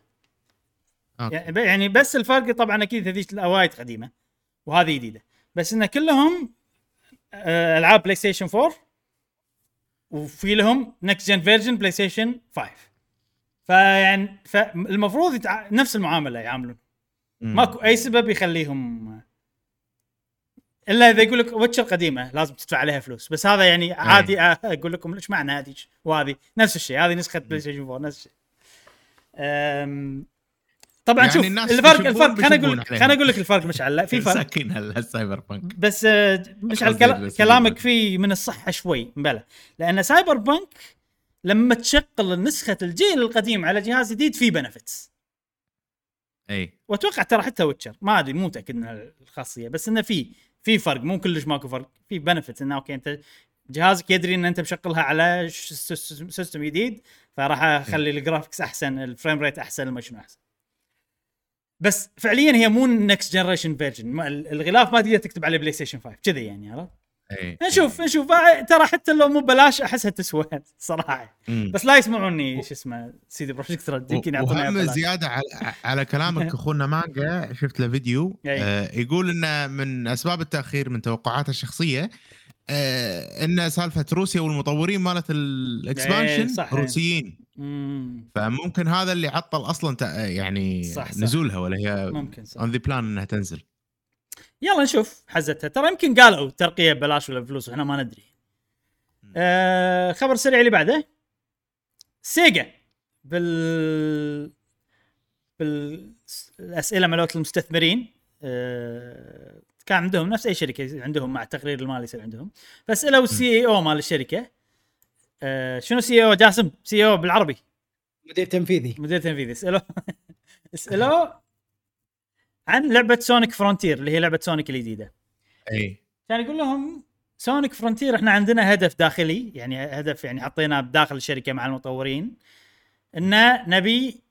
[SPEAKER 3] okay.
[SPEAKER 1] يعني يعني بس الفرق طبعا أكيد هذيك وايد قديمة وهذه جديدة. بس إنه كلهم آه، ألعاب بلاي ستيشن 4 وفي لهم next gen version بلاي ستيشن 5 فيعني فالمفروض يتع... نفس المعاملة يعاملون. ماكو أي سبب يخليهم إلا إذا يقول لك ويتشر قديمه لازم تدفع عليها فلوس. بس هذا يعني عادي آه، أقول لكم إشمعنى هذه؟ وهذه نفس الشيء. هذه نسخة بلاي ستيشن 4 نفس الشيء. أم، طبعا
[SPEAKER 3] يعني
[SPEAKER 1] شوف
[SPEAKER 3] الناس
[SPEAKER 1] الفرق الفرق خليني
[SPEAKER 3] أقول.
[SPEAKER 1] خليني أقول لك الفرق مشعل في <laughs> فرق.
[SPEAKER 3] مساكين هالسايبر بانك.
[SPEAKER 1] بس آه، مشعل
[SPEAKER 3] بس
[SPEAKER 1] كلامك. فيه من الصحة شوي بلى لأن سايبر بانك لما تشغل نسخة الجيل القديم على جهاز جديد في benefits
[SPEAKER 3] أي.
[SPEAKER 1] وأتوقع ترى حتى ويتشر ما أدري مو متأكد من الخاصية بس إنه في في فرق مو كلش ماكو فرق في benefit إنه okay أنت جهازك يدري إن أنت مشغلها على system جديد فراح أخلي ال graphics أحسن ال frame rate أحسن ما شنو أحسن. بس فعليا هي مو next generation version الغلاف ما تقدر تكتب عليه بلاي ستيشن 5 كذي يعني عرفت؟
[SPEAKER 3] اي
[SPEAKER 1] نشوف نشوف آه، ترى حتى لو مو ببلاش احسها تسوى <laughs> صراحة
[SPEAKER 3] مم.
[SPEAKER 1] بس لا يسمعوني شو اسمه CD Projekt Red يمكن يعطونا
[SPEAKER 3] وهم. زيادة على على كلامك <laughs> أخونا مانجا شفت له فيديو
[SPEAKER 1] أي.
[SPEAKER 3] آه يقول إنه من أسباب التأخير من توقعاته الشخصية آه إن سالفة روسيا والمطورين مالت ال
[SPEAKER 1] expansion.
[SPEAKER 3] روسيين
[SPEAKER 1] مم،
[SPEAKER 3] فممكن هذا اللي عطل أصلا يعني
[SPEAKER 1] صح، صح.
[SPEAKER 3] نزولها ولا هي
[SPEAKER 1] ممكن صح.
[SPEAKER 3] on the plan إنها تنزل.
[SPEAKER 1] يلا نشوف حزتها. ترى يمكن قالوا ترقية ببلاش ولا بفلوس وإحنا ما ندري. آه خبر سريع اللي بعده. سيجا بال بالأسئلة مالت المستثمرين. آه كان عندهم نفس أي شركة عندهم مع التقرير المالي يصير عندهم. فسألوا ال CEO مال الشركة. آه شنو CEO؟ جاسم CEO بالعربي.
[SPEAKER 2] مدير تنفيذي.
[SPEAKER 1] مدير تنفيذي. اسالوه <laughs> اسالوه عن لعبة سونيك فرونتير اللي هي لعبة سونيك الجديدة.
[SPEAKER 3] إي.
[SPEAKER 1] كان يقول لهم سونيك فرونتير إحنا عندنا هدف داخلي يعني هدف يعني حطيناه بداخل الشركة مع المطورين إنه نبي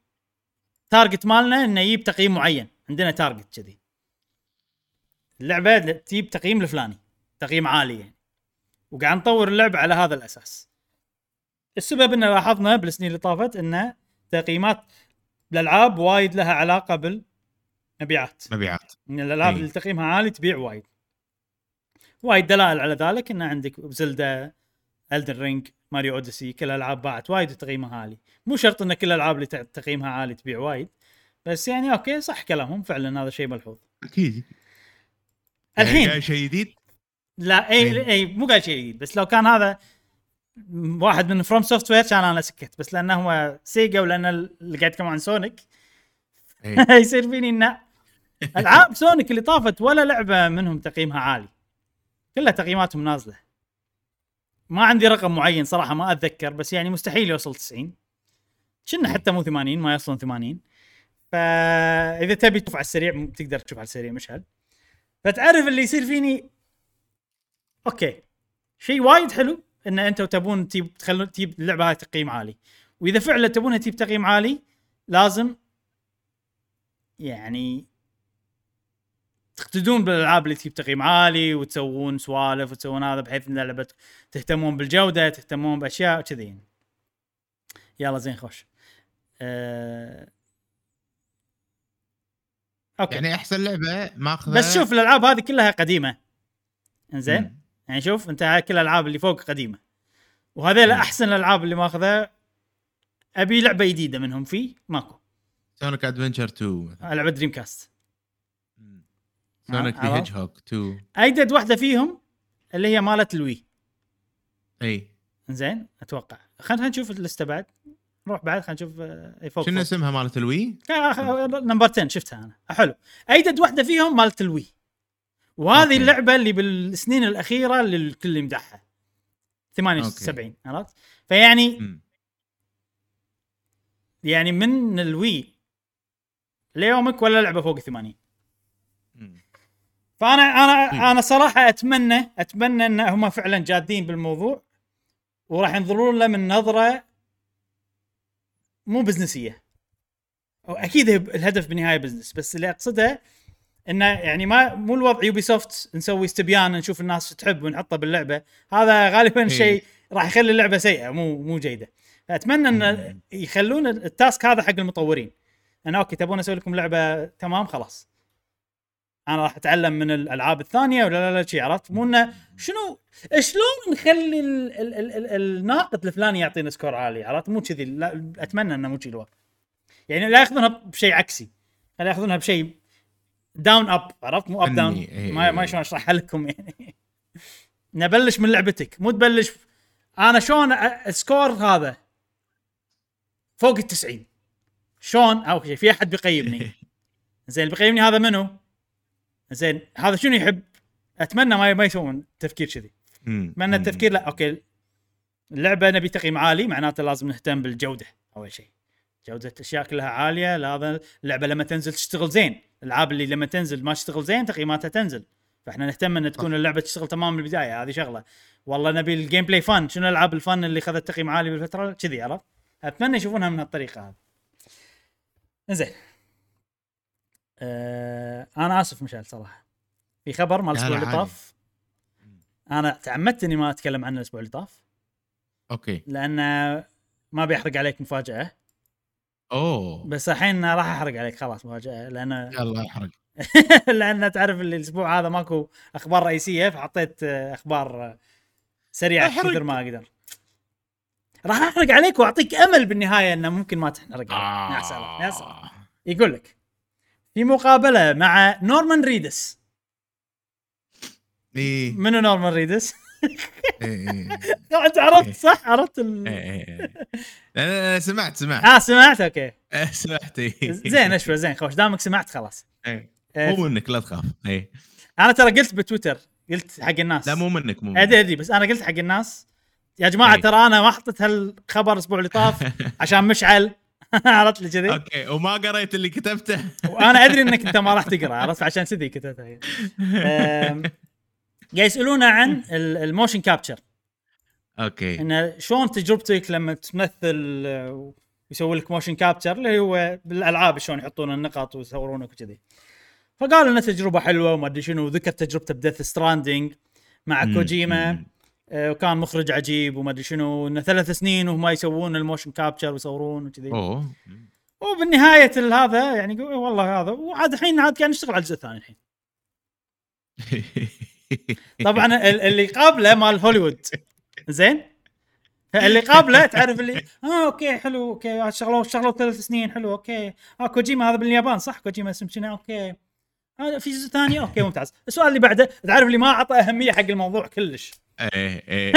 [SPEAKER 1] target مالنا إنه يجيب تقييم معين. عندنا target كذي. اللعبة تجيب تقييم الفلاني تقييم عالي يعني. وقاعد نطور اللعبه على هذا الأساس. السبب ان لاحظنا بالسنين اللي طافت إن تقييمات الألعاب وايد لها علاقة بالمبيعات.
[SPEAKER 3] مبيعات.
[SPEAKER 1] إن الألعاب
[SPEAKER 3] أي.
[SPEAKER 1] اللي تقييمها عالي تبيع وايد. وايد دلائل على ذلك إن عندك زلدا إلدن رينج ماريو اوديسي كل الالعاب باعت وايد وتقييمها عالي. مو شرط إن كل الالعاب اللي تقييمها عالي تبيع وايد بس يعني okay صح كلامهم فعلا هذا شيء ملحوظ.
[SPEAKER 3] أكيد.
[SPEAKER 1] الحين
[SPEAKER 3] يعني شيء جديد؟
[SPEAKER 1] لا اي. اي مو قاعد شيء جديد بس لو كان هذا واحد من فروم سوفت وير كان أنا سكت بس لأنه هو سيجا ولأن اللي قاعد يتكلم عن سونيك
[SPEAKER 3] إي. <laughs>
[SPEAKER 1] يصير فيني إنه ألعاب سونيك اللي طافت ولا لعبة منهم تقييمها عالي. كلها تقييماتهم نازلة. ما عندي رقم معين صراحة ما أتذكر بس يعني مستحيل يوصل 90 كنا حتى مو 80 ما يوصلون 80 فإذا تبي تشوف على السريع تقدر تشوف على السريع مشهد. فتعرف اللي يصير فيني؟ okay. شيء وايد حلو. إن أنتم تبون تجيب تخلون تجيب اللعبة هاي تقييم عالي. وإذا فعلا تبونها تجيب تقييم عالي لازم يعني تقتدون بالألعاب اللي تجيب تقييم عالي وتسوون سوالف وتسوون هذا بحيث إن اللعبة تهتمون بالجودة تهتمون بأشياء كذي يعني. يلا زين خوش. أه... أوكي.
[SPEAKER 3] يعني أحسن لعبة ماخذة
[SPEAKER 1] بس شوف الألعاب هذه كلها قديمة. إنزين؟
[SPEAKER 3] مم.
[SPEAKER 1] يعني شوف انت هاي كل الألعاب اللي فوق قديمة. وهذيل. أحسن الألعاب اللي ماخذها. أبي لعبة جديدة منهم في ماكو.
[SPEAKER 3] Sonic Adventure 2 مثلاً. لعبة Dreamcast
[SPEAKER 1] Sonic
[SPEAKER 3] the Hedgehog 2
[SPEAKER 1] أجدد واحدة فيهم اللي هي مالت ال
[SPEAKER 3] Wii. إي.
[SPEAKER 1] زين أتوقع. خلينا نشوف ال list ه بعد. نروح بعد خلينا نشوف آه، أي فوق
[SPEAKER 3] شنو. اسمها مالت ال Wii؟
[SPEAKER 1] آه، آه، number 10 شفتها أنا. حلو. أجدد واحدة فيهم مالت ال Wii. وهذه
[SPEAKER 3] أوكي.
[SPEAKER 1] اللعبة اللي بالسنين الأخيرة اللي الكل يمدحها 78 عرفت فيعني. يعني من الوي ليومك ولا لعبة فوق 80
[SPEAKER 3] مم.
[SPEAKER 1] فأنا
[SPEAKER 3] أنا.
[SPEAKER 1] أنا صراحة أتمنى أتمنى إن هم فعلا جادين بالموضوع وراح ينظرون له من نظرة مو بزنسية أو أكيد الهدف بالنهايه business بس اللي أقصده إنه يعني ما مو الوضع Ubisoft نسوي استبيان نشوف الناس تحب ونحطه باللعبة. هذا غالبا
[SPEAKER 3] إيه.
[SPEAKER 1] شيء راح يخلي اللعبة سيئة مو مو جيدة. فأتمنى إن
[SPEAKER 3] مم.
[SPEAKER 1] يخلون ال task هذا حق المطورين. أنا okay تبون أسوي لكم لعبة تمام؟ خلاص. أنا راح أتعلم من الألعاب الثانية ولا لا لا شي عرفت؟ مو إنه شنو شلون نخلي ال ال ال ال الناقد الفلاني يعطينا score عالي عرفت؟ مو كذي لا أتمنى إنه مو كذي الوضع. يعني لا يأخذونها بشيء عكسي. خلي يأخذونها بشيء down up عرفت؟ مو up
[SPEAKER 3] down إيه.
[SPEAKER 1] ما ما شلون اشرحها لكم يعني. نبلش من لعبتك مو تبلش. أنا شلون ال score هذا؟ فوق ال 90 شلون اول شيء في أحد بيقيمني؟ <laughs> زين اللي بيقيمني هذا منو؟ زين هذا شنو يحب؟ أتمنى ما ما يسوون تفكير كذي. اتمنى التفكير لا okay. اللعبة نبي تقييم عالي معناته لازم نهتم بالجودة أول شيء جودة الأشياء كلها عالية لازم اللعبة لما تنزل تشتغل زين. الألعاب اللي لما تنزل ما تشتغل زين تقييماتها تنزل. فإحنا نهتم إن تكون اللعبة تشتغل تمام من البداية هذه شغلة. والله نبي ال gameplay fun شنو الألعاب ال fun اللي اخذت تقييم عالي بالفترة؟ كذي عرفت؟ أتمنى يشوفونها من هالطريقة هذه. زين آه أنا آسف مشعل صراحة. في خبر مال
[SPEAKER 3] لا،
[SPEAKER 1] الأسبوع
[SPEAKER 3] لا،
[SPEAKER 1] اللي. طاف؟ أنا تعمدت إني ما أتكلم عنه الأسبوع اللي طاف.
[SPEAKER 3] okay.
[SPEAKER 1] لأن ما بيحرق عليك مفاجأة.
[SPEAKER 3] أوه.
[SPEAKER 1] بس الحين راح أحرق عليك خلاص مفاجأة لأن
[SPEAKER 3] يلا احرق. <laughs>
[SPEAKER 1] لأن تعرف اللي الأسبوع هذا ماكو أخبار رئيسية فحطيت آه، أخبار آه، سريعه. كثر ما أقدر. راح أحرق عليك وأعطيك أمل بالنهاية إنه ممكن ما تحرق عليك.
[SPEAKER 3] آه.
[SPEAKER 1] يا سلام يا سلام. يقول لك في مقابلة مع نورمان ريدس.
[SPEAKER 3] إيه.
[SPEAKER 1] منو نورمان ريدس؟
[SPEAKER 3] إيه، إيه. <laughs>
[SPEAKER 1] أنت عرفت صح؟ عرفت ال...
[SPEAKER 3] إيه، إيه، إيه. أنا سمعت سمعت.
[SPEAKER 1] آه سمعت okay. <laughs>
[SPEAKER 3] إيه، سمعت إيه.
[SPEAKER 1] زين أشوى زين خوش. دامك سمعت خلاص.
[SPEAKER 3] إيه. مو منك لا تخاف. اي
[SPEAKER 1] أنا ترى قلت بتويتر قلت حق الناس.
[SPEAKER 3] لا مو منك مو منك.
[SPEAKER 1] ادري ادري بس أنا قلت حق الناس. يا جماعة
[SPEAKER 3] إيه.
[SPEAKER 1] ترى أنا ما حطيت هالخبر الأسبوع اللي طاف <laughs> عشان مشعل. عرفت لي كذي؟
[SPEAKER 3] okay وما قريت اللي كتبته.
[SPEAKER 1] وأنا أدري إنك أنت ما راح تقرأ عرفت؟ عشان كذي كتبتها. أم، قاعد يسالونه عن ال- ال motion
[SPEAKER 3] capture okay.
[SPEAKER 1] انه شلون تجربتك لما تمثل آه، ويسوي لك motion capture اللي هو بالألعاب شلون يحطون النقط ويصورونك وكذي. فقال انه تجربة حلوة وما أدري شنو وذكر تجربته ب Death Stranding مع
[SPEAKER 3] مم،
[SPEAKER 1] كوجيما. آه، وكان مخرج عجيب وما أدري شنو انه ثلاث سنين وهم يسوون ال motion capture ويصورون وكذي.
[SPEAKER 3] أوه.
[SPEAKER 1] وبالنهاية ال- هذا يعني يقول والله هذا. وعاد الحين عاد قاعد نشتغل على الجزء الثاني الحين. <laughs> <laughs> طبعا ال- اللي قابله مال هوليوود. زين؟ اللي قابله تعرف اللي آه okay حلو okay شغلوا شغلوا ثلاث سنين حلو okay. آه كوجيما هذا باليابان صح؟ كوجيما اسم شنو okay. هذا في جزء ثاني okay ممتاز. السؤال اللي بعده تعرف اللي ما أعطى أهمية حق الموضوع كلش.
[SPEAKER 3] إيه، إيه،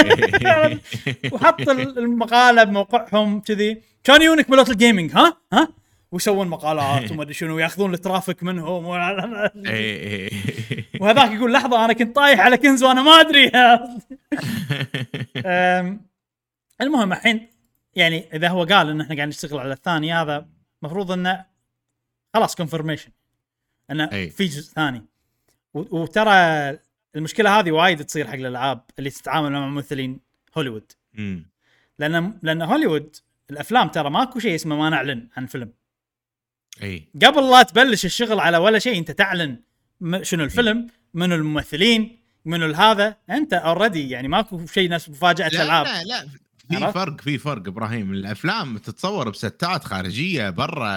[SPEAKER 3] إيه. <laughs>
[SPEAKER 1] وحط ال- المقالة بموقعهم كذي. كان يونك ملوت الجيمنج ها؟ ها؟ ويسوون مقالات <laughs> وما أدري شنو ياخذون الترافيك منهم و- <laughs>
[SPEAKER 3] إيه، إيه. <laughs>
[SPEAKER 1] وهذاك يقول لحظة أنا كنت طايح على كنز وأنا ما أدري المهم الحين يعني إذا هو قال إن إحنا قاعد نشتغل على الثاني هذا المفروض إنه خلاص كونفرميشن انه
[SPEAKER 3] أي.
[SPEAKER 1] في جزء ثاني وترى المشكلة هذه وايد تصير حق الألعاب اللي تتعامل مع ممثلين هوليوود. لأن لأن هوليوود الأفلام ترى ماكو شيء اسمه ما نعلن عن فيلم
[SPEAKER 3] إي.
[SPEAKER 1] قبل لا تبلش الشغل على ولا شيء أنت تعلن شنو الفيلم منو الممثلين منو هذا. أنت already يعني ماكو شيء نفس مفاجأة
[SPEAKER 3] لا
[SPEAKER 1] الالعاب
[SPEAKER 3] لا لا في؟ فرق في فرق إبراهيم. الأفلام تتصور ب sets خارجية برا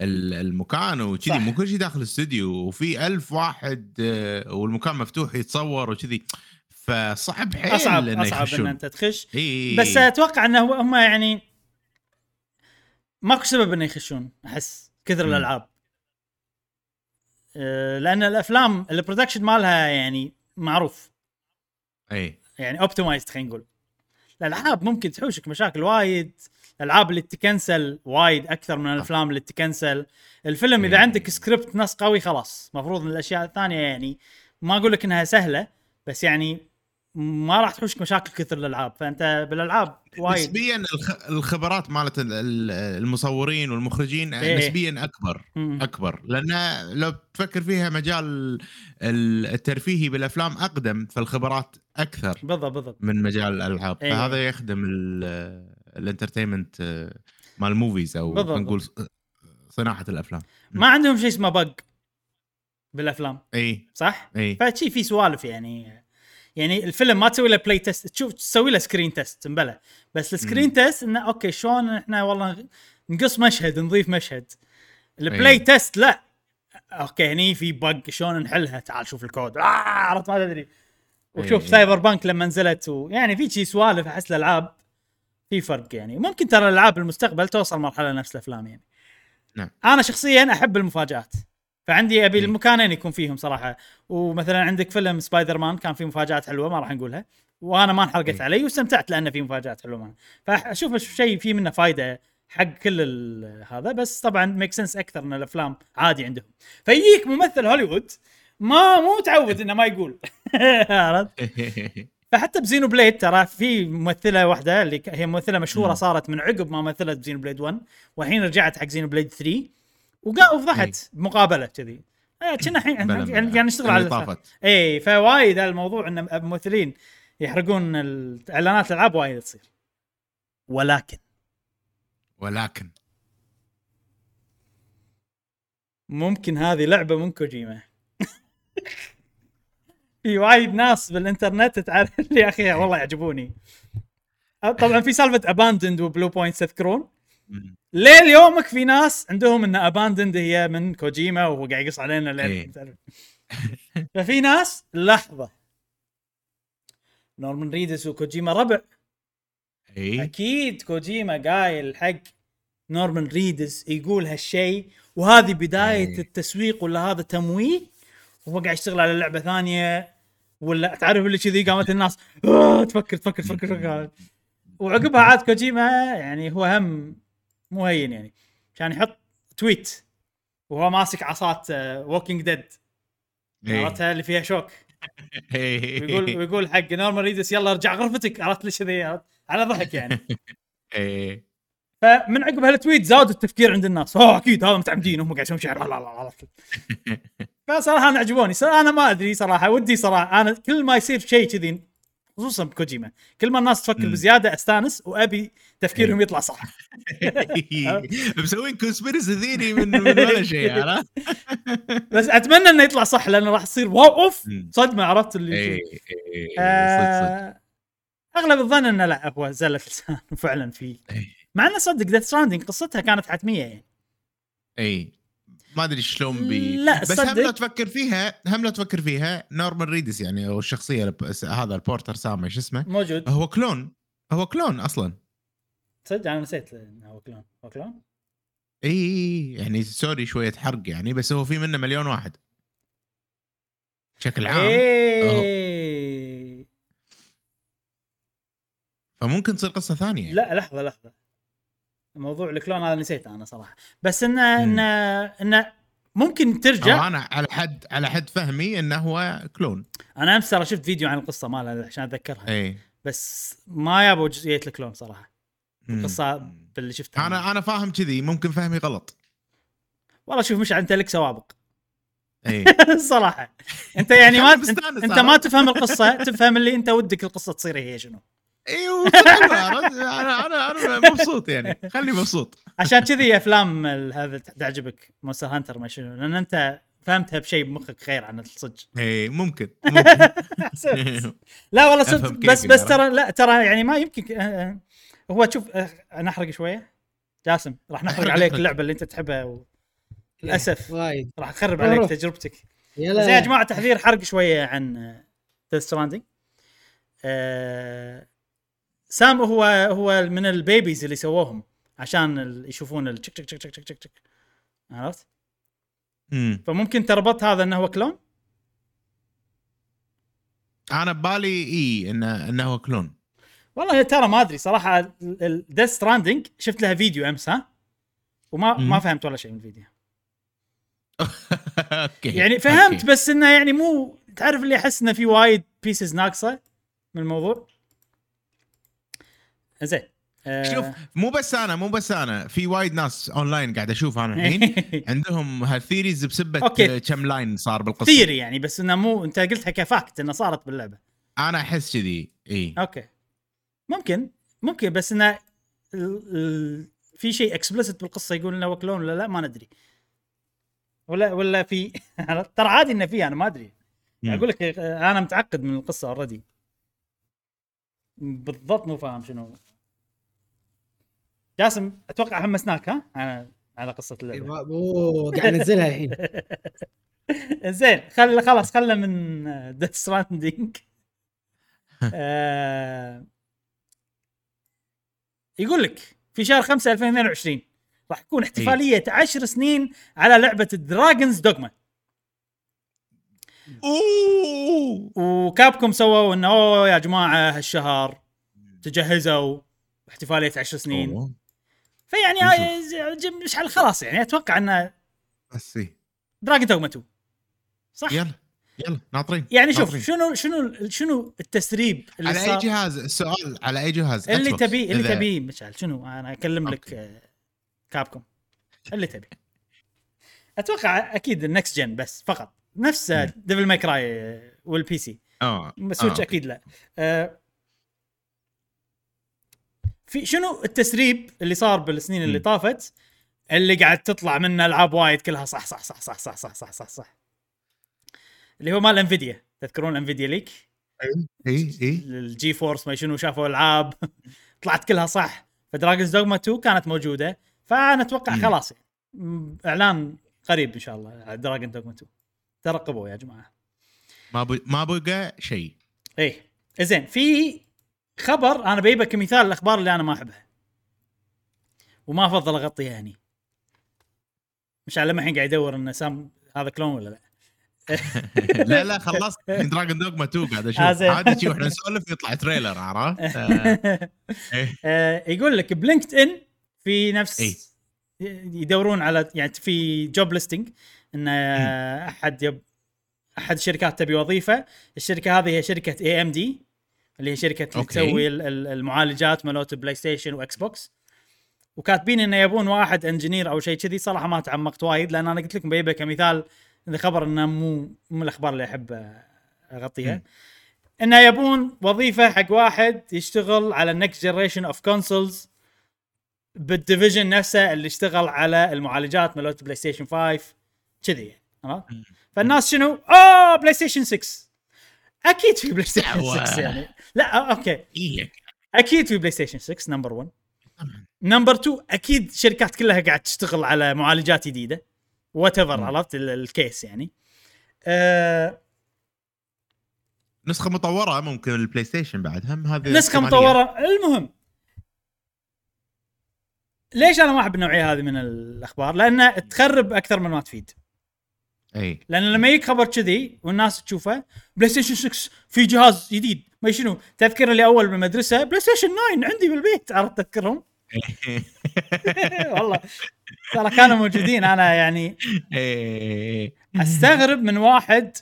[SPEAKER 3] ال- المكان وكذي. مو كل شيء داخل الاستوديو. وفي ألف واحد آه، والمكان مفتوح يتصور وكذي. فصعب حيل أصعب
[SPEAKER 1] إنه أصعب
[SPEAKER 3] إن
[SPEAKER 1] أنت تخش.
[SPEAKER 3] إي
[SPEAKER 1] بس أتوقع إنه هو- هم يعني ماكو سبب إنه يخشون أحس. كثر. الألعاب. أه، لأن الأفلام ال production مالها يعني معروف.
[SPEAKER 3] أي.
[SPEAKER 1] يعني optimized خلينا نقول. الألعاب ممكن تحوشك مشاكل وايد. الألعاب اللي ت cancel وايد أكثر من الأفلام اللي ت cancel. الفيلم إذا
[SPEAKER 3] إيه.
[SPEAKER 1] عندك سكريبت نص قوي خلاص. المفروض إن الأشياء الثانية يعني ما أقول لك إنها سهلة بس يعني ما راح تحوشك مشاكل كثر الألعاب فأنت بالألعاب وايد.
[SPEAKER 3] نسبيا الخ- الخبرات مالت ال- ال- المصورين والمخرجين
[SPEAKER 1] إيه.
[SPEAKER 3] نسبيا أكبر
[SPEAKER 1] مم.
[SPEAKER 3] أكبر. لأن لو تفكر فيها مجال ال- الترفيهي بالأفلام أقدم فالخبرات أكثر
[SPEAKER 1] بالضبط بالضبط.
[SPEAKER 3] من مجال الألعاب.
[SPEAKER 1] إيه.
[SPEAKER 3] فهذا يخدم ال- ال entertainment آه، مال ال
[SPEAKER 1] movies
[SPEAKER 3] أو نقول صناعة الأفلام.
[SPEAKER 1] ما عندهم شيء اسمه bug بالأفلام.
[SPEAKER 3] اي
[SPEAKER 1] صح؟
[SPEAKER 3] اي
[SPEAKER 1] فشي في سوالف يعني. يعني الفيلم ما تسوي له play test تشوف تسوي له screen test مبلى بس ال
[SPEAKER 3] screen.
[SPEAKER 1] test إنه okay شلون إحنا والله نقص مشهد نضيف مشهد. ال play
[SPEAKER 3] أي.
[SPEAKER 1] test لا. okay هني في bug شلون نحلها؟ تعال شوف الكود. آه عرفت ما تدري. وشوف
[SPEAKER 3] أي.
[SPEAKER 1] Cyber punk لما نزلت ويعني في شي سوالف أحس الألعاب في فرق يعني. ممكن ترى الألعاب المستقبل توصل مرحلة نفس الأفلام يعني.
[SPEAKER 3] نعم.
[SPEAKER 1] أنا شخصيا أحب المفاجآت. فعندي أبي
[SPEAKER 3] إيه.
[SPEAKER 1] المكانين يكون فيهم صراحة ومثلا عندك فيلم سبايدر مان كان فيه مفاجآت حلوة ما راح نقولها وأنا ما انحرقت
[SPEAKER 3] إيه.
[SPEAKER 1] علي واستمتعت لأنه في مفاجآت حلوة معه. فأشوف شيء فيه منه فايدة حق كل هذا بس طبعا make sense أكثر إن الأفلام عادي عندهم فيجيك ممثل هوليوود ما مو متعود إنه ما يقول <laughs> <laughs> فحتى ب Xenoblade ترى في ممثلة واحدة اللي هي ممثلة
[SPEAKER 3] مشهورة.
[SPEAKER 1] صارت من عقب ما مثلت ب Xenoblade 1 والحين رجعت حق Xenoblade 3 وقا وفضحت بمقابله كذي. آه، كنا <laughs> الحين يعني. يعني نشتغل على.
[SPEAKER 3] طافت.
[SPEAKER 1] اي فوايد الموضوع إن الممثلين يحرقون الاعلانات الألعاب وايد تصير. ولكن
[SPEAKER 3] ولكن.
[SPEAKER 1] ممكن هذه لعبة من كوجيما. <laughs> في وايد ناس بالإنترنت تعرف <laughs> يا أخي والله يعجبوني. طبعا في سالفة Abandoned و Blue Point تذكرون؟
[SPEAKER 3] مم.
[SPEAKER 1] ليه يومك في ناس عندهم ان Abandoned هي من كوجيما وهو قاعد يقص علينا لين
[SPEAKER 3] إيه.
[SPEAKER 1] تعرف. <laughs> ففي ناس لحظة Norman Reedus و Kojima ربع
[SPEAKER 3] اي
[SPEAKER 1] أكيد كوجيما قايل حق Norman Reedus يقول هالشيء وهذه بداية
[SPEAKER 3] إيه.
[SPEAKER 1] التسويق ولا هذا تمويل وهو قاعد يشتغل على لعبة ثانية ولا تعرف اللي كذي قامت الناس آه تفكر تفكر تفكر, تفكر. وعقبها عاد كوجيما يعني هو هم مو هين يعني. كان يحط tweet وهو ماسك عصات Walking Dead
[SPEAKER 3] إيه.
[SPEAKER 1] عرفتها؟ اللي فيها شوك.
[SPEAKER 3] إيه.
[SPEAKER 1] ويقول ويقول حق Norman Reedus يلا ارجع غرفتك. عرفت ليش كذي؟ على ضحك يعني. <laughs>
[SPEAKER 3] إيه.
[SPEAKER 1] فمن عقب ه ال tweet زاد التفكير عند الناس. أوه أكيد هذا متعمدين هم قاعد يسوون شعر لا لا لا <laughs> فصراحة أنا عجبوني. أنا ما أدري صراحة ودي صراحة أنا كل ما يصير شيء كذي خصوصا بكوجيما كل ما الناس تفكر. بزيادة أستانس وأبي تفكيرهم يطلع صح
[SPEAKER 3] مسوين conspiracy theory من من ولا شيء <laughs> عرفت؟
[SPEAKER 1] بس أتمنى إنه يطلع صح لأنه راح تصير wow
[SPEAKER 3] أوف.
[SPEAKER 1] صدمة عرفت اللي يصير.
[SPEAKER 3] إيه، صدق
[SPEAKER 1] آه، أغلب الظن إنه لا هو زله لسان وفعلا <laughs> في
[SPEAKER 3] إيه.
[SPEAKER 1] مع إنه Death Stranding قصتها كانت حتمية يعني
[SPEAKER 3] اي ما أدري شلون بي
[SPEAKER 1] لا،
[SPEAKER 3] بس
[SPEAKER 1] صدق.
[SPEAKER 3] هم لو تفكر فيها هم لو تفكر فيها. Norman Reedus يعني أو الشخصية هذا ال Porter Sammy شو اسمه؟
[SPEAKER 1] موجود.
[SPEAKER 3] هو clone. هو clone أصلا.
[SPEAKER 1] تصدق أنا نسيت إنه هو clone. هو clone؟
[SPEAKER 3] إي يعني sorry شوية حرق يعني بس هو في منه مليون واحد. بشكل عام.
[SPEAKER 1] إيه.
[SPEAKER 3] فممكن تصير قصة ثانية. يعني.
[SPEAKER 1] لا لحظة لحظة. موضوع الكلون هذا نسيته أنا صراحة. بس
[SPEAKER 3] إنه.
[SPEAKER 1] إنه إنه ممكن ترجع.
[SPEAKER 3] أنا على حد على حد فهمي إنه هو كلون.
[SPEAKER 1] أنا أمس ترى شفت فيديو عن القصة مالها عشان أتذكرها.
[SPEAKER 3] إي.
[SPEAKER 1] بس ما يابوا جزئيه الكلون
[SPEAKER 3] صراحة.
[SPEAKER 1] القصة باللي شفتها
[SPEAKER 3] أنا أنا. فاهم كذي ممكن فهمي غلط.
[SPEAKER 1] والله شوف مش انت لك سوابق.
[SPEAKER 3] إي. <laughs>
[SPEAKER 1] صراحة. أنت يعني <laughs> ما أنت, ما؟ تفهم القصة تفهم اللي أنت ودك القصة تصير هي شنو.
[SPEAKER 3] أيوه؟ أنا أنا أنا مبسوط يعني. خليني مبسوط.
[SPEAKER 1] عشان كذي افلام هذا تعجبك. Monster Hunter ما شنو لأن أنت فهمتها بشيء بمخك غير عن الصدق.
[SPEAKER 3] اي ممكن. ممكن. <laughs>
[SPEAKER 1] لا والله صدق بس بس
[SPEAKER 3] يعني.
[SPEAKER 1] ترى لا ترى يعني ما يمكن آه، آه، هو شوف آه، نحرق شوية. جاسم راح نحرق عليك. اللعبة اللي أنت تحبها و... للأسف.
[SPEAKER 2] وايد.
[SPEAKER 1] راح تخرب عليك. تجربتك.
[SPEAKER 2] يلا
[SPEAKER 1] زين يا جماعة تحذير حرق شوية عن Death Stranding Sam هو هو من ال babies اللي سووهم عشان يشوفون التشك تشك تشك تشك تشك تشك عرفت؟
[SPEAKER 3] مم.
[SPEAKER 1] فممكن تربط هذا إنه هو clone
[SPEAKER 3] أنا ببالي إي إنه إنه هو clone
[SPEAKER 1] والله ترى ما أدري صراحة Death Stranding شفت لها فيديو أمس ها وما
[SPEAKER 3] مم.
[SPEAKER 1] ما فهمت ولا شيء من ال
[SPEAKER 3] video <laughs> okay
[SPEAKER 1] يعني فهمت
[SPEAKER 3] okay.
[SPEAKER 1] بس إنه يعني مو تعرف اللي أحس إنه في وايد pieces ناقصة من الموضوع زين آه،
[SPEAKER 3] شوف مو بس أنا مو بس أنا في وايد ناس اونلاين قاعد أشوف أنا الحين. <laughs> عندهم ه ال
[SPEAKER 1] theories
[SPEAKER 3] بسبة كم line صار بالقصة.
[SPEAKER 1] theory يعني بس إنه مو أنت قلتها ك fact إنه صارت باللعبة.
[SPEAKER 3] أنا أحس كذي إي.
[SPEAKER 1] okay. ممكن ممكن بس إنه في شيء explicit بالقصة يقول إنه هو clone ولا لا ما ندري. ولا ولا في <laughs> ترى عادي إنه في أنا ما
[SPEAKER 3] أدري.
[SPEAKER 1] أقول لك آه، أنا متعقد من القصة already بالضبط مو فاهم شنو. جاسم أتوقع حمسناك ها؟ على على قصة اللعبة.
[SPEAKER 2] أوه قاعد انزلها الحين. <laughs>
[SPEAKER 1] زين خل خلاص خلنا من Death Stranding <laughs> يقول لك في شهر 5 2022 راح تكون احتفالية 10 سنين على لعبة Dragon's Dogma
[SPEAKER 3] أوه!
[SPEAKER 1] و Capcom سووا إنه أوه يا جماعة هالشهر تجهزوا احتفالية 10 سنين. فيعني هاي ج- مش على خلاص يعني أتوقع إنه
[SPEAKER 3] بس.
[SPEAKER 1] Dragon's Dogma 2 صح؟
[SPEAKER 3] يلا يلا ناطرين
[SPEAKER 1] يعني شوف
[SPEAKER 3] ناطرين.
[SPEAKER 1] شنو شنو شنو التسريب اللي
[SPEAKER 3] على أي جهاز السؤال على أي جهاز؟
[SPEAKER 1] اللي. تبيه اللي
[SPEAKER 3] إذا-
[SPEAKER 1] تبيه مشعل شنو؟ أنا أكلم لك
[SPEAKER 3] okay.
[SPEAKER 1] آه، Capcom اللي تبي. أتوقع أكيد ال next gen بس فقط. نفس. Devil May Cry وال PC
[SPEAKER 3] آه
[SPEAKER 1] Switch
[SPEAKER 3] آه.
[SPEAKER 1] أكيد لا آه، في شنو التسريب اللي صار بالسنين اللي. طافت اللي قاعد تطلع منه ألعاب وايد كلها صح صح صح صح صح صح صح صح, صح. اللي هو مال Nvidia تذكرون Nvidia leak
[SPEAKER 3] إي إي
[SPEAKER 1] ال GeForce ما شنو شافوا ألعاب <laughs> طلعت كلها صح ف Dragon's Dogma 2 كانت موجودة فأنا
[SPEAKER 3] أتوقع.
[SPEAKER 1] خلاص يعني. إعلان قريب إن شاء الله على Dragon's Dogma 2 ترقبوا يا جماعة.
[SPEAKER 3] ما بي ما بقى شيء.
[SPEAKER 1] إيه. زين في خبر أنا بجيبه كمثال الأخبار اللي أنا ما أحبها. وما أفضل أغطيها هني. مش على الحين قاعد يدور إن سام هذا كلون ولا لا. <laughs>
[SPEAKER 3] لا لا خلصت. Dragon's Dogma 2 قاعد أشوف.
[SPEAKER 1] آه،.
[SPEAKER 3] عادي شي وإحنا نسولف يطلع trailer عرفت؟ <laughs> آه، إيه.
[SPEAKER 1] آه، يقول لك ب LinkedIn في نفس
[SPEAKER 3] إي.
[SPEAKER 1] يدورون على يعني في job listing إن أحد يب أحد الشركات تبي وظيفة الشركة هذه هي شركة AMD اللي هي شركة اللي. تسوي ال- ال- المعالجات مالت PlayStation و Xbox وكاتبين إنه يبون واحد engineer أو شيء كذي صراحة ما تعمقت وايد لأن أنا قلت لكم بجيبه كمثال إذا خبر إنه مو مو الأخبار اللي أحب
[SPEAKER 3] أغطيها.
[SPEAKER 1] إنه يبون وظيفة حق واحد يشتغل على ال next generation of consoles بال division نفسه اللي اشتغل على المعالجات مالت PlayStation 5 كذي يعني عرفت؟ فالناس شنو؟ اوه PlayStation 6 أكيد في PlayStation
[SPEAKER 3] دعوة.
[SPEAKER 1] 6 يعني لا آه، okay
[SPEAKER 3] إيه.
[SPEAKER 1] أكيد في PlayStation 6 number 1 number 2 أكيد شركات كلها قاعد تشتغل على معالجات جديدة
[SPEAKER 3] whatever.
[SPEAKER 1] عرفت ال- ال case يعني أه
[SPEAKER 3] نسخة مطورة ممكن ال PlayStation بعد هم هذه نسخة.
[SPEAKER 1] مطورة المهم ليش أنا ما أحب النوعية هذه من الأخبار؟ لأنها تخرب أكثر من ما تفيد.
[SPEAKER 3] أي
[SPEAKER 1] لأن لما يجيك خبر كذي والناس تشوفه PlayStation 6 في جهاز جديد ما شنو تذكر اللي اول بالمدرسة PlayStation 9 عندي بالبيت عرفت تذكرهم؟ <laughs> والله ترى كانوا موجودين أنا يعني. أستغرب من واحد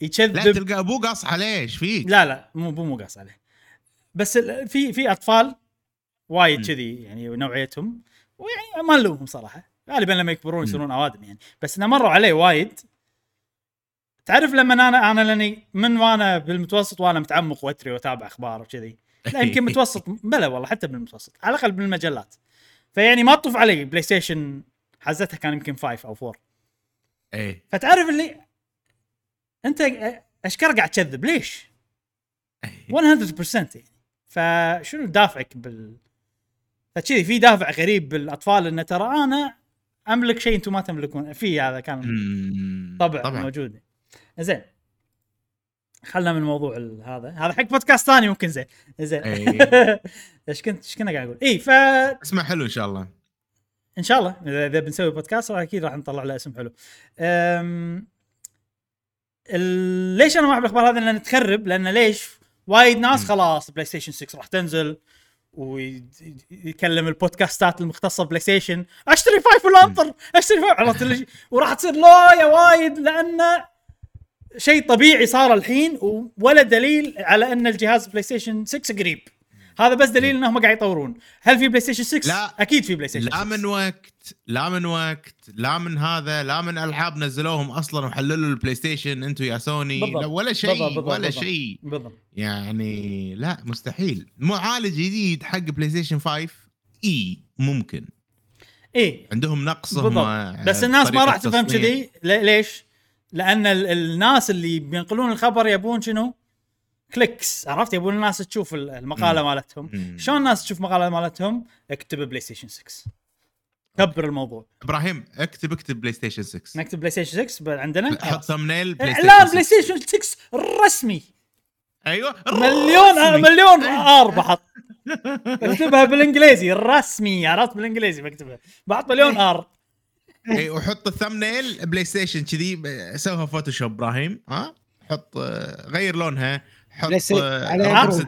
[SPEAKER 3] لا
[SPEAKER 1] يكذب
[SPEAKER 3] تلقى أبوه قاص عليه إيش فيك؟
[SPEAKER 1] لا لا مو مو مو قاص عليه بس في في أطفال وايد. كذي يعني نوعيتهم ويعني ما نلومهم صراحة غالبا لما يكبرون. يصيرون أوادم يعني. بس إنه مروا عليه وايد. تعرف لما أنا أنا لأني من وأنا بالمتوسط وأنا متعمق وأقرى وأتابع أخبار وكذي. لا يمكن <laughs> متوسط بلا والله حتى بالمتوسط. على الأقل بالمجلات. فيعني ما تطوف علي PlayStation حزتها كان يمكن 5 أو 4
[SPEAKER 3] إيه.
[SPEAKER 1] فتعرف اللي أنت اشكر قاعد تكذب؟ ليش؟
[SPEAKER 3] إيه.
[SPEAKER 1] 100% يعني. فشنو دافعك بال فكذي في دافع غريب بالأطفال إنه ترى أنا أملك شيء أنتم ما تملكون. في هذا كان. طبع
[SPEAKER 3] طبعا.
[SPEAKER 1] موجود. زين. خلنا من الموضوع ال- هذا. هذا حق بودكاست ثاني ممكن زين. زين.
[SPEAKER 3] إيه. <laughs>
[SPEAKER 1] إيش كنت إيش كنا قاعد أقول اي ف
[SPEAKER 3] اسمع حلو إن شاء الله.
[SPEAKER 1] إن شاء الله. اذا بنسوي بودكاست راح أكيد راح نطلع له اسم حلو. أم... ال... ليش أنا ما أحب الأخبار هذه؟ لأن تخرب. لأن ليش؟ وايد ناس. خلاص PlayStation 6 راح تنزل. ويكلم البودكاستات المختصة PlayStation أشتري five ولا انطر أشتري five. عرفت وراح تصير لايا وايد لأن شيء طبيعي صار الحين ولا دليل على أن الجهاز PlayStation 6 قريب. هذا بس دليل إنهم قاعد يطورون. هل في PlayStation 6
[SPEAKER 3] لا.
[SPEAKER 1] أكيد في PlayStation 6
[SPEAKER 3] لا من وقت لا من وقت لا من هذا لا من ألعاب نزلوهم أصلا وحللوا ال PlayStation أنتم يا سوني
[SPEAKER 1] بالضبط.
[SPEAKER 3] لا ولا شيء ولا. شيء. يعني لا مستحيل. معالج جديد حق PlayStation 5 إي ممكن.
[SPEAKER 1] إيه
[SPEAKER 3] عندهم نقص هم
[SPEAKER 1] بالضبط بس الناس ما راح تفهم. كذي. لي- ليش؟ لأن ال- الناس اللي بينقلون الخبر يبون شنو؟ clicks عرفت؟ يبون الناس تشوف ال- المقالة
[SPEAKER 3] مم.
[SPEAKER 1] مالتهم. شلون الناس تشوف مقالة مالتهم؟ اكتب PlayStation 6 كبر الموضوع.
[SPEAKER 3] إبراهيم اكتب اكتب PlayStation 6
[SPEAKER 1] نكتب PlayStation 6 ب- عندنا؟
[SPEAKER 3] حط. thumbnail PlayStation
[SPEAKER 1] اعلان Play
[SPEAKER 3] 6.
[SPEAKER 1] Station 6 رسمي.
[SPEAKER 3] أيوه
[SPEAKER 1] مليون
[SPEAKER 3] رسمي.
[SPEAKER 1] مليون <laughs> آر بحط. اكتبها بالإنجليزي رسمي. عرفت؟ بالإنجليزي بكتبها. بحط مليون آر. <laughs>
[SPEAKER 3] أي وحط ال thumbnail PlayStation كذي سوها Photoshop إبراهيم. ها؟ حط آه، غير لونها. حط.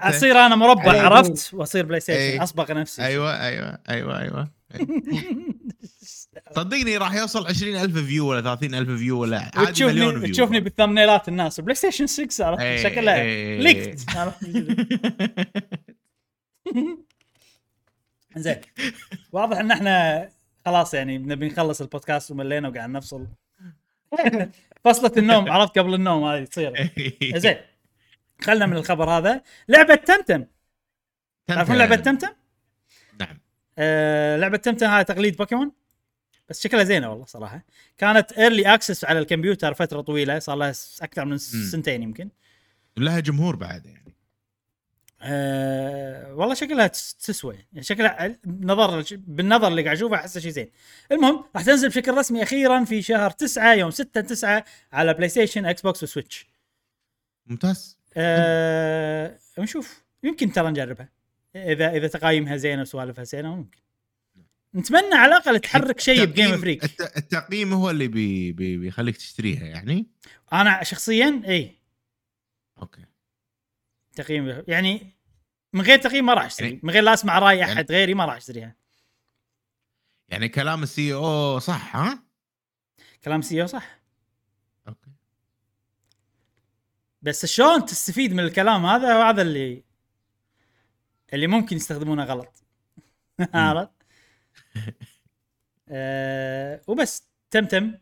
[SPEAKER 1] أصير أنا مربع عرفت؟ وأصير PlayStation
[SPEAKER 3] إيه.
[SPEAKER 1] اسبق نفسي.
[SPEAKER 3] أيوه أيوه أيوه أيوه. <laughs> صدقني راح يوصل 20000 view ولا 30000 view ولا عادي مليون view
[SPEAKER 1] تشوفني بالثمنيلات الناس. PlayStation 6 عرفت؟
[SPEAKER 3] إيه،
[SPEAKER 1] شكلها
[SPEAKER 3] إيه.
[SPEAKER 1] leaked عرفت؟ <laughs> زين. واضح إن إحنا خلاص يعني نبي نخلص البودكاست وملينا وقاعد نفصل. <laughs> فصلة النوم عرفت؟ قبل النوم هذه تصير. زين. خلنا من الخبر هذا. لعبة Temtem. تعرفون لعبة Temtem؟
[SPEAKER 3] نعم.
[SPEAKER 1] آه لعبة Temtem هاي تقليد بوكيمون؟ بس شكلها زينة والله صراحة. كانت early access على الكمبيوتر فترة طويلة صار لها أكثر من. سنتين يمكن.
[SPEAKER 3] لها جمهور بعد يعني.
[SPEAKER 1] أه والله شكلها تس- تسوى. يعني شكلها نظر بالنظر اللي قاعد أشوفه أحسه شيء زين. المهم راح تنزل بشكل رسمي أخيرا في شهر 9 يوم 6 9 على PlayStation Xbox و Switch
[SPEAKER 3] ممتاز.
[SPEAKER 1] أه نشوف. يمكن ترى نجربها إذا إذا تقييمها زينة وسوالفها زينة ممكن. نتمنى على الأقل تحرك شيء ب
[SPEAKER 3] Game
[SPEAKER 1] Freak
[SPEAKER 3] الت- التقييم هو اللي بي بي بيخليك تشتريها يعني؟
[SPEAKER 1] أنا شخصيا إي.
[SPEAKER 3] okay.
[SPEAKER 1] تقييم يعني من غير تقييم ما راح أشتري.
[SPEAKER 3] يعني-
[SPEAKER 1] من غير لا أسمع رأي
[SPEAKER 3] يعني-
[SPEAKER 1] أحد غيري ما راح أشتريها.
[SPEAKER 3] يعني كلام ال CEO صح ها؟
[SPEAKER 1] كلام CEO صح.
[SPEAKER 3] Okay.
[SPEAKER 1] بس شلون تستفيد من الكلام هذا هذا اللي اللي ممكن يستخدمونه غلط <laughs> عرفت؟ أه وبس Temtem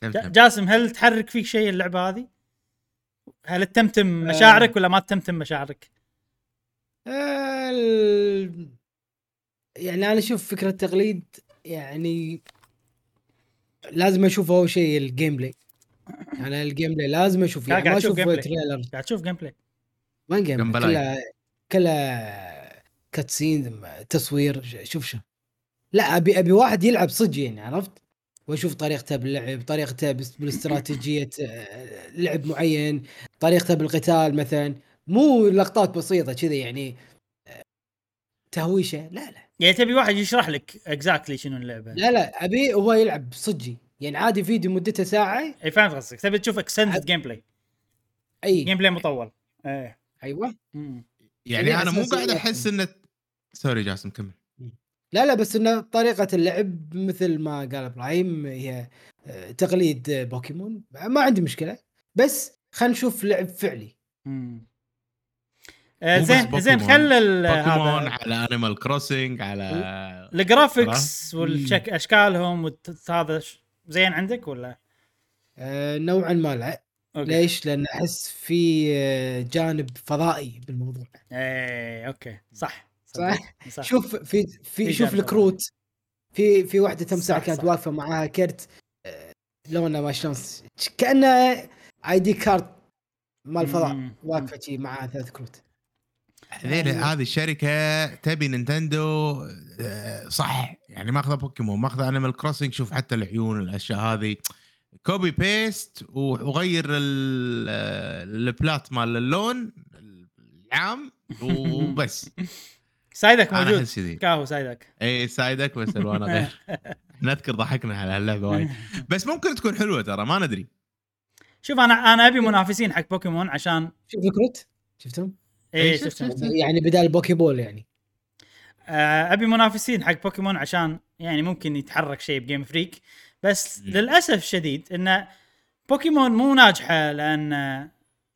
[SPEAKER 3] تم
[SPEAKER 1] جا-
[SPEAKER 3] تم.
[SPEAKER 1] جاسم هل تحرك فيك شيء اللعبة هذه؟ هل Temtem مشاعرك ولا ما Temtem مشاعرك؟
[SPEAKER 2] آه، ال- يعني أنا أشوف فكرة التقليد يعني لازم أشوف أول شيء ال gameplay أنا ال gameplay لازم أشوف يعني
[SPEAKER 1] قاعد
[SPEAKER 2] ما
[SPEAKER 1] تشوف أشوف.
[SPEAKER 2] Trailer
[SPEAKER 1] قاعد تشوف gameplay
[SPEAKER 2] وين
[SPEAKER 3] gameplay.
[SPEAKER 2] كلها كلها cutscene تصوير شوف شو. لا أبي أبي واحد يلعب صدق يعني عرفت؟ وأشوف طريقته باللعب طريقته بس- بالاستراتيجية آه، لعب معين طريقته بالقتال مثلا. مو لقطات بسيطة كذا يعني آه، تهويشة. لا لا.
[SPEAKER 1] يعني تبي واحد يشرح لك exactly شنو اللعبة؟
[SPEAKER 2] لا لا أبي هو يلعب صجي يعني عادي فيديو مدته ساعة.
[SPEAKER 1] إي فهمت قصدك. تبي تشوف extended
[SPEAKER 2] gameplay
[SPEAKER 1] إي. Gameplay مطول. إيه
[SPEAKER 2] أيوه.
[SPEAKER 1] مم.
[SPEAKER 3] يعني
[SPEAKER 2] يعني
[SPEAKER 3] أنا مو قاعد
[SPEAKER 2] أساسيات.
[SPEAKER 3] أحس انه sorry جاسم كمل.
[SPEAKER 2] لا لا بس انه طريقة اللعب مثل ما قال إبراهيم هي آه، تقليد بوكيمون. ما عندي مشكلة. بس خلينا نشوف لعب فعلي.
[SPEAKER 1] مم. آه
[SPEAKER 3] مو بس
[SPEAKER 1] زين زين. خل ال-
[SPEAKER 3] بوكيمون
[SPEAKER 1] هذا
[SPEAKER 3] على Animal Crossing على
[SPEAKER 1] ال graphics والشك أشكالهم والت- هذا زين عندك ولا؟
[SPEAKER 2] آه، نوعا ما لا
[SPEAKER 1] okay.
[SPEAKER 2] ليش؟ لأن أحس في آه، جانب فضائي بالموضوع
[SPEAKER 1] إيه okay صح
[SPEAKER 2] صح؟
[SPEAKER 1] صح
[SPEAKER 2] شوف في
[SPEAKER 1] في
[SPEAKER 2] في شوف الكروت في في واحدة تمساح
[SPEAKER 1] صح،
[SPEAKER 2] كانت
[SPEAKER 1] صح.
[SPEAKER 2] واقفة معاها كرت آه، لونه ما شلون كأنه ID card مال فضاء. واقفة شي مع ثلاث كروت
[SPEAKER 3] هذيل هذه الشركة تبي نينتندو آه، صح. يعني ماخذه بوكيمون ماخذه Animal Crossing شوف حتى العيون الأشياء هذه. Copy paste وغير ال- آه، ال palette مال اللون العام وبس. <laughs> Psyduck
[SPEAKER 1] موجود. كاهو Psyduck.
[SPEAKER 3] إي Psyduck بس الوانه غير <laughs> نذكر ضحكنا على هاللعبة وايد. بس ممكن تكون حلوة ترى ما ندري.
[SPEAKER 1] شوف أنا أنا أبي منافسين حق بوكيمون عشان
[SPEAKER 2] شوف الكروت. شفتهم؟
[SPEAKER 3] إيه إيه،.
[SPEAKER 2] يعني بدال Poké Ball يعني
[SPEAKER 1] آه، أبي منافسين حق بوكيمون عشان يعني ممكن يتحرك شيء ب Game Freak
[SPEAKER 3] بس.
[SPEAKER 1] للأسف الشديد إن بوكيمون مو ناجحة لأن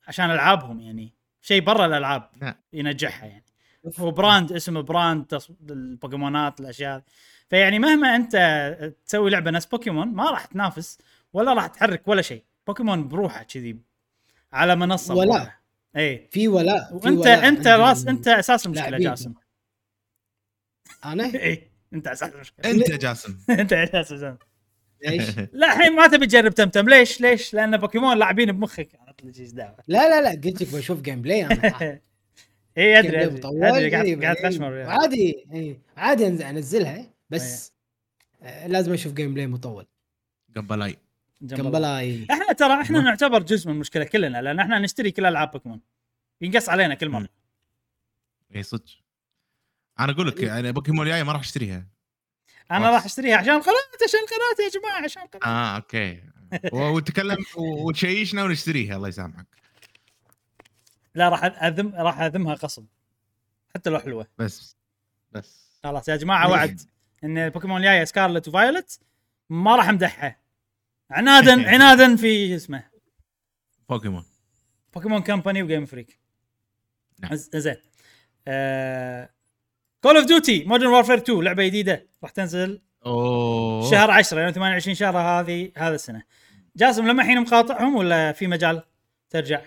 [SPEAKER 1] عشان ألعابهم يعني شيء برا الألعاب
[SPEAKER 3] لا.
[SPEAKER 1] ينجحها يعني هو brand اسمه brand. البوكيمونات الأشياء هذه. فيعني مهما أنت تسوي لعبة نفس بوكيمون ما راح تنافس ولا راح تحرك ولا شيء بوكيمون بروحه كذي على منصة
[SPEAKER 2] ولا.
[SPEAKER 1] بروحه. اي
[SPEAKER 2] في ولاء في
[SPEAKER 1] وانت
[SPEAKER 2] ولاء أنت
[SPEAKER 1] راس أنت أساس
[SPEAKER 2] المشكلة.
[SPEAKER 1] جاسم.
[SPEAKER 2] أنا؟ <laughs>
[SPEAKER 1] اي أنت أساس المشكلة.
[SPEAKER 3] أنت جاسم. <laughs>
[SPEAKER 1] أنت أساس المشكلة.
[SPEAKER 2] ليش؟ <laughs>
[SPEAKER 1] لا الحين ما تبي تجرب Temtem. ليش؟ ليش؟ لأن بوكيمون لاعبين بمخك.
[SPEAKER 2] لا لا لا. قلت لك بشوف gameplay أنا
[SPEAKER 1] اي
[SPEAKER 2] أدري
[SPEAKER 1] أدري. قاعد
[SPEAKER 2] إيه،
[SPEAKER 1] قاعد
[SPEAKER 2] إيه،
[SPEAKER 1] تخشمر وياك.
[SPEAKER 2] عادي إيه، عادي أنزلها بس آه، لازم أشوف gameplay مطول
[SPEAKER 1] gameplay
[SPEAKER 2] gameplay
[SPEAKER 1] إحنا ترى إحنا
[SPEAKER 3] ما-
[SPEAKER 1] نعتبر جزء من المشكلة كلنا لأن إحنا نشتري كل ألعاب بوكيمون. ينقص علينا كل
[SPEAKER 3] مرة. إي صدق. أنا أقول لك يعني بوكيمون الجاية ما راح
[SPEAKER 1] أشتريها.
[SPEAKER 3] أنا.
[SPEAKER 1] راح أشتريها عشان القناه عشان القناه يا جماعة عشان القناه
[SPEAKER 3] آه okay. وتكلم وتشيشنا ونشتريها الله يسامحك.
[SPEAKER 1] لا راح اذم راح أذمها غصب حتى لو حلوة.
[SPEAKER 3] بس. بس.
[SPEAKER 1] خلاص يا
[SPEAKER 2] جماعة؟
[SPEAKER 1] وعد إن البوكيمون الجاية Scarlet و Violet ما راح أمدحها. عنادا <laughs> عنادا في اسمه؟
[SPEAKER 3] بوكيمون.
[SPEAKER 1] Pokémon Company و Game
[SPEAKER 3] Freak
[SPEAKER 1] نعم. زين Call of Duty Modern Warfare 2 لعبة جديدة راح تنزل
[SPEAKER 3] أوه.
[SPEAKER 1] شهر 10 يوم 28 شهر هذه هذا السنة. جاسم لما الحين مقاطعهم ولا في مجال ترجع؟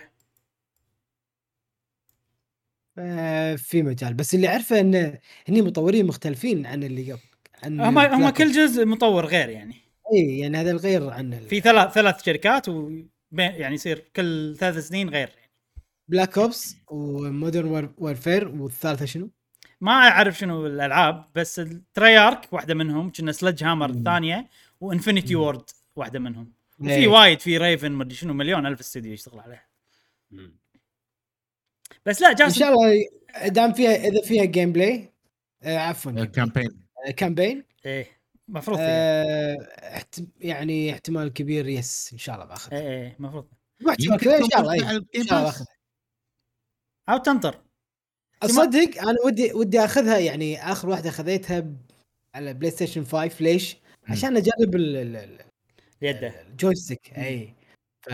[SPEAKER 2] آه، في مجال. بس اللي عارفه إن هني مطورين مختلفين عن اللي قبل عن
[SPEAKER 1] هم هم كل. جزء مطور غير يعني.
[SPEAKER 2] اي يعني هذا الغير عن ال-
[SPEAKER 1] في ثلاث ثلاث شركات وبين يعني يصير كل ثلاث سنين غير.
[SPEAKER 2] Black Ops و Modern Warfare والثالثة شنو؟
[SPEAKER 1] ما أعرف شنو الألعاب بس ال Treyarch واحدة منهم كنا Sledgehammer.
[SPEAKER 2] الثانية
[SPEAKER 1] و Infinity Ward واحدة منهم. وفي
[SPEAKER 2] إيه.
[SPEAKER 1] وايد في Raven مدري شنو مليون ألف استوديو يشتغل عليها. بس لا
[SPEAKER 2] إن
[SPEAKER 1] جاسم.
[SPEAKER 2] شاء الله دام فيها إذا فيها gameplay آه عفوا.
[SPEAKER 3] Campaign
[SPEAKER 2] آه، campaign
[SPEAKER 1] إيه. المفروض فيها.
[SPEAKER 2] آه احت... يعني احتمال كبير yes إن شاء الله باخذ
[SPEAKER 1] إيه إيه المفروض
[SPEAKER 2] واحتمال كبير إن شاء الله إيه. إن شاء الله باخذ
[SPEAKER 1] أو تنطر.
[SPEAKER 2] اصدق أنا ودي ودي آخذها يعني آخر واحدة خذيتها ب... على بلاي ستيشن 5 ليش؟ عشان أجرب ال- ال- ال-
[SPEAKER 1] يده
[SPEAKER 2] ال joystick اي ف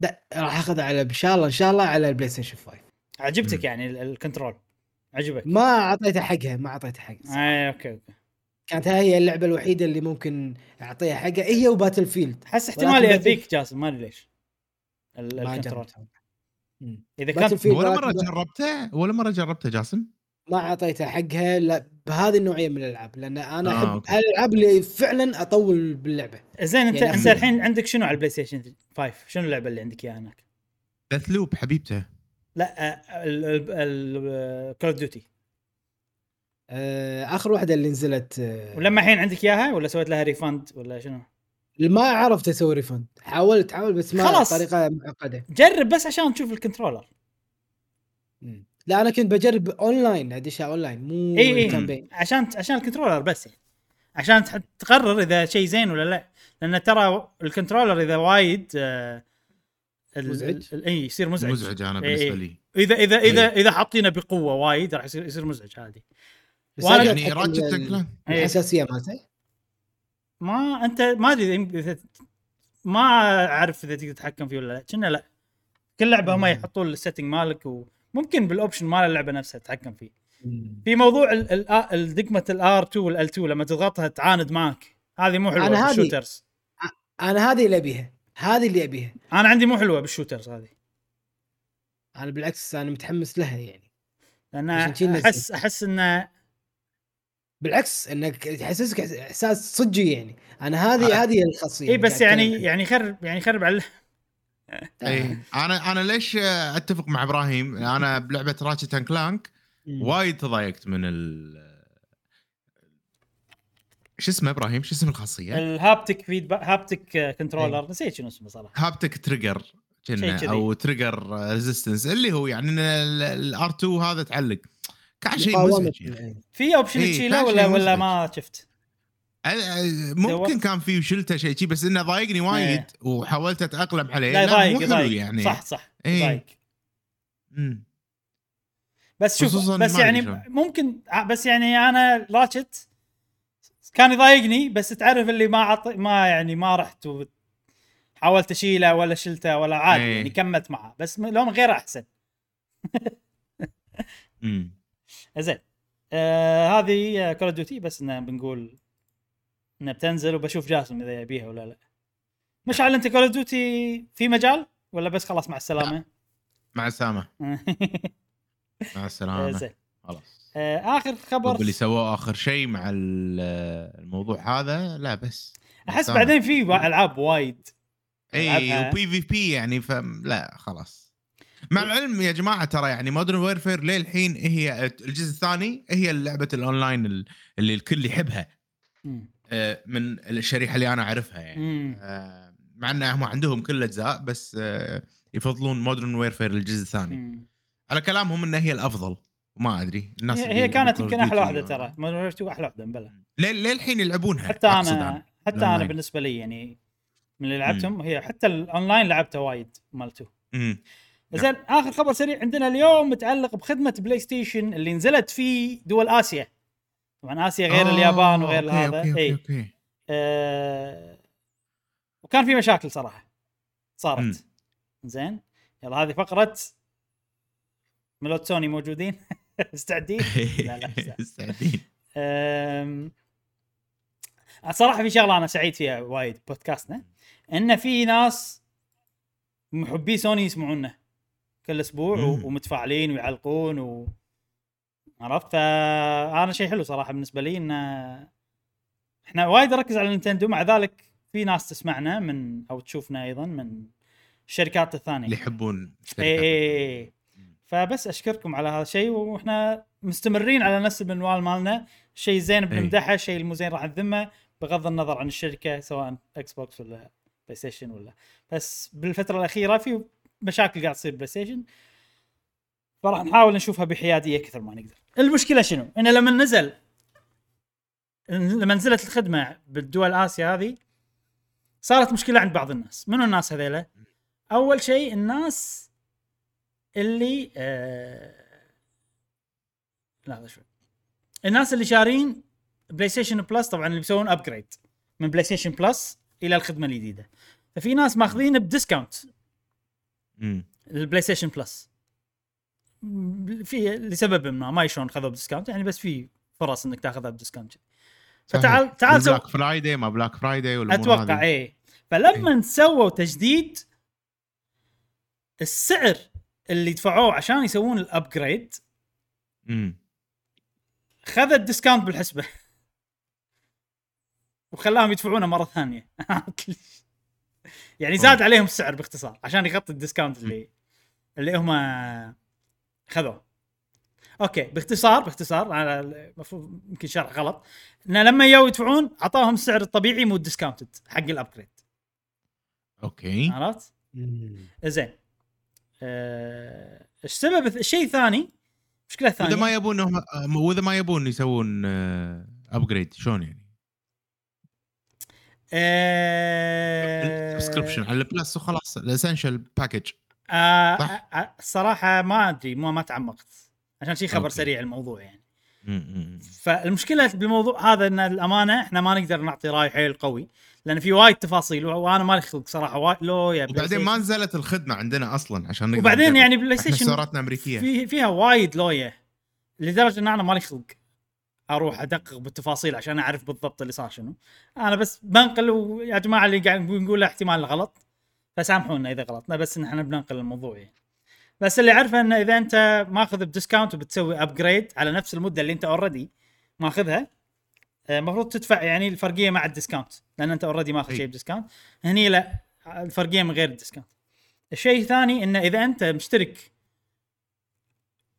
[SPEAKER 2] لا راح آخذها على إن شاء الله إن شاء الله على البلاي ستيشن 5
[SPEAKER 1] عجبتك
[SPEAKER 3] مم.
[SPEAKER 1] يعني ال- ال control. عجبك.
[SPEAKER 2] ما اعطيتها حقها ما اعطيتها حقها.
[SPEAKER 1] اي okay okay.
[SPEAKER 2] كانت هاي اللعبة الوحيدة اللي ممكن أعطيها حقها. هي و Battlefield
[SPEAKER 1] احس احتمال يأذيك جاسم ما أدري ليش. ال
[SPEAKER 2] control.
[SPEAKER 1] إذا
[SPEAKER 2] Battle
[SPEAKER 1] كان
[SPEAKER 2] field
[SPEAKER 3] ولا
[SPEAKER 2] مرة
[SPEAKER 3] جربته ولا مرة جربته جاسم؟
[SPEAKER 2] ما أعطيتها حقها لا بهذه النوعية من الألعاب. لأن أنا
[SPEAKER 3] آه،
[SPEAKER 2] أحب
[SPEAKER 3] okay.
[SPEAKER 2] الالعاب اللي فعلا أطول باللعبة.
[SPEAKER 1] زين انت
[SPEAKER 2] يعني أنت
[SPEAKER 1] الحين عندك شنو على ال PlayStation 5 شنو اللعبة اللي عندك إياها هناك؟
[SPEAKER 3] Deathloop حبيبته.
[SPEAKER 1] لا Call of
[SPEAKER 2] Duty آخر واحدة اللي نزلت آه،
[SPEAKER 1] ولما الحين عندك إياها ولا سويت لها refund ولا شنو؟
[SPEAKER 2] ما عرفت أسوي refund حاولت حاول بس ما
[SPEAKER 1] خلاص.
[SPEAKER 2] طريقة معقدة.
[SPEAKER 1] جرب بس عشان تشوف ال controller
[SPEAKER 2] مم. لا أنا كنت بجرب اونلاين ادشها اونلاين مو
[SPEAKER 1] إي إي.
[SPEAKER 2] ال campaign
[SPEAKER 1] عشان عشان ال controller بس. يعني عشان تقرر إذا شيء زين ولا لا. لأن ترى ال controller إذا وايد آه،
[SPEAKER 2] مزعج؟
[SPEAKER 1] إي يصير مزعج.
[SPEAKER 3] مزعج أنا
[SPEAKER 1] إيه،
[SPEAKER 3] بالنسبة
[SPEAKER 1] إيه.
[SPEAKER 3] لي.
[SPEAKER 1] إذا إذا إذا
[SPEAKER 3] إيه.
[SPEAKER 1] إذا حاطينه بقوة وايد راح يصير يصير مزعج عادي.
[SPEAKER 2] بس
[SPEAKER 3] يعني
[SPEAKER 2] بال-
[SPEAKER 3] كلان
[SPEAKER 1] إيه.
[SPEAKER 2] الحساسية مالته.
[SPEAKER 1] ما أنت ما أدري ما أعرف إذا تقدر تتحكم فيه ولا لا. كنا لا. كل لعبة هم. يحطون ال setting مالك وممكن بال option مال اللعبة نفسها تتحكم فيه. في موضوع ال- ال- الدقمه ال R 2 وال L 2 لما تضغطها تعاند معك. هذه مو حلوة
[SPEAKER 2] أنا بال
[SPEAKER 1] shooters.
[SPEAKER 2] أنا هذه اللي أبيها. هذه اللي أبيها.
[SPEAKER 1] أنا عندي مو حلوة بال shooters هذه.
[SPEAKER 2] أنا بالعكس أنا متحمس لها يعني. لأن نزلت.
[SPEAKER 1] احس أحس إنه
[SPEAKER 2] بالعكس إنك يحسسك إحساس صجي يعني أنا هذه
[SPEAKER 3] آه.
[SPEAKER 2] هذه
[SPEAKER 1] الخاصية
[SPEAKER 2] إي
[SPEAKER 1] بس يعني. يعني يخرب يعني يخرب على <laughs>
[SPEAKER 3] إي أنا أنا ليش أتفق مع إبراهيم أنا بلعبة Ratchet and
[SPEAKER 2] Clank.
[SPEAKER 3] وايد تضايقت من ال شو اسمه إبراهيم شو اسم الخاصية؟
[SPEAKER 1] ال haptic feedback haptic controller نسيت شنو اسمه
[SPEAKER 3] صراحة haptic
[SPEAKER 1] trigger
[SPEAKER 3] كنا. أو trigger resistance اللي هو يعني ال R 2 هذا تعلق كان شيء. مزعج يعني.
[SPEAKER 2] إيه.
[SPEAKER 1] في option
[SPEAKER 3] إيه،
[SPEAKER 1] تشيله ولا
[SPEAKER 3] شيء
[SPEAKER 1] ولا. ما شفت؟
[SPEAKER 3] ممكن كان فيه شلته شيء شي بس إنه ضايقني وايد
[SPEAKER 1] إيه.
[SPEAKER 3] وحاولت أتأقلم عليه
[SPEAKER 1] لا
[SPEAKER 3] حلو
[SPEAKER 1] يضايق
[SPEAKER 3] يعني
[SPEAKER 1] صح صح. يضايق
[SPEAKER 3] مم.
[SPEAKER 1] بس شوف بس يعني
[SPEAKER 3] شلون.
[SPEAKER 1] ممكن بس يعني أنا Ratchet كان يضايقني بس تعرف اللي ما عط ما يعني ما رحت و... حاولت أشيله ولا شلته ولا عادي
[SPEAKER 3] إيه.
[SPEAKER 1] يعني كملت معه بس م- لو من غيره احسن. زين. آه هذه Call of Duty بس انه بنقول إنها بتنزل وبشوف جاسم إذا يبيها ولا لا. مشعل أنت Call of Duty في مجال ولا بس خلاص مع السلامة؟
[SPEAKER 3] مع السلامة. <laughs> مع السلامة.
[SPEAKER 1] زين.
[SPEAKER 3] خلاص.
[SPEAKER 1] آه آخر خبر
[SPEAKER 3] اللي سووه آخر شيء مع ال- الموضوع هذا؟ لا بس. أحس.
[SPEAKER 1] بعدين في ألعاب وايد.
[SPEAKER 3] اي. و PvP يعني فلا خلاص. مع العلم يا جماعة ترى يعني Modern Warfare للحين هي الجزء الثاني هي لعبه الاونلاين ال- اللي الكل يحبها. آه، من الشريحة اللي أنا أعرفها يعني. آه، مع انهم عندهم كل الاجزاء بس آه، يفضلون Modern Warfare الجزء الثاني. على كلامهم إنها هي الأفضل ما أدري الناس
[SPEAKER 1] هي كانت يمكن أحلى
[SPEAKER 3] واحدة
[SPEAKER 1] ترى Modern War 2 أحلى واحدة
[SPEAKER 3] ليه- للحين يلعبونها
[SPEAKER 1] حتى أنا حتى
[SPEAKER 3] أنا.
[SPEAKER 1] بالنسبة لي يعني من اللي لعبتهم هي حتى الاونلاين لعبته وايد مالته. زين آخر خبر سريع عندنا اليوم متعلق بخدمة PlayStation اللي نزلت في دول آسيا. طبعا آسيا غير
[SPEAKER 3] آه،
[SPEAKER 1] اليابان وغير
[SPEAKER 3] okay،
[SPEAKER 1] هذا.
[SPEAKER 3] okay،
[SPEAKER 1] okay،
[SPEAKER 3] okay.
[SPEAKER 1] آه وكان في مشاكل صراحة. صارت. زين. يلا هذه فقرة ملوت سوني موجودين. <laughs> مستعدين؟ <laughs> لا، لا،.
[SPEAKER 3] مستعدين.
[SPEAKER 1] صراحة في شغلة أنا سعيد فيها وايد بودكاستنا إن في ناس محبي سوني يسمعونا. كل أسبوع
[SPEAKER 3] مم.
[SPEAKER 1] ومتفاعلين ويعلقون و عرفت؟ فانا شيء حلو صراحة بالنسبة لي ان إحنا وايد نركز على Nintendo مع ذلك في ناس تسمعنا من أو تشوفنا أيضا من الشركات الثانية.
[SPEAKER 3] اللي يحبون
[SPEAKER 1] اي. اي اي فبس أشكركم على هذا الشيء وإحنا مستمرين على نفس المنوال مالنا. الشيء الزين بنمدحه الشيء المو زين راح نذمه بغض النظر عن الشركة سواء Xbox ولا PlayStation ولا. بس بالفترة الأخيرة في مشاكل قاعد تصير PlayStation. فراح نحاول نشوفها بحيادية كثر ما نقدر. المشكلة شنو؟ إنه لما نزل لما نزلت الخدمة بالدول آسيا هذه صارت مشكلة عند بعض الناس. منو الناس هذيلا؟ أول شيء الناس اللي آه... لحظة شوي. الناس اللي شارين PlayStation Plus طبعا اللي بيسوون upgrade من PlayStation Plus إلى الخدمة الجديدة. ففي ناس ماخذين
[SPEAKER 3] ب
[SPEAKER 1] discount. ال PlayStation Plus. في لسبب ما ما شلون خذوا ب discount يعني بس في فرص إنك تاخذها ب discount. فتعال تعال سو
[SPEAKER 3] Black Friday ما Black Friday والأمور
[SPEAKER 1] أتوقع
[SPEAKER 3] هذه.
[SPEAKER 1] إيه. فلما سووا تجديد السعر اللي دفعوه عشان يسوون ال
[SPEAKER 3] upgrade.
[SPEAKER 1] خذ ال discount بالحسبة. <laughs> وخلاهم يدفعونه مرة ثانية. <laughs> يعني زاد عليهم السعر باختصار عشان يغطي ال discount اللي اللي هم خذوه. okay باختصار باختصار أنا المفروض يمكن شرح غلط. انه لما يجوا يدفعون أعطاهم السعر الطبيعي مو ال discounted حق ال
[SPEAKER 3] upgrade
[SPEAKER 1] okay.
[SPEAKER 2] عرفت؟
[SPEAKER 1] زين آه، إيش سبب الشيء الثاني المشكلة
[SPEAKER 3] وإذا
[SPEAKER 1] الثانية
[SPEAKER 3] ما يبون هم وإذا ما يبون يسوون upgrade شلون يعني؟
[SPEAKER 1] آه،
[SPEAKER 3] subscription على البلس وخلاص. ال essential package
[SPEAKER 1] آه
[SPEAKER 3] صح؟
[SPEAKER 1] آه، الصراحة ما أدري ما ما تعمقت. عشان شي خبر
[SPEAKER 3] okay.
[SPEAKER 1] سريع الموضوع يعني. فالمشكلة بالموضوع هذا إن الأمانة إحنا ما نقدر نعطي رأي حيل قوي. لأن في وايد تفاصيل وأنا مالي خلق صراحة وايد. لو يا
[SPEAKER 3] وبعدين ما. نزلت الخدمة عندنا أصلا عشان نقدر
[SPEAKER 1] وبعدين. يعني بلاي ستيشن
[SPEAKER 3] أمريكية.
[SPEAKER 1] في فيها وايد لوية. لدرجة إن أنا مالي خلق. أروح ادقق بالتفاصيل عشان اعرف بالضبط اللي صار شنو. أنا بس بنقل ويا جماعة اللي قاعد نقول احتمال غلط فسامحونا إذا غلطنا بس إن إحنا بننقل الموضوع يعني. بس اللي أعرفه إنه إذا أنت ماخذ ب discount وبتسوي upgrade على نفس المدة اللي أنت already ماخذها آه، المفروض تدفع يعني الفرقية مع ال discount لأن أنت already ماخذ
[SPEAKER 3] أي.
[SPEAKER 1] شيء ب discount. هني لا الفرقية من غير ال discount. الشيء الثاني إنه إذا أنت مشترك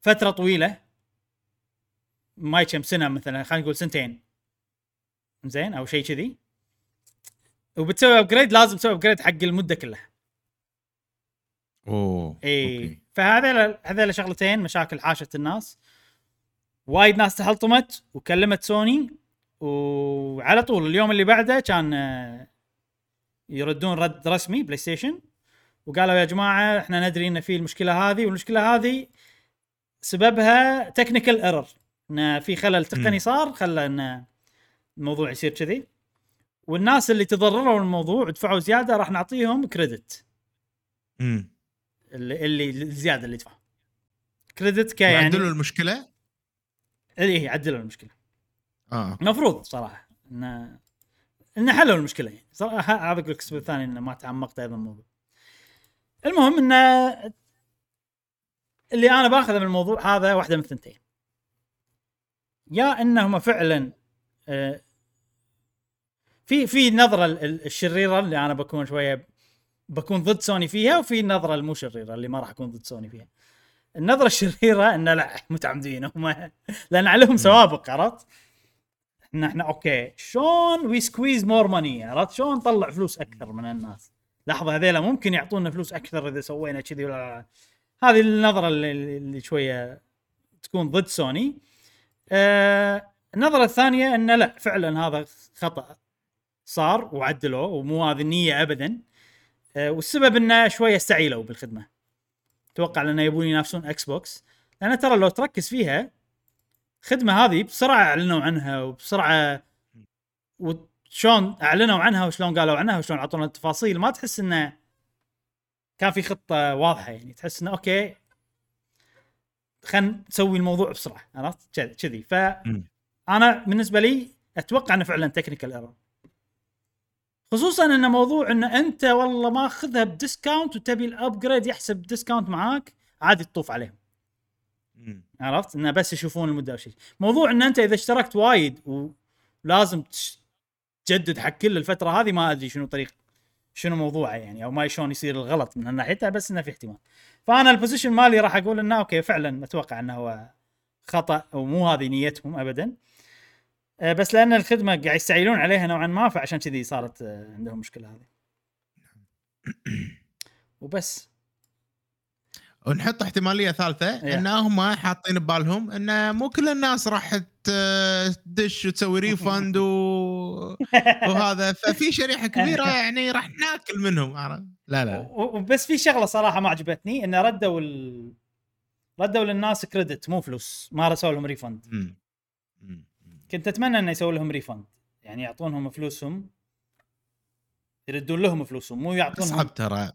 [SPEAKER 1] فترة طويلة ما كم سنة مثلا خلينا نقول سنتين. زين؟ أو شيء كذي. وبتسوي upgrade لازم تسوي upgrade حق المدة كلها. أوه
[SPEAKER 3] إي.
[SPEAKER 1] فهذا هذول شغلتين مشاكل حاشت الناس. وايد ناس تحلطمت وكلمت سوني وعلى طول اليوم اللي بعده كان آه، يردون رد رسمي بلاي ستيشن. وقالوا يا جماعة إحنا ندري إن في المشكلة هذه والمشكلة هذه سببها technical error إن في خلل تقني. صار خلى إن الموضوع يصير كذي. والناس اللي تضرروا من الموضوع ودفعوا زيادة راح نعطيهم credit
[SPEAKER 3] امم
[SPEAKER 1] اللي اللي الزيادة اللي يدفعوا credit كيعني
[SPEAKER 3] يعدلوا المشكلة؟
[SPEAKER 1] إيه عدلوا المشكلة.
[SPEAKER 3] آه
[SPEAKER 1] المفروض صراحة إن إن حلوا المشكلة. يعني صراحة هذا أقول لك السبب الثاني إنه ما تعمقت أيضا الموضوع. المهم إن اللي أنا باخذه من الموضوع هذا واحدة من الثنتين. يا انهم فعلا آه، في في النظره ال- الشريرة اللي أنا بكون شوية بكون ضد سوني فيها وفي النظره المو شريرة اللي ما راح أكون ضد سوني فيها النظرة الشريرة انه لا متعمدين هم لأن عليهم سوابق عرفت؟ إحنا إحنا okay شلون we squeeze more money عرفت؟ شلون نطلع فلوس أكثر من الناس؟ لحظة هذيلا ممكن يعطونا فلوس أكثر إذا سوينا كذي ولا لا. هذه النظرة اللي, اللي شوية تكون ضد سوني. آه النظرة الثانية انه لا فعلا هذا خطأ صار وعدلوه ومو هذه النية ابدا. آه والسبب إنه شوية استعيلوا بالخدمة. أتوقع لأنه يبون ينافسون إكس بوكس لأن ترى لو تركز فيها الخدمه هذه بسرعة أعلنوا عنها وبسرعة وشلون أعلنوا عنها وشلون قالوا عنها وشلون اعطونا التفاصيل ما تحس إنه كان في خطة واضحة يعني تحس إنه okay خلينا نسوي الموضوع بسرعة عرفت؟ كذي- كذي فانا بالنسبة لي أتوقع إنه فعلا technical error خصوصا ان موضوع إن أنت والله ماخذها ب discount وتبي ال upgrade يحسب discount معاك عادي تطوف عليهم. عرفت؟ إنه بس يشوفون المدة أو شيء. موضوع إن أنت إذا اشتركت وايد ولازم تجدد حق كل الفترة هذه ما أدري شنو طريق شنو موضوعه يعني أو ما شلون يصير الغلط من ناحيتها بس إنه في احتمال. فأنا ال position مالي راح أقول إنه okay فعلا أتوقع إنه هو خطأ ومو هذه نيتهم ابدا. آه، بس لأن الخدمة قاعد يستعيلون عليها نوعا ما فعشان كذي صارت آه، عندهم مشكلة هذه. وبس.
[SPEAKER 3] ونحط احتمالية ثالثة
[SPEAKER 1] إيه.
[SPEAKER 3] إن هم حاطين ببالهم إن مو كل الناس راح تدش وتسوي refund و... <laughs> وهذا. ففي شريحة كبيرة <laughs> يعني راح ناكل منهم عرفت؟ لا لا.
[SPEAKER 1] وبس في شغلة صراحة ما عجبتني انه ردوا ال... ردوا للناس credit مو فلوس ما سووا لهم
[SPEAKER 3] refund.
[SPEAKER 1] كنت أتمنى إنه يسووا لهم refund يعني يعطونهم فلوسهم يردون لهم فلوسهم مو يعطونهم.
[SPEAKER 3] أصعب ترى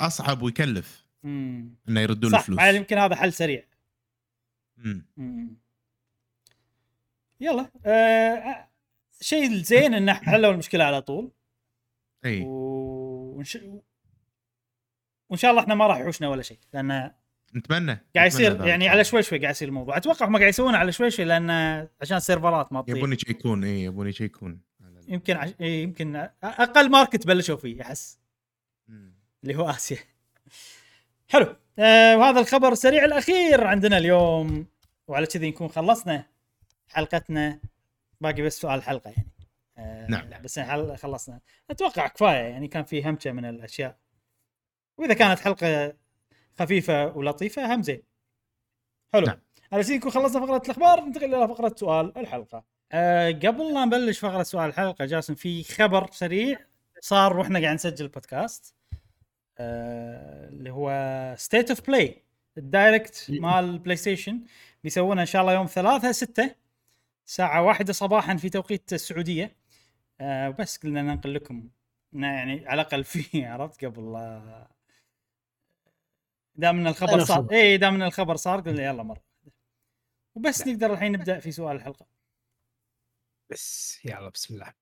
[SPEAKER 3] أصعب ويكلف.
[SPEAKER 1] مم.
[SPEAKER 3] إنه يردون
[SPEAKER 1] صح
[SPEAKER 3] الفلوس
[SPEAKER 1] يمكن هذا حل سريع
[SPEAKER 3] مم.
[SPEAKER 1] مم. يلا آه شيء الزين إنه حلوا المشكلة على طول
[SPEAKER 3] إي
[SPEAKER 1] ونش... وإن شاء الله إحنا ما راح يحوشنا ولا شيء لأن
[SPEAKER 3] نتمنى
[SPEAKER 1] قاعد يصير. يعني على شوي شوي قاعد يصير الموضوع أتوقع هم قاعد يسوونه على شوي شوي لأن عشان السيرفرات ما
[SPEAKER 3] يبون
[SPEAKER 1] تطير
[SPEAKER 3] يشيكون إي يبون يشيكون
[SPEAKER 1] يمكن عش... إيه، يمكن أقل ماركت بلشوا فيه
[SPEAKER 3] أحس.
[SPEAKER 1] اللي هو آسيا حلو. آه وهذا الخبر السريع الأخير عندنا اليوم. وعلى كذي نكون خلصنا حلقتنا. باقي بس سؤال الحلقة يعني. آه
[SPEAKER 3] نعم.
[SPEAKER 1] بس حل... خلصنا. أتوقع كفاية يعني كان في همشه من الأشياء. وإذا كانت حلقة خفيفة ولطيفة هم زين. حلو.
[SPEAKER 3] نعم.
[SPEAKER 1] على كذي نكون خلصنا فقرة الأخبار. ننتقل إلى فقرة سؤال الحلقة. آه قبل لا نبلش فقرة سؤال الحلقة جاسم في خبر سريع صار وإحنا قاعد نسجل البودكاست اللي هو State of Play ال direct مال بلاي ستيشن بيسوونه إن شاء الله يوم ثلاثة ستة الساعة واحدة صباحا في توقيت السعودية. آه وبس قلنا ننقل لكم. يعني على الأقل في <laughs> عرفت؟ قبل لا دام إن الخبر صار. اي دام إن الخبر صار قلنا يلا مرة وبس نقدر الحين نبدأ في سؤال الحلقة.
[SPEAKER 2] بس يلا بسم الله.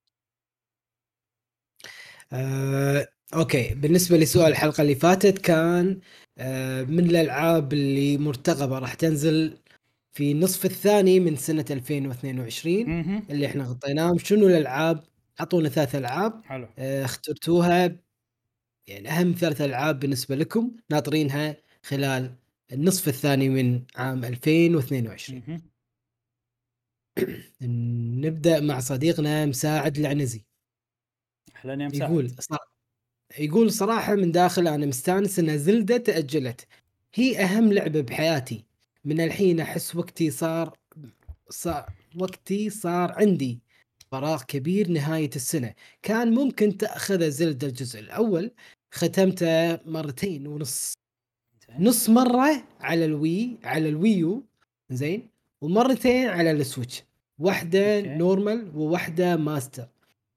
[SPEAKER 2] آه، أوكي بالنسبة لسؤال الحلقة اللي فاتت كان آه، من الألعاب اللي مرتقبة راح تنزل في النصف الثاني من سنة 2022
[SPEAKER 1] مهم.
[SPEAKER 2] اللي إحنا غطيناهم. شنو الألعاب؟ أعطونا ثلاث ألعاب.
[SPEAKER 1] حلو.
[SPEAKER 2] آه، اخترتوها يعني أهم ثلاث ألعاب بالنسبة لكم ناطرينها خلال النصف الثاني من عام 2022
[SPEAKER 1] مهم. <clears throat>
[SPEAKER 2] نبدأ مع صديقنا مساعد العنزي.
[SPEAKER 1] أهلا يا مساعد.
[SPEAKER 2] يقول صار يقول صراحة من داخل أنا مستانس إن زلدة تأجلت. هي أهم لعبة بحياتي. من الحين أحس وقتي صار صار وقتي صار عندي فراغ كبير نهاية السنة. كان ممكن تأخذ زلدا الجزء الأول ختمته مرتين ونص. نص مرة على الوي على الويو زين ومرتين على السويتش.
[SPEAKER 1] okay.
[SPEAKER 2] normal وواحدة master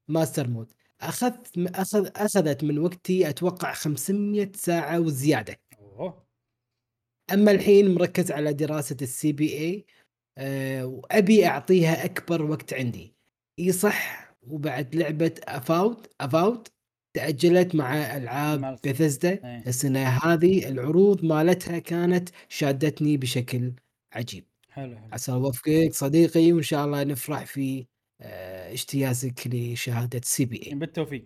[SPEAKER 2] master mode. أخذت اخذ أخذت من وقتي أتوقع 500 ساعة وزيادة.
[SPEAKER 1] أوه.
[SPEAKER 2] أما الحين مركز على دراسة ال CPA وأبي أعطيها أكبر وقت عندي. اي صح وبعد لعبة أفاوت أفاوت تأجلت مع
[SPEAKER 1] ألعاب
[SPEAKER 2] بثزدا
[SPEAKER 1] إيه.
[SPEAKER 2] السنة هذه العروض مالتها كانت شادتني بشكل عجيب.
[SPEAKER 1] حلو حلو.
[SPEAKER 2] عسى الله يوفقك صديقي وإن شاء الله نفرح في آه، اجتيازك لشهادة CPA
[SPEAKER 1] بالتوفيق.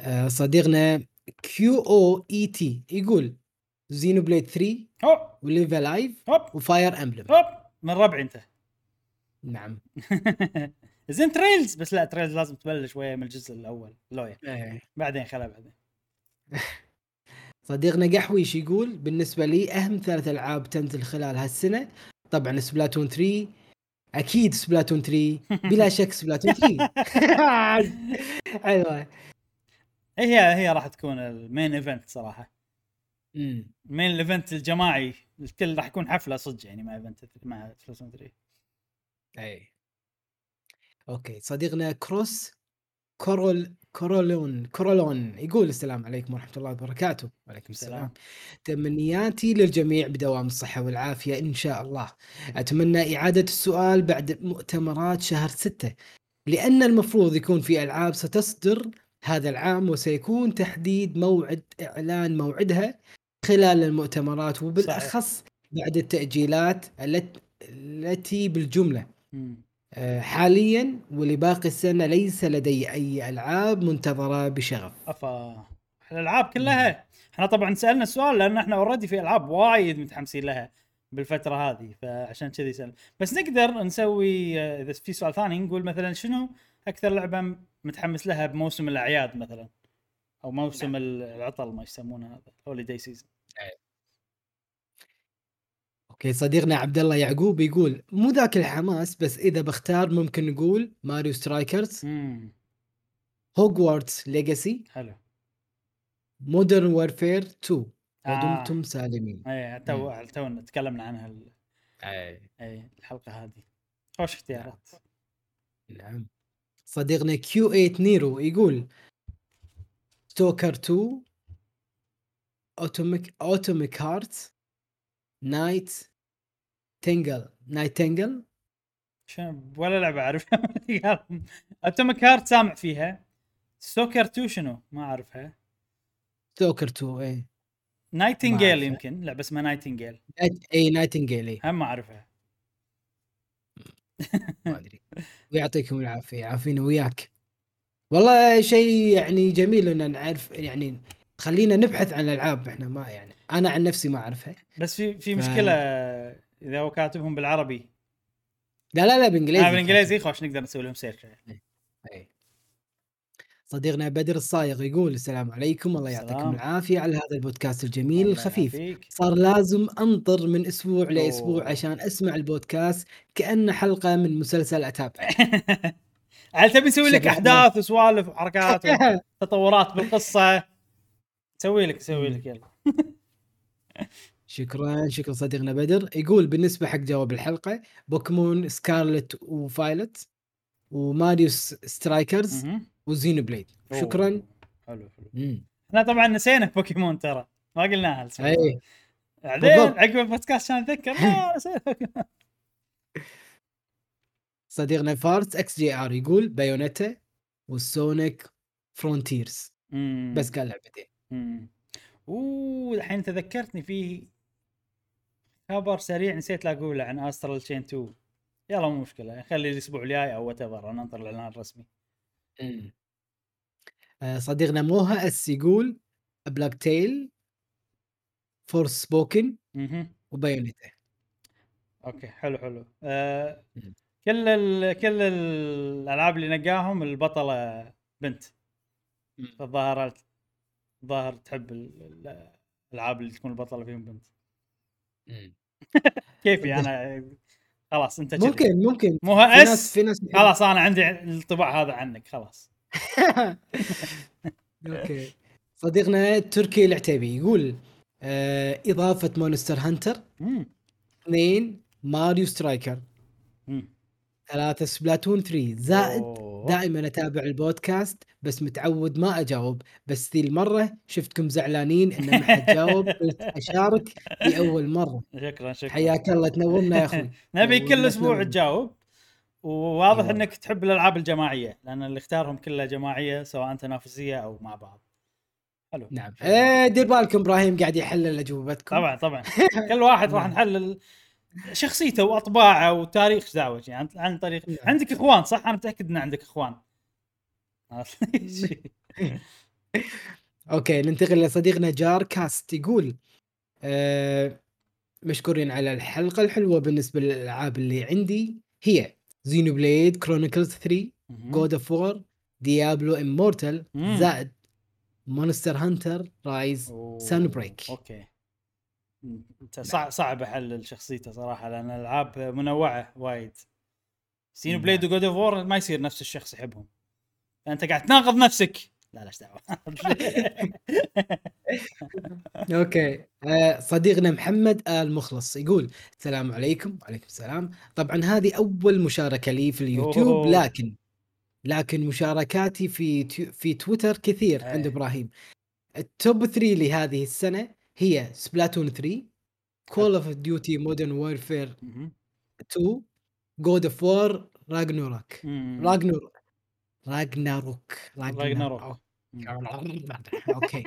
[SPEAKER 2] آه، صديقنا QOET يقول Xenoblade 3
[SPEAKER 1] هوب
[SPEAKER 2] و Live A Live
[SPEAKER 1] هوب.
[SPEAKER 2] و Fire Emblem
[SPEAKER 1] هوب. من ربعي أنت.
[SPEAKER 2] نعم. <laughs>
[SPEAKER 1] زين Trails. بس لا Trails لازم تبلش شوية من الجزء الأول. لويا. بعدين خلا بعدين. <laughs>
[SPEAKER 2] صديقنا قحويش يقول بالنسبة لي أهم ثلاث ألعاب تنزل خلال هالسنة. طبعا Splatoon 3 أكيد سبلاتون 3 بلا <laughs> شك Splatoon 3 <laughs> أيوه.
[SPEAKER 1] هي هي راح تكون ال main event
[SPEAKER 2] صراحة.
[SPEAKER 1] ال main ال event الجماعي الكل راح يكون حفلة صدق يعني مع event مع Splatoon 3
[SPEAKER 2] أي. أوكي. صديقنا كروس كورول كورولون كورولون. يقول السلام عليكم ورحمة الله وبركاته. وعليكم السلام. تمنياتي للجميع بدوام الصحة والعافية إن شاء الله. أتمنى إعادة السؤال بعد مؤتمرات شهر ستة. لأن المفروض يكون في ألعاب ستصدر هذا العام وسيكون تحديد موعد إعلان موعدها خلال المؤتمرات وبالأخص بعد التأجيلات الت- التي. آه، حاليا ولباقي السنة ليس لدي أي ألعاب منتظرة بشغف.
[SPEAKER 1] أفا. الألعاب كلها. إحنا طبعا سألنا السؤال لأن إحنا already في ألعاب وايد متحمسين لها بالفترة هذه فعشان كذي سأل. بس نقدر نسوي آه، إذا في سؤال ثاني نقول مثلا شنو أكثر لعبة متحمس لها بموسم الأعياد مثلا؟ أو موسم العطل ما يسمونه هذا holiday season
[SPEAKER 2] أوكي صديقنا عبد الله يعقوب يقول مو ذاك الحماس بس إذا بختار ممكن نقول Mario Strikers
[SPEAKER 1] امم
[SPEAKER 2] Hogwarts Legacy
[SPEAKER 1] حلو.
[SPEAKER 2] Modern Warfare 2
[SPEAKER 1] آه.
[SPEAKER 2] ودمتم سالمين
[SPEAKER 1] اي تو تو تكلمنا عنها ال- اي الحلقة هذه. خوش اختيارات.
[SPEAKER 2] نعم. صديقنا Q8 Nero يقول Stalker 2 Atomic Atomic Heart Nightingale
[SPEAKER 1] Nightingale ولا لعبة اعرفها <laughs> Atomic Heart سامع فيها. Stalker 2 شنو؟ ما أعرفها.
[SPEAKER 2] Stalker 2 اي Nightingale.
[SPEAKER 1] يمكن. لعبه اسمها Nightingale
[SPEAKER 2] Night اي Nightingale اي
[SPEAKER 1] هم ما أعرفها.
[SPEAKER 2] ما <laughs> أدري. ويعطيكم العافية. عافينا وياك. والله شيء يعني جميل إن نعرف يعني خلينا نبحث عن الألعاب إحنا ما يعني. أنا عن نفسي ما أعرفها
[SPEAKER 1] بس في في
[SPEAKER 2] ف-
[SPEAKER 1] مشكلة إذا هو كاتبهم بالعربي
[SPEAKER 2] لا لا لا بالإنجليزي
[SPEAKER 1] آه بالإنجليزي خوش نقدر نسوي لهم search
[SPEAKER 2] أي. صديقنا بدر الصايغ يقول السلام عليكم الله يعطيكم. العافية على هذا البودكاست الجميل الخفيف. صار لازم أنطر من أسبوع لأسبوع
[SPEAKER 1] أوه.
[SPEAKER 2] عشان أسمع البودكاست كانه حلقة من مسلسل اتابعه <laughs>
[SPEAKER 1] عاد تبي نسوي لك. أحداث وسوالف وحركات <laughs> وتطورات بالقصة سوي لك سوي لك يلا <laughs> <laughs>
[SPEAKER 2] شكرا شكرا صديقنا بدر يقول بالنسبة حق جواب الحلقة Pokemon Scarlet و Violet و Mario
[SPEAKER 1] س-
[SPEAKER 2] Strikers. و
[SPEAKER 1] Xenoblade.
[SPEAKER 2] شكرا
[SPEAKER 1] حلو حلو. إحنا طبعا نسينا بوكيمون ترى ما قلناها.
[SPEAKER 2] اي
[SPEAKER 1] بعدين. عقب البودكاست عشان أتذكر. <laughs>
[SPEAKER 2] صديقنا فارس XGR يقول Bayonetta و Sonic
[SPEAKER 1] Frontiers.
[SPEAKER 2] بس قال لعبتين.
[SPEAKER 1] أوه الحين تذكرتني فيه خبر سريع نسيت لا أقوله عن Astral Chain 2 يلا مو مشكلة خلي الأسبوع الجاي أو whatever ننطر الإعلان الرسمي.
[SPEAKER 2] مم. آه، صديقنا موها اس يقول Plague Tale Forspoken
[SPEAKER 1] و
[SPEAKER 2] Bayonetta
[SPEAKER 1] أوكي حلو حلو. آه. كل ال... كل الألعاب اللي نقاهم البطلة بنت. فالظاهر الظاهر تحب ال- ال- الألعاب اللي تكون البطله فيهم بنت. <laughs> كيفي أنا <laughs> خلاص أنت.
[SPEAKER 2] ممكن ممكن.
[SPEAKER 1] مو اس
[SPEAKER 2] في ناس
[SPEAKER 1] خلاص أنا عندي الانطباع هذا عنك خلاص. <laughs>
[SPEAKER 2] أوكي. صديقنا تركي العتيبي يقول آه إضافة Monster
[SPEAKER 1] Hunter.
[SPEAKER 2] اثنين Mario Striker.
[SPEAKER 1] مم.
[SPEAKER 2] ثلاثة سبلاتون 3 زائد
[SPEAKER 1] أوه.
[SPEAKER 2] دائما أتابع البودكاست بس متعود ما أجاوب بس ذي المرة شفتكم زعلانين إن ما حد جاوب <laughs> قلت أشارك لأول مرة
[SPEAKER 1] شكرا شكرا
[SPEAKER 2] حياك الله تنورنا يا أخوي <laughs>
[SPEAKER 1] نبي كل
[SPEAKER 2] أسبوع.
[SPEAKER 1] تجاوب وواضح
[SPEAKER 2] أيوة.
[SPEAKER 1] إنك تحب الألعاب الجماعية لأن اللي اختارهم كلها جماعية سواء تنافسية أو مع بعض حلو
[SPEAKER 2] نعم. آه دير بالكم إبراهيم قاعد يحلل أجوبتكم
[SPEAKER 1] طبعا طبعا <laughs> كل واحد راح
[SPEAKER 2] نعم.
[SPEAKER 1] نحلل شخصيته وأطباعه وتاريخ دعوه يعني عن- طريق
[SPEAKER 2] نعم.
[SPEAKER 1] عندك إخوان صح؟ أنا متأكد إن عندك إخوان. <laughs>
[SPEAKER 2] أوكي ننتقل لصديقنا جار كاست يقول آه مشكورين على الحلقة الحلوة بالنسبة للألعاب اللي عندي هي Xenoblade Chronicles 3 God of War Diablo
[SPEAKER 1] Immortal.
[SPEAKER 2] زائد Monster Hunter Rise Sunbreak
[SPEAKER 1] أوكي. انت صعب صعب احلل شخصيته صراحة لأن الألعاب منوعة وايد. Xeno
[SPEAKER 2] نعم.
[SPEAKER 1] blade و God of War ما يصير نفس الشخص يحبهم. فانت قاعد تناقض نفسك. لا لا إيش دعوه <laughs>
[SPEAKER 2] أوكي. آه صديقنا محمد آل مخلص يقول السلام عليكم. وعليكم السلام. طبعا هذه أول مشاركة لي في اليوتيوب. لكن لكن مشاركاتي في في تويتر كثير عند
[SPEAKER 1] إيه.
[SPEAKER 2] إبراهيم. ال top 3 لهذه السنة هي Splatoon 3 Call of Duty Modern Warfare
[SPEAKER 1] مهم.
[SPEAKER 2] 2 God of War Ragnarok
[SPEAKER 1] مم.
[SPEAKER 2] Ragnar Ragnarok
[SPEAKER 1] Ragnarok
[SPEAKER 2] okay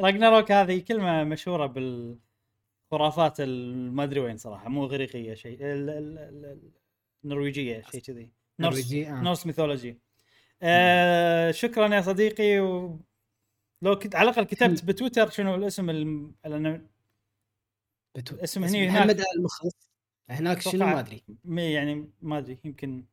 [SPEAKER 1] Ragnarok هذه كلمة مشهورة بالخرافات ال- ما أدري وين صراحة مو اغريقيه شيء ال- ال- ال- النرويجيه شيء كذي.
[SPEAKER 2] Norse.
[SPEAKER 1] Norse mythology آه شكرا يا صديقي و... لو كنت على الأقل كتبت بتويتر شنو الاسم الم... لأن
[SPEAKER 2] بتو-
[SPEAKER 1] اسم هني
[SPEAKER 2] محمد
[SPEAKER 1] هناك.
[SPEAKER 2] آل مخلص هناك شنو؟ ما أدري.
[SPEAKER 1] مي- يعني ما أدري. يمكن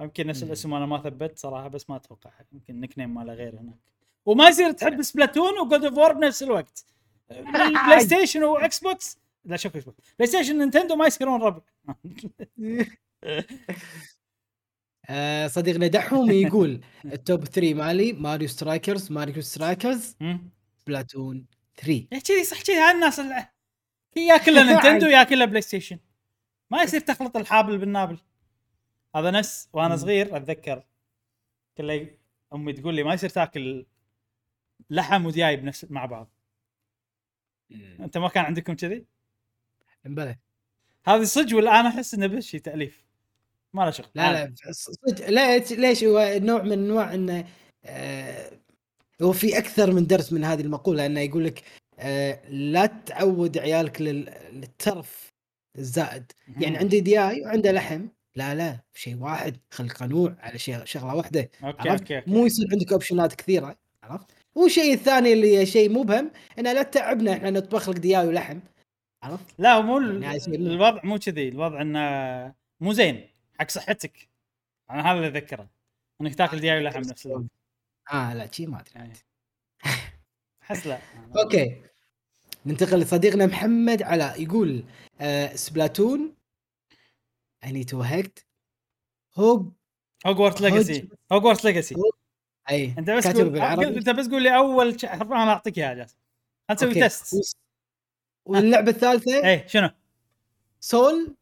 [SPEAKER 1] يمكن نفس. الاسم أنا ما ثبت صراحة بس ما أتوقع. يمكن nickname ماله غير هناك. وما يصير تحب Splatoon و God of War بنفس الوقت. PlayStation و Xbox لا شوف Xbox PlayStation Nintendo ما يسكرون ربع. <laughs>
[SPEAKER 2] آه صديقنا دحوم يقول <laughs> ال top 3 مالي Mario Strikers Mario
[SPEAKER 1] Strikers.
[SPEAKER 2] Splatoon 3
[SPEAKER 1] يا كذي صح كذي هالناس يا كله Nintendo يا كله PlayStation ما يصير تخلط الحابل بالنابل. هذا نفس
[SPEAKER 2] وأنا.
[SPEAKER 1] صغير أتذكر كله أمي تقول لي ما يصير تاكل لحم ودياي بنفس مع بعض. أنت ما كان عندكم كذي؟
[SPEAKER 2] بلى
[SPEAKER 1] هذه صدق ولا أنا أحس إنه بس شيء تأليف. ما له شغل
[SPEAKER 2] لا لا صدق لا ليش هو نوع من انواع إنه آه هو في أكثر من درس من هذه المقولة إنه يقول لك آه لا تعود عيالك لل- للترف الزائد يعني عندي دياي وعنده لحم لا لا شيء واحد خلي قنوع على شيء شغلة واحدة
[SPEAKER 1] okay
[SPEAKER 2] عرفت؟
[SPEAKER 1] okay, okay.
[SPEAKER 2] مو يصير عندك option ات كثيرة عرفت؟ والشيء الثاني اللي شيء مبهم إنه لا تتعبنا إحنا نطبخ لك دياي ولحم عرفت؟
[SPEAKER 1] لا مو
[SPEAKER 2] يعني
[SPEAKER 1] الوضع مو كذي الوضع إنه مو زين حق صحتك. أنا هذا اللي أذكره. إنك تاكل دياي ولحم نفس الوقت
[SPEAKER 2] آه لا شيء ما أدري. <laughs>
[SPEAKER 1] أحس لا. <laughs>
[SPEAKER 2] okay. ننتقل لصديقنا محمد علاء يقول آه Splatoon. اني توهقت Hog
[SPEAKER 1] Hogwarts Legacy Hogwarts Legacy
[SPEAKER 2] أي.
[SPEAKER 1] أنت بس قول أنت بس قول لي أول حرف أنا أعطيك إياها خلينا نسوي.
[SPEAKER 2] test واللعبة الثالثة؟
[SPEAKER 1] إيه شنو؟
[SPEAKER 2] سول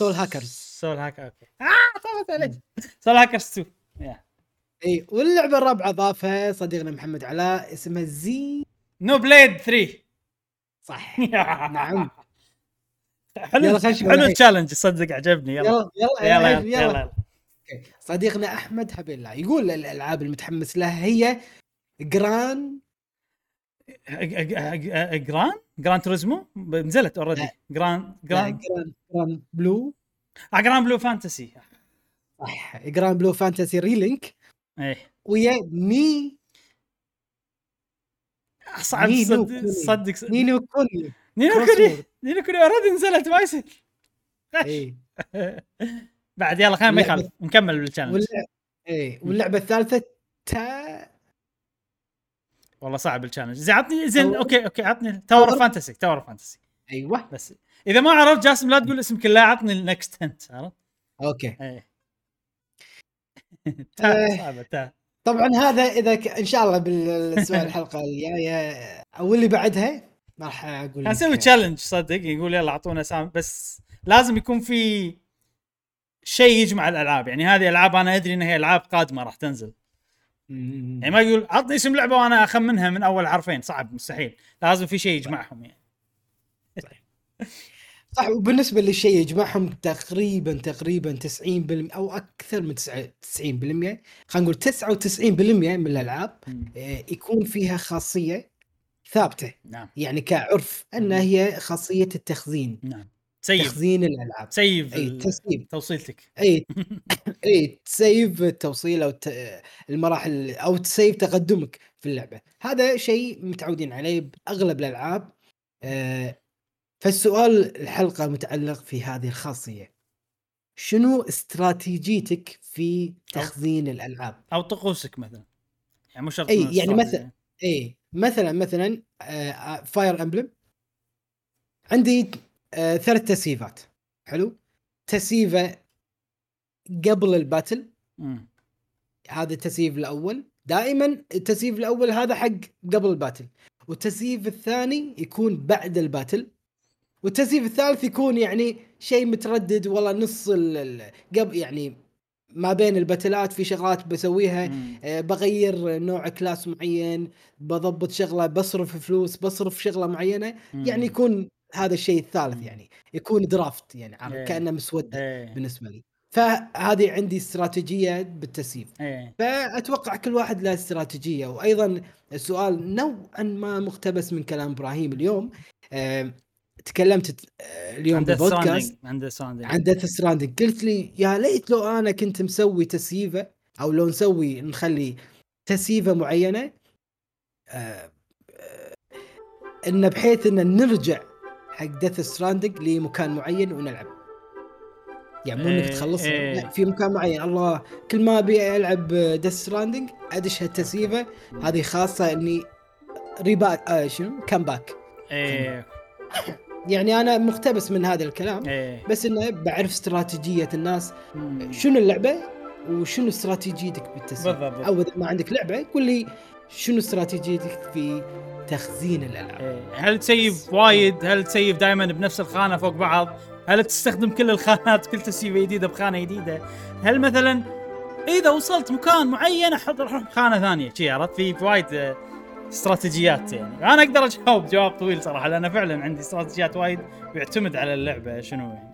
[SPEAKER 2] سول هاكرز
[SPEAKER 1] سول هاك أوكي آه طبعا عليك. Soul Hackers 2 يا.
[SPEAKER 2] إي واللعبة الرابعة ضافها صديقنا محمد علاء اسمها
[SPEAKER 1] Xenoblade 3
[SPEAKER 2] صح. <laughs>
[SPEAKER 1] نعم.
[SPEAKER 2] نعم.
[SPEAKER 1] حلو حلو.
[SPEAKER 2] ال
[SPEAKER 1] challenge صدق عجبني. يلا.
[SPEAKER 2] يلا يلا
[SPEAKER 1] يلا
[SPEAKER 2] يلا,
[SPEAKER 1] يلا.
[SPEAKER 2] صديقنا أحمد حبيب الله يقول الألعاب المتحمس لها هي جران
[SPEAKER 1] جران؟ جران توريزمو؟ نزلت already.
[SPEAKER 2] Gran Gran. Granblue.
[SPEAKER 1] آه، Granblue Fantasy.
[SPEAKER 2] صح Granblue Fantasy Relink.
[SPEAKER 1] إيه.
[SPEAKER 2] ويا Ni.
[SPEAKER 1] صعب. صدق صدق.
[SPEAKER 2] Ni no
[SPEAKER 1] Kuni.
[SPEAKER 2] Ni
[SPEAKER 1] no
[SPEAKER 2] Kuni.
[SPEAKER 1] Ni no Kuni. already نزلت ما يصير
[SPEAKER 2] اي <laughs>
[SPEAKER 1] بعد يلا خلينا ما يخالف نكمل بال challenge
[SPEAKER 2] واللعبه اي واللعبة الثالثة تا
[SPEAKER 1] والله صعب ال challenge زين عطني زين okay okay عطني
[SPEAKER 2] Tower
[SPEAKER 1] Fantasy Tower Fantasy
[SPEAKER 2] أيوه.
[SPEAKER 1] بس إذا ما عرفت جاسم لا تقول اسم كله عطني ال next hint
[SPEAKER 2] عرفت؟
[SPEAKER 1] okay. إيه. <laughs>
[SPEAKER 2] آه.
[SPEAKER 1] صعبه
[SPEAKER 2] طبعا هذا إذا ك... إن شاء الله بالسؤال <laughs> الحلقة الجاية أو اللي بعدها ما راح أقول
[SPEAKER 1] نسوي تشالنج صدق يقول يلا أعطونا سام بس لازم يكون في شيء يجمع الألعاب. يعني هذه ألعاب أنا أدري انها هي ألعاب قادمة راح تنزل. يعني ما يقول عطني اسم لعبة وأنا اخمنها من اول حرفين صعب مستحيل. لازم في شيء يجمعهم يعني. <laughs>
[SPEAKER 2] صح وبالنسبة للشيء يجمعهم تقريبا تقريبا 90% أو أكثر من 90% خلينا نقول 99% من
[SPEAKER 1] الألعاب.
[SPEAKER 2] آه، يكون فيها خاصية ثابتة.
[SPEAKER 1] نعم.
[SPEAKER 2] يعني كعرف أنها هي خاصية التخزين.
[SPEAKER 1] نعم. سيف.
[SPEAKER 2] تخزين الألعاب.
[SPEAKER 1] سيف أي
[SPEAKER 2] تسييف.
[SPEAKER 1] توصيلتك.
[SPEAKER 2] أي <laughs> أي تسيف التوصيل أو المراحل أو تسيف تقدمك في اللعبة. هذا شيء متعودين عليه بأغلب الألعاب. آه، فالسؤال الحلقة متعلق في هذه الخاصية. شنو استراتيجيتك في تخزين الألعاب؟
[SPEAKER 1] أو طقوسك مثلا؟ يعني مو شرط إنه
[SPEAKER 2] يعني. مثلا- أي مثلا مثلا Fire Emblem عندي آه، ثلاث تسييفات. حلو؟ تسييفة قبل ال battle.
[SPEAKER 1] مم.
[SPEAKER 2] هذا التسييف الأول. دائما التسييف الأول هذا حق قبل ال battle. والتسييف الثاني يكون بعد ال battle. والتسييف الثالث يكون يعني شيء متردد والله نص قبل يعني ما بين الباتلات في شغلات بسويها. آه، بغير نوع class معين بضبط شغلة بصرف فلوس بصرف شغلة معينة.
[SPEAKER 1] مم.
[SPEAKER 2] يعني يكون هذا الشيء الثالث
[SPEAKER 1] مم.
[SPEAKER 2] يعني يكون draft يعني عارف
[SPEAKER 1] إيه.
[SPEAKER 2] كأنه مسودة
[SPEAKER 1] إيه.
[SPEAKER 2] بالنسبة لي. فهذه عندي استراتيجية بالتسييف.
[SPEAKER 1] إيه.
[SPEAKER 2] فأتوقع كل واحد له استراتيجية. وأيضا السؤال نوعا ما مقتبس من كلام إبراهيم اليوم. آه، تكلمت اليوم بالبودكاست
[SPEAKER 1] عنده ستراندنج
[SPEAKER 2] عن ديث ستراندنج قلت لي يا ليت لو أنا كنت مسوي تسييفة أو لو نسوي نخلي تسييفة معينة آه، آه، انه بحيث إن نرجع حق Death Stranding لمكان معين ونلعب. يعني مو إنك
[SPEAKER 1] إيه،
[SPEAKER 2] تخلص
[SPEAKER 1] إيه.
[SPEAKER 2] لا في مكان معين. الله كل ما أبي ألعب Death Stranding أدش هالتسييفة. هذه خاصة إني reback آه شنو؟ come back
[SPEAKER 1] إيه.
[SPEAKER 2] يعني أنا مقتبس من هذا الكلام
[SPEAKER 1] إيه.
[SPEAKER 2] بس إنه بعرف استراتيجية الناس. شنو اللعبة وشنو استراتيجيتك بالتسييف
[SPEAKER 1] بالضبط.
[SPEAKER 2] أو اذا ما عندك لعبة قول لي شنو استراتيجيتك في تخزين الألعاب؟
[SPEAKER 1] إيه. هل تسيف وايد؟ هل تسيف دائما بنفس الخانة فوق بعض؟ هل تستخدم كل الخانات كل تسييفه جديدة بخانة جديدة؟ هل مثلا إذا وصلت مكان معين أحط أروح خانة ثانية؟ شي عرفت؟ في وايد آه، استراتيجيات يعني. أنا أقدر أجاوب جواب طويل صراحة لأن فعلا عندي استراتيجيات وايد بيعتمد على اللعبة شنو يعني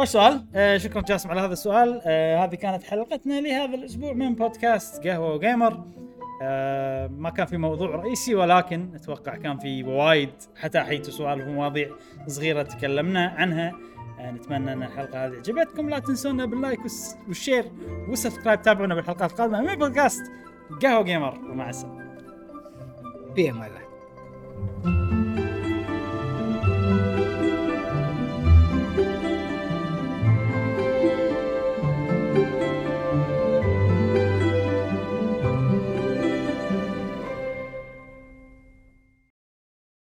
[SPEAKER 1] خوش سؤال. آه شكرا جاسم على هذا السؤال. آه هذه كانت حلقتنا لهذا الأسبوع من بودكاست قهوة وجيمر. آه ما كان في موضوع رئيسي ولكن أتوقع كان في وايد حتى حيت سوالف ومواضيع صغيرة تكلمنا عنها. آه نتمنى أن الحلقة هذه عجبتكم. لا تنسونا بال like وال share وال subscribe. تابعونا بالحلقات القادمة من بودكاست قهوة Gamer ومع السلامة.
[SPEAKER 2] في أمان الله